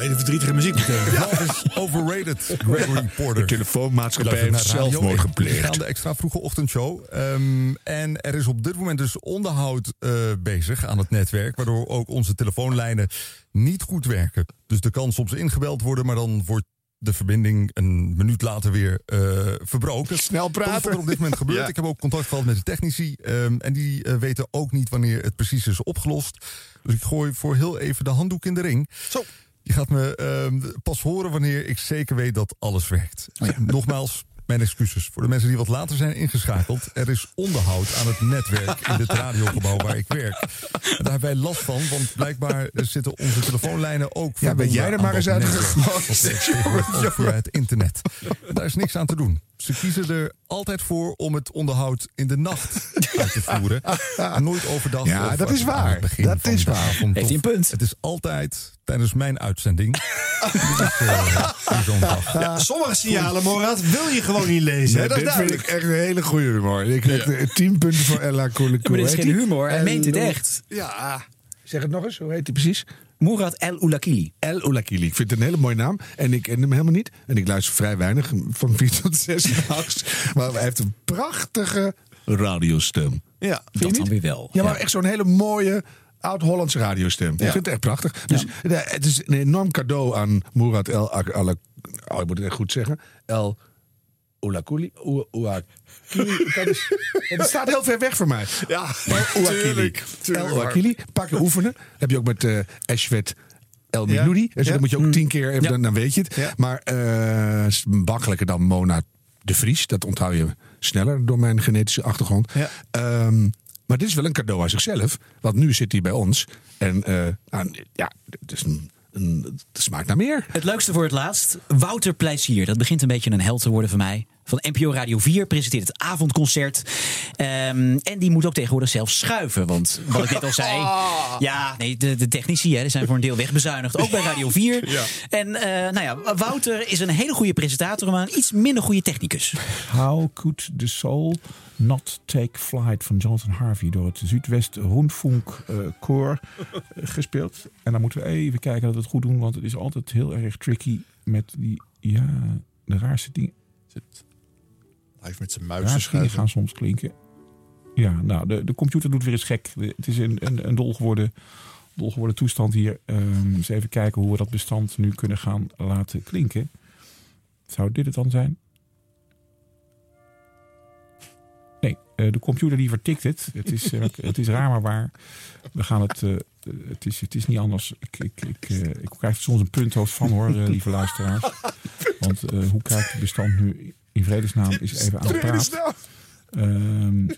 Hele verdrietige muziek meteen. Ja, is overrated, Gregory Porter. De telefoonmaatschappij heeft zelfmoord 1. gepleegd. We gaan de extra vroege ochtendshow. Ehm, en er is op dit moment dus onderhoud eh, bezig aan het netwerk. Waardoor ook onze telefoonlijnen niet goed werken. Dus de kans op ze ingebeld worden, maar dan wordt de verbinding een minuut later weer eh, verbroken. Snel praten. Dat is wat er op dit moment gebeurt. Ja. Ik heb ook contact gehad met de technici. ehm, en die eh, weten ook niet wanneer het precies is opgelost. Dus ik gooi voor heel even de handdoek in de ring. Zo. Je gaat me ehm, pas horen wanneer ik zeker weet dat alles werkt. Nogmaals, mijn excuses voor de mensen die wat later zijn ingeschakeld. Er is onderhoud aan het netwerk in dit radiogebouw waar ik werk. En daar hebben wij last van, want blijkbaar zitten onze telefoonlijnen ook Ja, ben jij er maar eens uit ook via het internet. Daar is niks aan te doen. Ze kiezen er altijd voor om het onderhoud in de nacht uit te voeren. En nooit overdag. Ja, of dat is waar. het begin Dat van is waar. avond. Heeft hij een punt? Het is altijd tijdens mijn uitzending. Eh. Ja, sommige signalen, Morad, wil je gewoon niet lezen. dat dit vind ik echt een hele goede humor. Ik krijg eh, tien punten voor Ella Koulikou. Maar dit is geen die? humor, hij meent het echt. Ja. Zeg het nog eens, hoe heet hij precies? Murat El Oulakili. El Oulakili. Ik vind het een hele mooie naam. En ik ken hem helemaal niet. En ik luister vrij weinig, van 4 tot 6 nachts. Maar hij heeft een prachtige radiostem. Ja, Vind Dat dan weer wel. Ja, maar echt zo'n hele mooie oud-Hollandse radiostem. Ik vind het echt prachtig. Dus eh, het is een enorm cadeau aan Murat El... Oh, ik moet het echt goed zeggen. El Oulakuli. Oua- Ouakili. Dat, is, dat staat heel ver weg voor mij. Ja. El Ouakili. Pak je oefenen. Dat heb je ook met eh Ashwet El Miloudi. Dus Ja. dat moet je ook tien keer, even, Ja. dan, dan weet je het. Ja. Maar eh makkelijker dan Mona de Vries. Dat onthoud je sneller door mijn genetische achtergrond. Ja. Ehm, maar dit is wel een cadeau aan zichzelf. Want nu zit hij bij ons. En eh, nou, ja, het, is een, een, het smaakt naar meer. Het leukste voor het laatst. Wouter Plezier. Dat begint een beetje een held te worden voor mij. Van NPO Radio 4 presenteert het avondconcert. Ehm, en die moet ook tegenwoordig zelf schuiven. Want wat ik net al zei. Ja, nee, de, de technici hè, die zijn voor een deel wegbezuinigd. Ook bij Radio 4. Ja. En eh, nou ja, Wouter is een hele goede presentator. Maar een iets minder goede technicus. How could the soul not take flight van Jonathan Harvey door het Zuidwest Rundfunk eh koor eh, gespeeld. En dan moeten we even kijken dat we het goed doen, want het is altijd heel erg tricky met die, ja, de raarste dingen. Hij heeft met zijn muis schuiven. gaan soms klinken. Ja, nou, de, de computer doet weer eens gek. Het is een, een, een dol, geworden, dol geworden toestand hier. Ehm eens even kijken hoe we dat bestand nu kunnen gaan laten klinken. Zou dit het dan zijn? Nee, eh, de computer die vertikt het. Het is, eh, het is raar maar waar. We gaan het. eh, het, is, het is niet anders. Ik, ik, ik, eh, ik krijg er soms een punthoofd van hoor, lieve luisteraars. Want hoe kijkt het bestand nu in vredesnaam is even aan het praten. Ehm,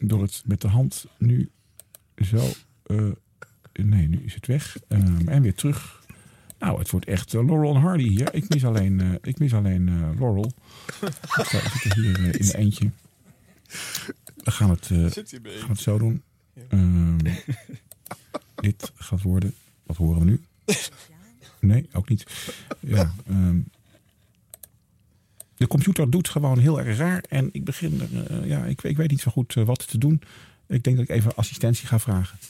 door het met de hand nu zo. eh, nee, nu is het weg. Ehm, en weer terug. Nou, het wordt echt eh, Laurel en Hardy hier. Ik mis alleen, eh, ik mis alleen eh, Laurel. Ik zit hier in een eentje. We gaan het, eh, gaan het zo doen. Ehm, dit gaat worden. Wat horen we nu? Nee, ook niet. Ja, ehm, de computer doet gewoon heel erg raar. En ik begin er, eh, ja, ik, ik weet niet zo goed eh, wat te doen. Ik denk dat ik even assistentie ga vragen.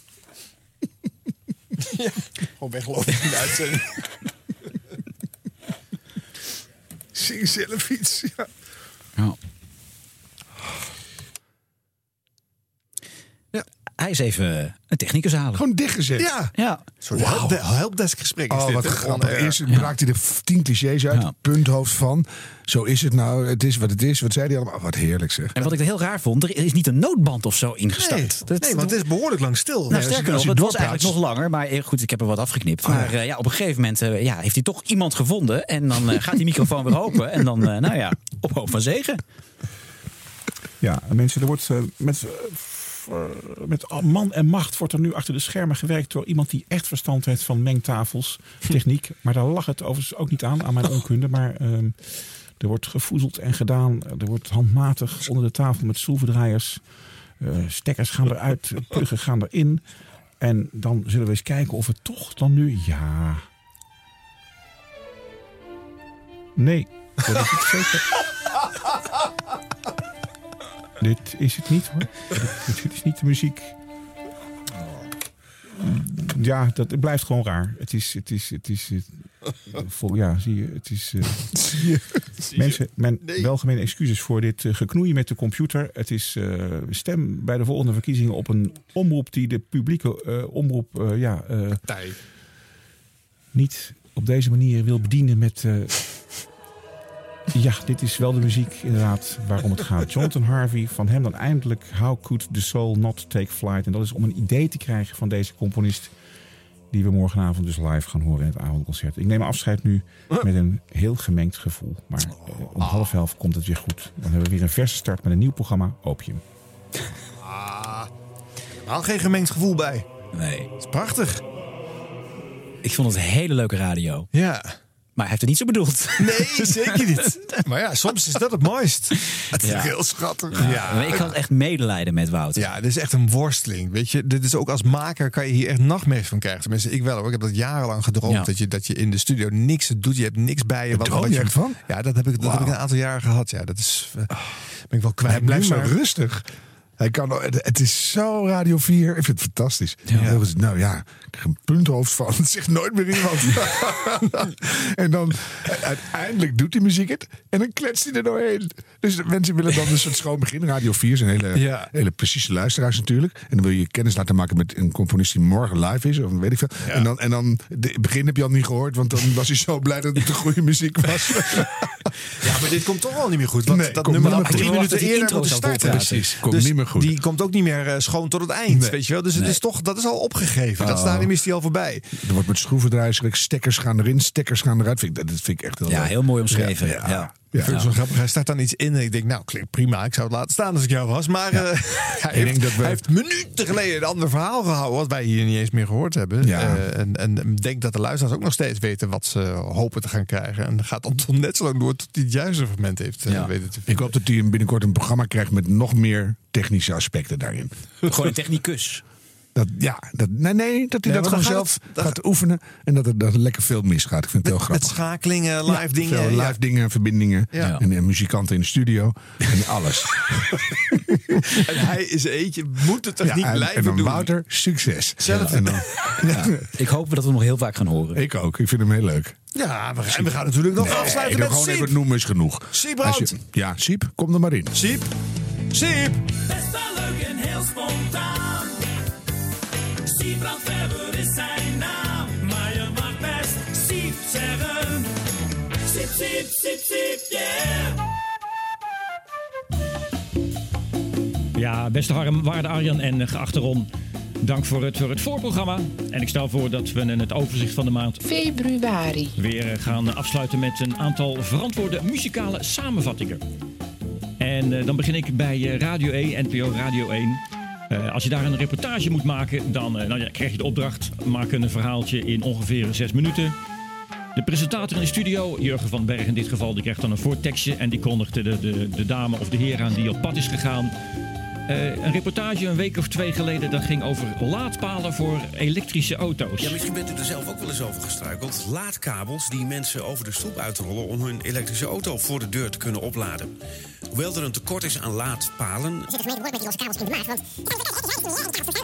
Gewoon weglopen in de uitzending. Zing zelf iets. Ja. Ja. Hij is even een technicus halen. Gewoon dichtgezet. Ja. Ja. Soort helpdesk gesprek is Oh, dit. wat grappig. Eh, Eerst ja. raakt hij er tien clichés uit. Ja. Punthoofd van. Zo is het nou. Het is wat het is. Wat zei hij allemaal? Wat heerlijk zeg. En wat ik heel raar vond, er is niet een noodband of zo Nee, ingestart. Dat- nee, want het is behoorlijk lang stil. Nou, sterker nog, het was eigenlijk nog langer. Maar eh, goed, ik heb er wat afgeknipt. Oh, maar eh, ja, op een gegeven moment eh, ja, heeft hij toch iemand gevonden. En dan eh, gaat die microfoon weer open. En dan, eh, nou ja, op hoop van zegen. Ja, mensen, er wordt met, eh, met man en macht wordt er nu achter de schermen gewerkt door iemand die echt verstand heeft van mengtafels, techniek. Maar daar lag het overigens ook niet aan, aan mijn onkunde. Maar ehm, er wordt gevoezeld en gedaan. Er wordt handmatig onder de tafel met schroevendraaiers. eh, stekkers gaan eruit, pluggen gaan erin. En dan zullen we eens kijken of het toch dan nu. Ja. Nee, dat is het zeker. Dit is het niet hoor. dit, dit is niet de muziek. Ja, dat, het blijft gewoon raar. Het is. Het is, het is het, vol, ja, zie je. Het is. eh, Zie je? Mensen, mijn welgemene excuses voor dit eh, geknoeien met de computer. Het is eh, stem bij de volgende verkiezingen op een omroep die de publieke omroep ja, eh, niet op deze manier wil bedienen met. Ja, dit is wel de muziek inderdaad waarom het gaat. Jonathan Harvey, van hem dan eindelijk How Could the Soul Not Take Flight. En dat is om een idee te krijgen van deze componist... die we morgenavond dus live gaan horen in het avondconcert. Ik neem afscheid nu met een heel gemengd gevoel. Maar eh, om half elf komt het weer goed. Dan hebben we weer een verse start met een nieuw programma, Opium. Ah, helemaal geen gemengd gevoel bij. Nee. Het is prachtig. Ik vond het een hele leuke radio. Ja. Maar hij heeft het niet zo bedoeld. Nee, zeker niet. Maar ja, soms is dat het mooist. Het is Ja. heel schattig. Ja, maar ik had echt medelijden met Wout. Ja, dit is echt een worsteling. Weet je, dit is ook als maker kan je hier echt nachtmerries van krijgen. Tenminste, ik wel hoor. Ik heb dat jarenlang gedroomd. Ja. Dat, je, dat je in de studio niks doet. Je hebt niks bij je. Daar droom je echt van? Ja, dat heb ik, dat heb ik een aantal jaren gehad. Ja, dat is, eh, ben ik wel kwijt. Hij blijft nu, zo maar- rustig. Hij kan, het het is zo Radio 4. Ik vind het fantastisch. Nou ja, ik krijg een punthoofd van. Het zegt nooit meer iemand. en dan uiteindelijk doet die muziek het. En dan kletst hij er doorheen. Dus mensen willen dan een soort schoon begin. Radio 4 zijn hele, Ja. hele precieze luisteraars natuurlijk. En dan wil je kennis laten maken met een componist die morgen live is. Of weet ik veel. En dan, en dan de, begin heb je al niet gehoord. Want dan was hij zo blij dat het de goede muziek was. Ja, maar dit komt toch al niet meer goed. Want Nee, dat komt nummer had drie minuten eerder intro moeten starten. Precies, komt Dus niet meer goed. Die komt ook niet meer eh, schoon tot het eind. Nee. Weet je wel? Dus het is toch, dat is al opgegeven. Dat Oh. stadium is die al voorbij. Er wordt met schroevendraaiers, stekkers gaan erin, stekkers gaan eruit. Vind ik, dat vind ik echt heel Ja, leuk. heel mooi omschreven. Ja, Ja, ja. Ik vind het zo grappig. Hij staat dan iets in en ik denk, nou, klinkt prima. Ik zou het laten staan als ik jou was. Maar eh, hij, denk heeft, dat we- hij heeft minuten geleden een ander verhaal gehouden... wat wij hier niet eens meer gehoord hebben. Ja. Eh, en, en ik denk dat de luisteraars ook nog steeds weten... wat ze hopen te gaan krijgen. En dat gaat dan toch net zo lang door... tot hij het juiste moment heeft eh, Ja. weten te Ik hoop dat hij binnenkort een programma krijgt met nog meer technische aspecten daarin. Gewoon een technicus. Dat, ja, dat, nee, nee, dat hij Nee, dat gewoon zelf gaat gaat, oefenen en dat er, dat er lekker veel misgaat. Ik vind het heel Met grappig. schakelingen, live Ja, dingen. veel ja. live dingen, verbindingen. Ja. En, en muzikanten in de studio. En alles. En hij is eentje, moet het toch Ja, niet en, blijven en dan doen? Wouter, succes. Zelf- En dan, ja, Ik hoop dat we hem nog heel vaak gaan horen. ik ook. Ik vind hem heel leuk. Ja, we gaan, en we gaan natuurlijk nog Nee, afsluiten ik met gewoon Siep. even noemen is genoeg. Siep Als Brandt. je- Ja, Siep, kom er maar in. Siep, Siep. Best wel leuk en heel spontaan. Siebrand Verber is zijn naam. Maar je mag best Siep zeggen. Siep, siep, siep, siep, yeah. Ja, beste Harm, waarde Arjan en eh, geachte Ron. Dank voor het, voor het voorprogramma. En ik stel voor dat we in het overzicht van de maand Februari. weer eh, gaan afsluiten met een aantal verantwoorde muzikale samenvattingen. En eh, dan begin ik bij Radio 1, NPO Radio 1. Eh, als je daar een reportage moet maken, dan eh, nou ja, krijg je de opdracht. Maak een verhaaltje in ongeveer zes minuten. De presentator in de studio, Jurgen van Berg in dit geval, die krijgt dan een voortekstje. En die kondigt de, de, de dame of de heer aan die op pad is gegaan. Eh, een reportage een week of twee geleden, dat ging over laadpalen voor elektrische auto's. Ja, misschien bent u er zelf ook wel eens over gestruikeld. Laadkabels die mensen over de stoep uitrollen om hun elektrische auto voor de deur te kunnen opladen. Hoewel er een tekort is aan laadpalen,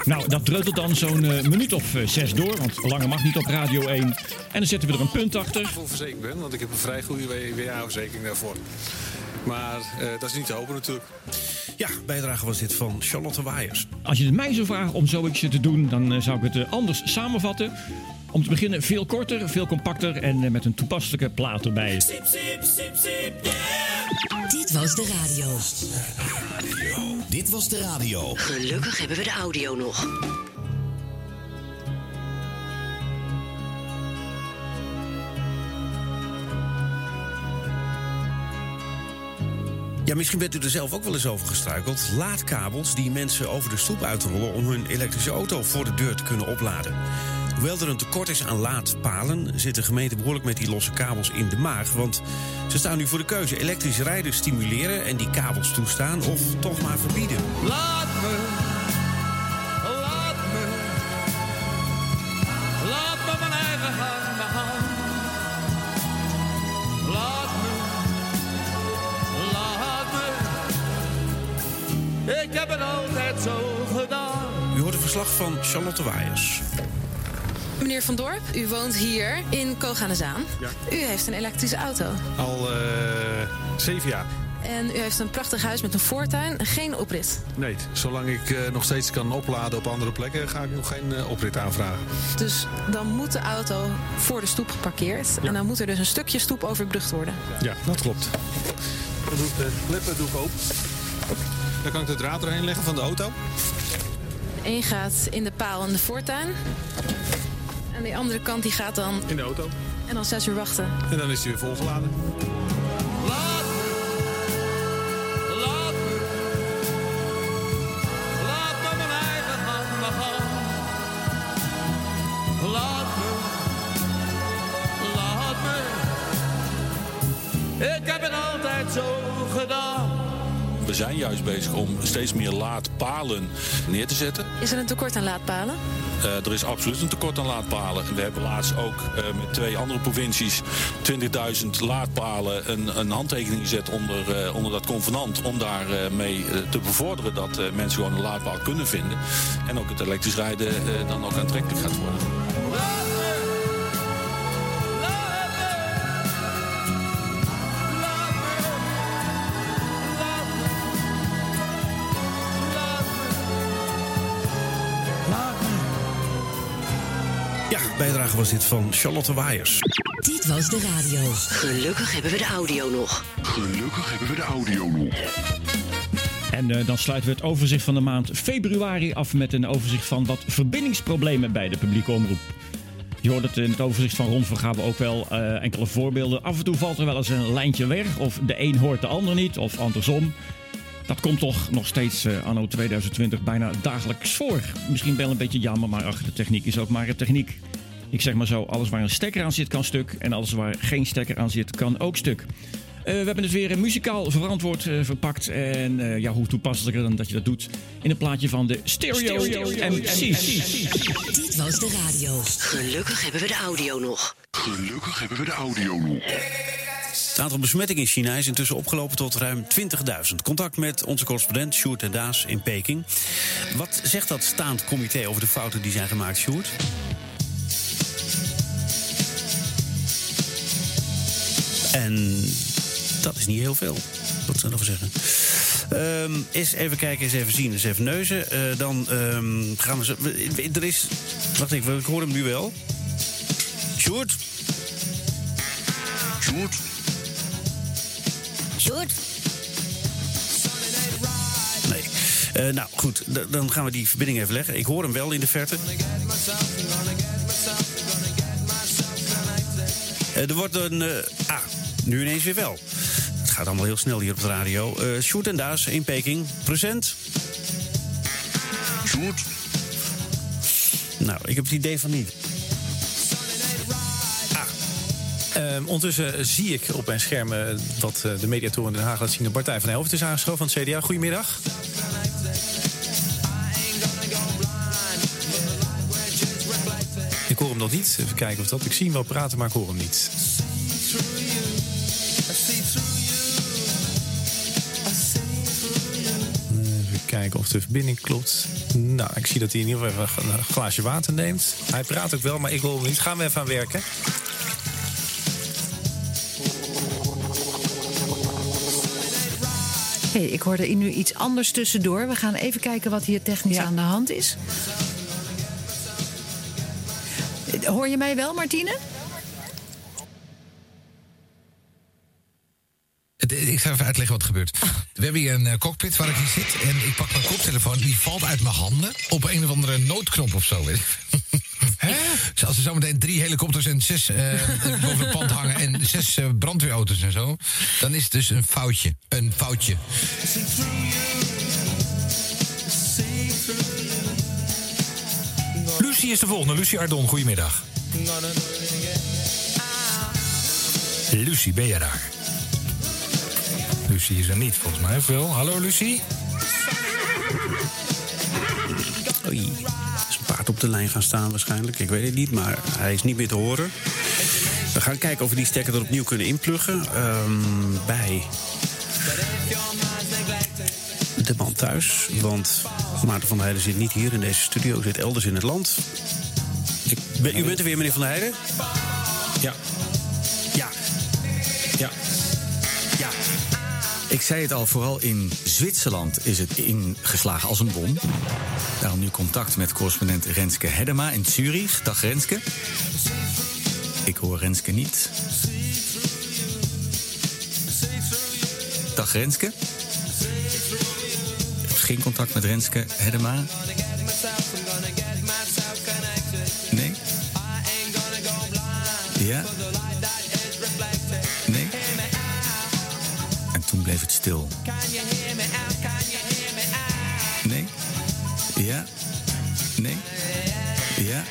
Nou, dat dreutelt dan zo'n eh, minuut of eh, zes door, want langer mag niet op Radio 1. En dan zetten we er een punt achter. vol verzekerd ben, want ik heb een vrij goede WA-verzekering daarvoor. Maar eh, dat is niet te hopen natuurlijk. Ja, bijdrage was dit van Charlotte Waaiers. Als je het mij zou vragen om zoiets te doen, dan eh, zou ik het eh, anders samenvatten. Om te beginnen veel korter, veel compacter en met een toepasselijke plaat erbij. Siep, yeah. Dit was de radio. Dit was de radio. Gelukkig hebben we de audio nog. Ja, misschien bent u er zelf ook wel eens over gestruikeld. Laadkabels die mensen over de stoep uitrollen om hun elektrische auto voor de deur te kunnen opladen. Hoewel er een tekort is aan laadpalen, zit de gemeente behoorlijk met die losse kabels in de maag. Want ze staan nu voor de keuze elektrisch rijden stimuleren en die kabels toestaan of toch maar verbieden. Laat me, heb het altijd zo gedaan. U hoort een verslag van Charlotte Waaiers. Meneer Van Dorp, u woont hier in Koganezaan. Ja. U heeft een elektrische auto. Al eh, zeven jaar. En u heeft een prachtig huis met een voortuin en geen oprit. Nee, zolang ik eh, nog steeds kan opladen op andere plekken... ga ik nog geen eh, oprit aanvragen. Dus dan moet de auto voor de stoep geparkeerd. En dan moet er dus een stukje stoep overbrugd worden. Ja, dat klopt. Dan doe ik de klippen doe ik open. Dan kan ik de draad erheen leggen van de auto. Eén gaat in de paal in de voortuin. En die andere kant die gaat dan... In de auto. En dan zes uur wachten. En dan is hij weer volgeladen. Laat me, laat me, laat me mijn eigen handen gaan. Laat me, laat me. Ik heb het altijd zo gedaan. We zijn juist bezig om steeds meer laadpalen neer te zetten. Is er een tekort aan laadpalen? Eh, er is absoluut een tekort aan laadpalen. We hebben laatst ook eh, met twee andere provincies 20.000 laadpalen een, een handtekening gezet onder, eh, onder dat convenant. Om daarmee mee te bevorderen dat mensen gewoon een laadpaal kunnen vinden. En ook het elektrisch rijden dan ook aantrekkelijk gaat worden. Was dit van Charlotte Waaiers. Dit was de radio. Gelukkig hebben we de audio nog. Gelukkig hebben we de audio nog. En eh, dan sluiten we het overzicht van de maand februari af met een overzicht van wat verbindingsproblemen bij de publieke omroep. Je hoort het in het overzicht van Ron Vergaben ook wel eh, enkele voorbeelden. Af en toe valt er wel eens een lijntje weg, of de een hoort de ander niet, of andersom. Dat komt toch nog steeds eh, anno 2020 bijna dagelijks voor. Misschien wel een beetje jammer, maar ach, de techniek is ook maar een techniek. Ik zeg maar zo, alles waar een stekker aan zit kan stuk. En alles waar geen stekker aan zit kan ook stuk. Eh, we hebben het weer eh, muzikaal verantwoord eh, verpakt. En eh, ja, hoe toepasselijker dan dat je dat doet. In een plaatje van de Stereo, MC's. Dit was de radio. Gelukkig hebben we de audio nog. Gelukkig hebben we de audio nog. Het aantal besmettingen in China is intussen opgelopen tot ruim 20.000. Contact met onze correspondent Sjoerd en Daas in Peking. Wat zegt dat staand comité over de fouten die zijn gemaakt, Sjoerd? En dat is niet heel veel. Wat zou ik nog zeggen? Ehm eens even kijken, eens even zien, eens even neuzen. Eh, dan ehm, gaan we zo. Er is. Wacht even, ik hoor hem nu wel. Sjoerd? Sjoerd? Sjoerd? Nee. Eh, nou goed, d- dan gaan we die verbinding even leggen. Ik hoor hem wel in de verte. Eh, er wordt een. eh, ah, nu ineens weer wel. Het gaat allemaal heel snel hier op de radio. Eh Sjoerd en Daas in Peking. Present. Sjoerd. Nou, ik heb het idee van niet. Ehm, ondertussen zie ik op mijn scherm eh, wat eh, de mediatoren in Den Haag laat zien. De Partij van Helft is aangeschoven van het CDA. Goedemiddag. Ik hoor hem nog niet. Even kijken of dat. Ik zie hem wel praten, maar ik hoor hem niet. Kijken of de verbinding klopt. Nou, ik zie dat hij in ieder geval even een glaasje water neemt. Hij praat ook wel, maar ik wil hem niet. Gaan we even aan werken. Hey, ik hoorde nu iets anders tussendoor. We gaan even kijken wat hier technisch aan de hand is. Hoor je mij wel, Martine? Ik ga even uitleggen wat er gebeurt. We hebben hier een eh, cockpit waar ik in zit. En ik pak mijn koptelefoon. Die valt uit mijn handen. Op een of andere noodknop of zo. weet ik. Dus als er zometeen drie helikopters en zes eh, boven het pand hangen. En zes eh, brandweerauto's en zo. Dan is het dus een foutje. Een foutje. Lucie is de volgende. Lucie Ardon, goedemiddag. Lucie, ben je daar? Lucie is er niet, volgens mij. Wel? Hallo, Lucie? Oei, is een paard op de lijn gaan staan waarschijnlijk. Ik weet het niet, maar hij is niet meer te horen. We gaan kijken of we die stekker er opnieuw kunnen inpluggen. Ehm, bij de man thuis. Want Maarten van der Heijden zit niet hier in deze studio, zit elders in het land. Ik, ben- u bent er weer, meneer van der Heijden? Ja. Ik zei het al, vooral in Zwitserland is het ingeslagen als een bom. Daarom nu contact met correspondent Renske Hedema in Zurich. Dag Renske. Ik hoor Renske niet. Dag Renske. Geen contact met Renske Hedema. Nee? Ja? Stil. Nee? Ja? Nee? Ja?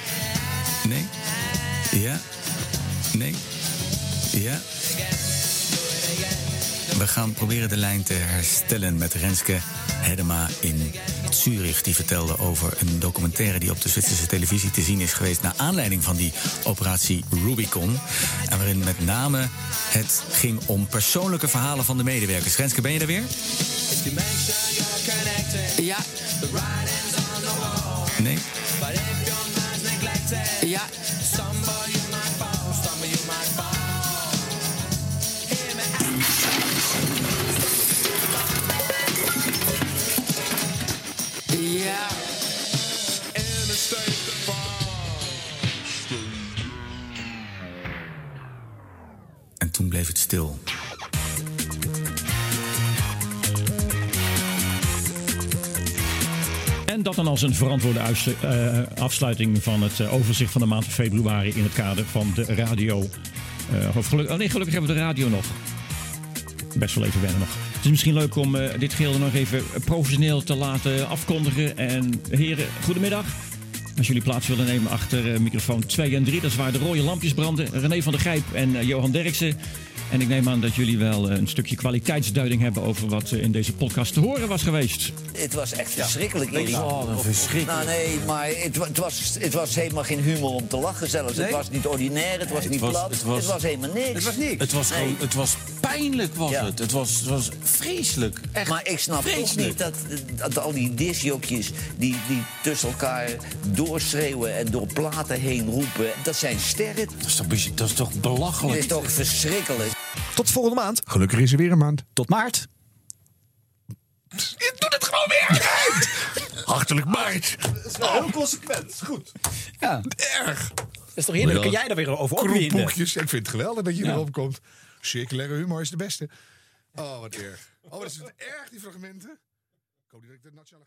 Nee? Ja? Nee? Ja? We gaan proberen de lijn te herstellen met Renske Hedema in Zurich. Die vertelde over een documentaire die op de Zwitserse televisie te zien is geweest... naar aanleiding van die operatie Rubicon. En waarin met name het ging om persoonlijke verhalen van de medewerkers. Renske, ben je er weer? Ja. Nee? Ja. En toen bleef het stil. En dat dan als een verantwoorde eh, afsluiting van het eh, overzicht van de maand februari in het kader van de radio. Of geluk- oh nee, gelukkig hebben we de radio nog. Best wel even wennen nog. Is misschien leuk om eh, dit geheel nog even professioneel te laten afkondigen. En heren, goedemiddag. Als jullie plaats willen nemen achter eh, microfoon 2 en 3, dat is waar de rode lampjes branden. René van der Gijp en eh, Johan Derksen. En ik neem aan dat jullie wel eh, een stukje kwaliteitsduiding hebben over wat eh, in deze podcast te horen was geweest. Het was echt verschrikkelijk, Ja. Erik. Oh, een verschrikkelijk. Nou, nee, maar het, het, was, het was helemaal geen humor om te lachen zelfs. Het was niet ordinair, het was Het niet was- plat. het was- helemaal niks. Het was niks. Het was gewoon- het was pijnlijk was Ja. het. Het was, het was vreselijk. Echt maar ik snap toch vreselijk. niet dat, dat al die disjokjes die, die tussen elkaar doorschreeuwen en door platen heen roepen, dat zijn sterren. Dat is toch, dat is toch Dat belachelijk? is toch verschrikkelijk. Tot volgende maand. Gelukkig is er weer een maand. Tot maart. Je doet het gewoon weer! Hartelijk maart. Dat is wel heel consequent. Is Goed. Ja. Erg. Dat is toch heerlijk? Kun jij daar weer over opwinden? Kroepboekjes. Ik vind het geweldig dat je Ja. erop komt. Circulaire humor is de beste. Oh, wat erg. Oh, wat is het erg, die fragmenten. Ik hoop niet dat ik de nationale.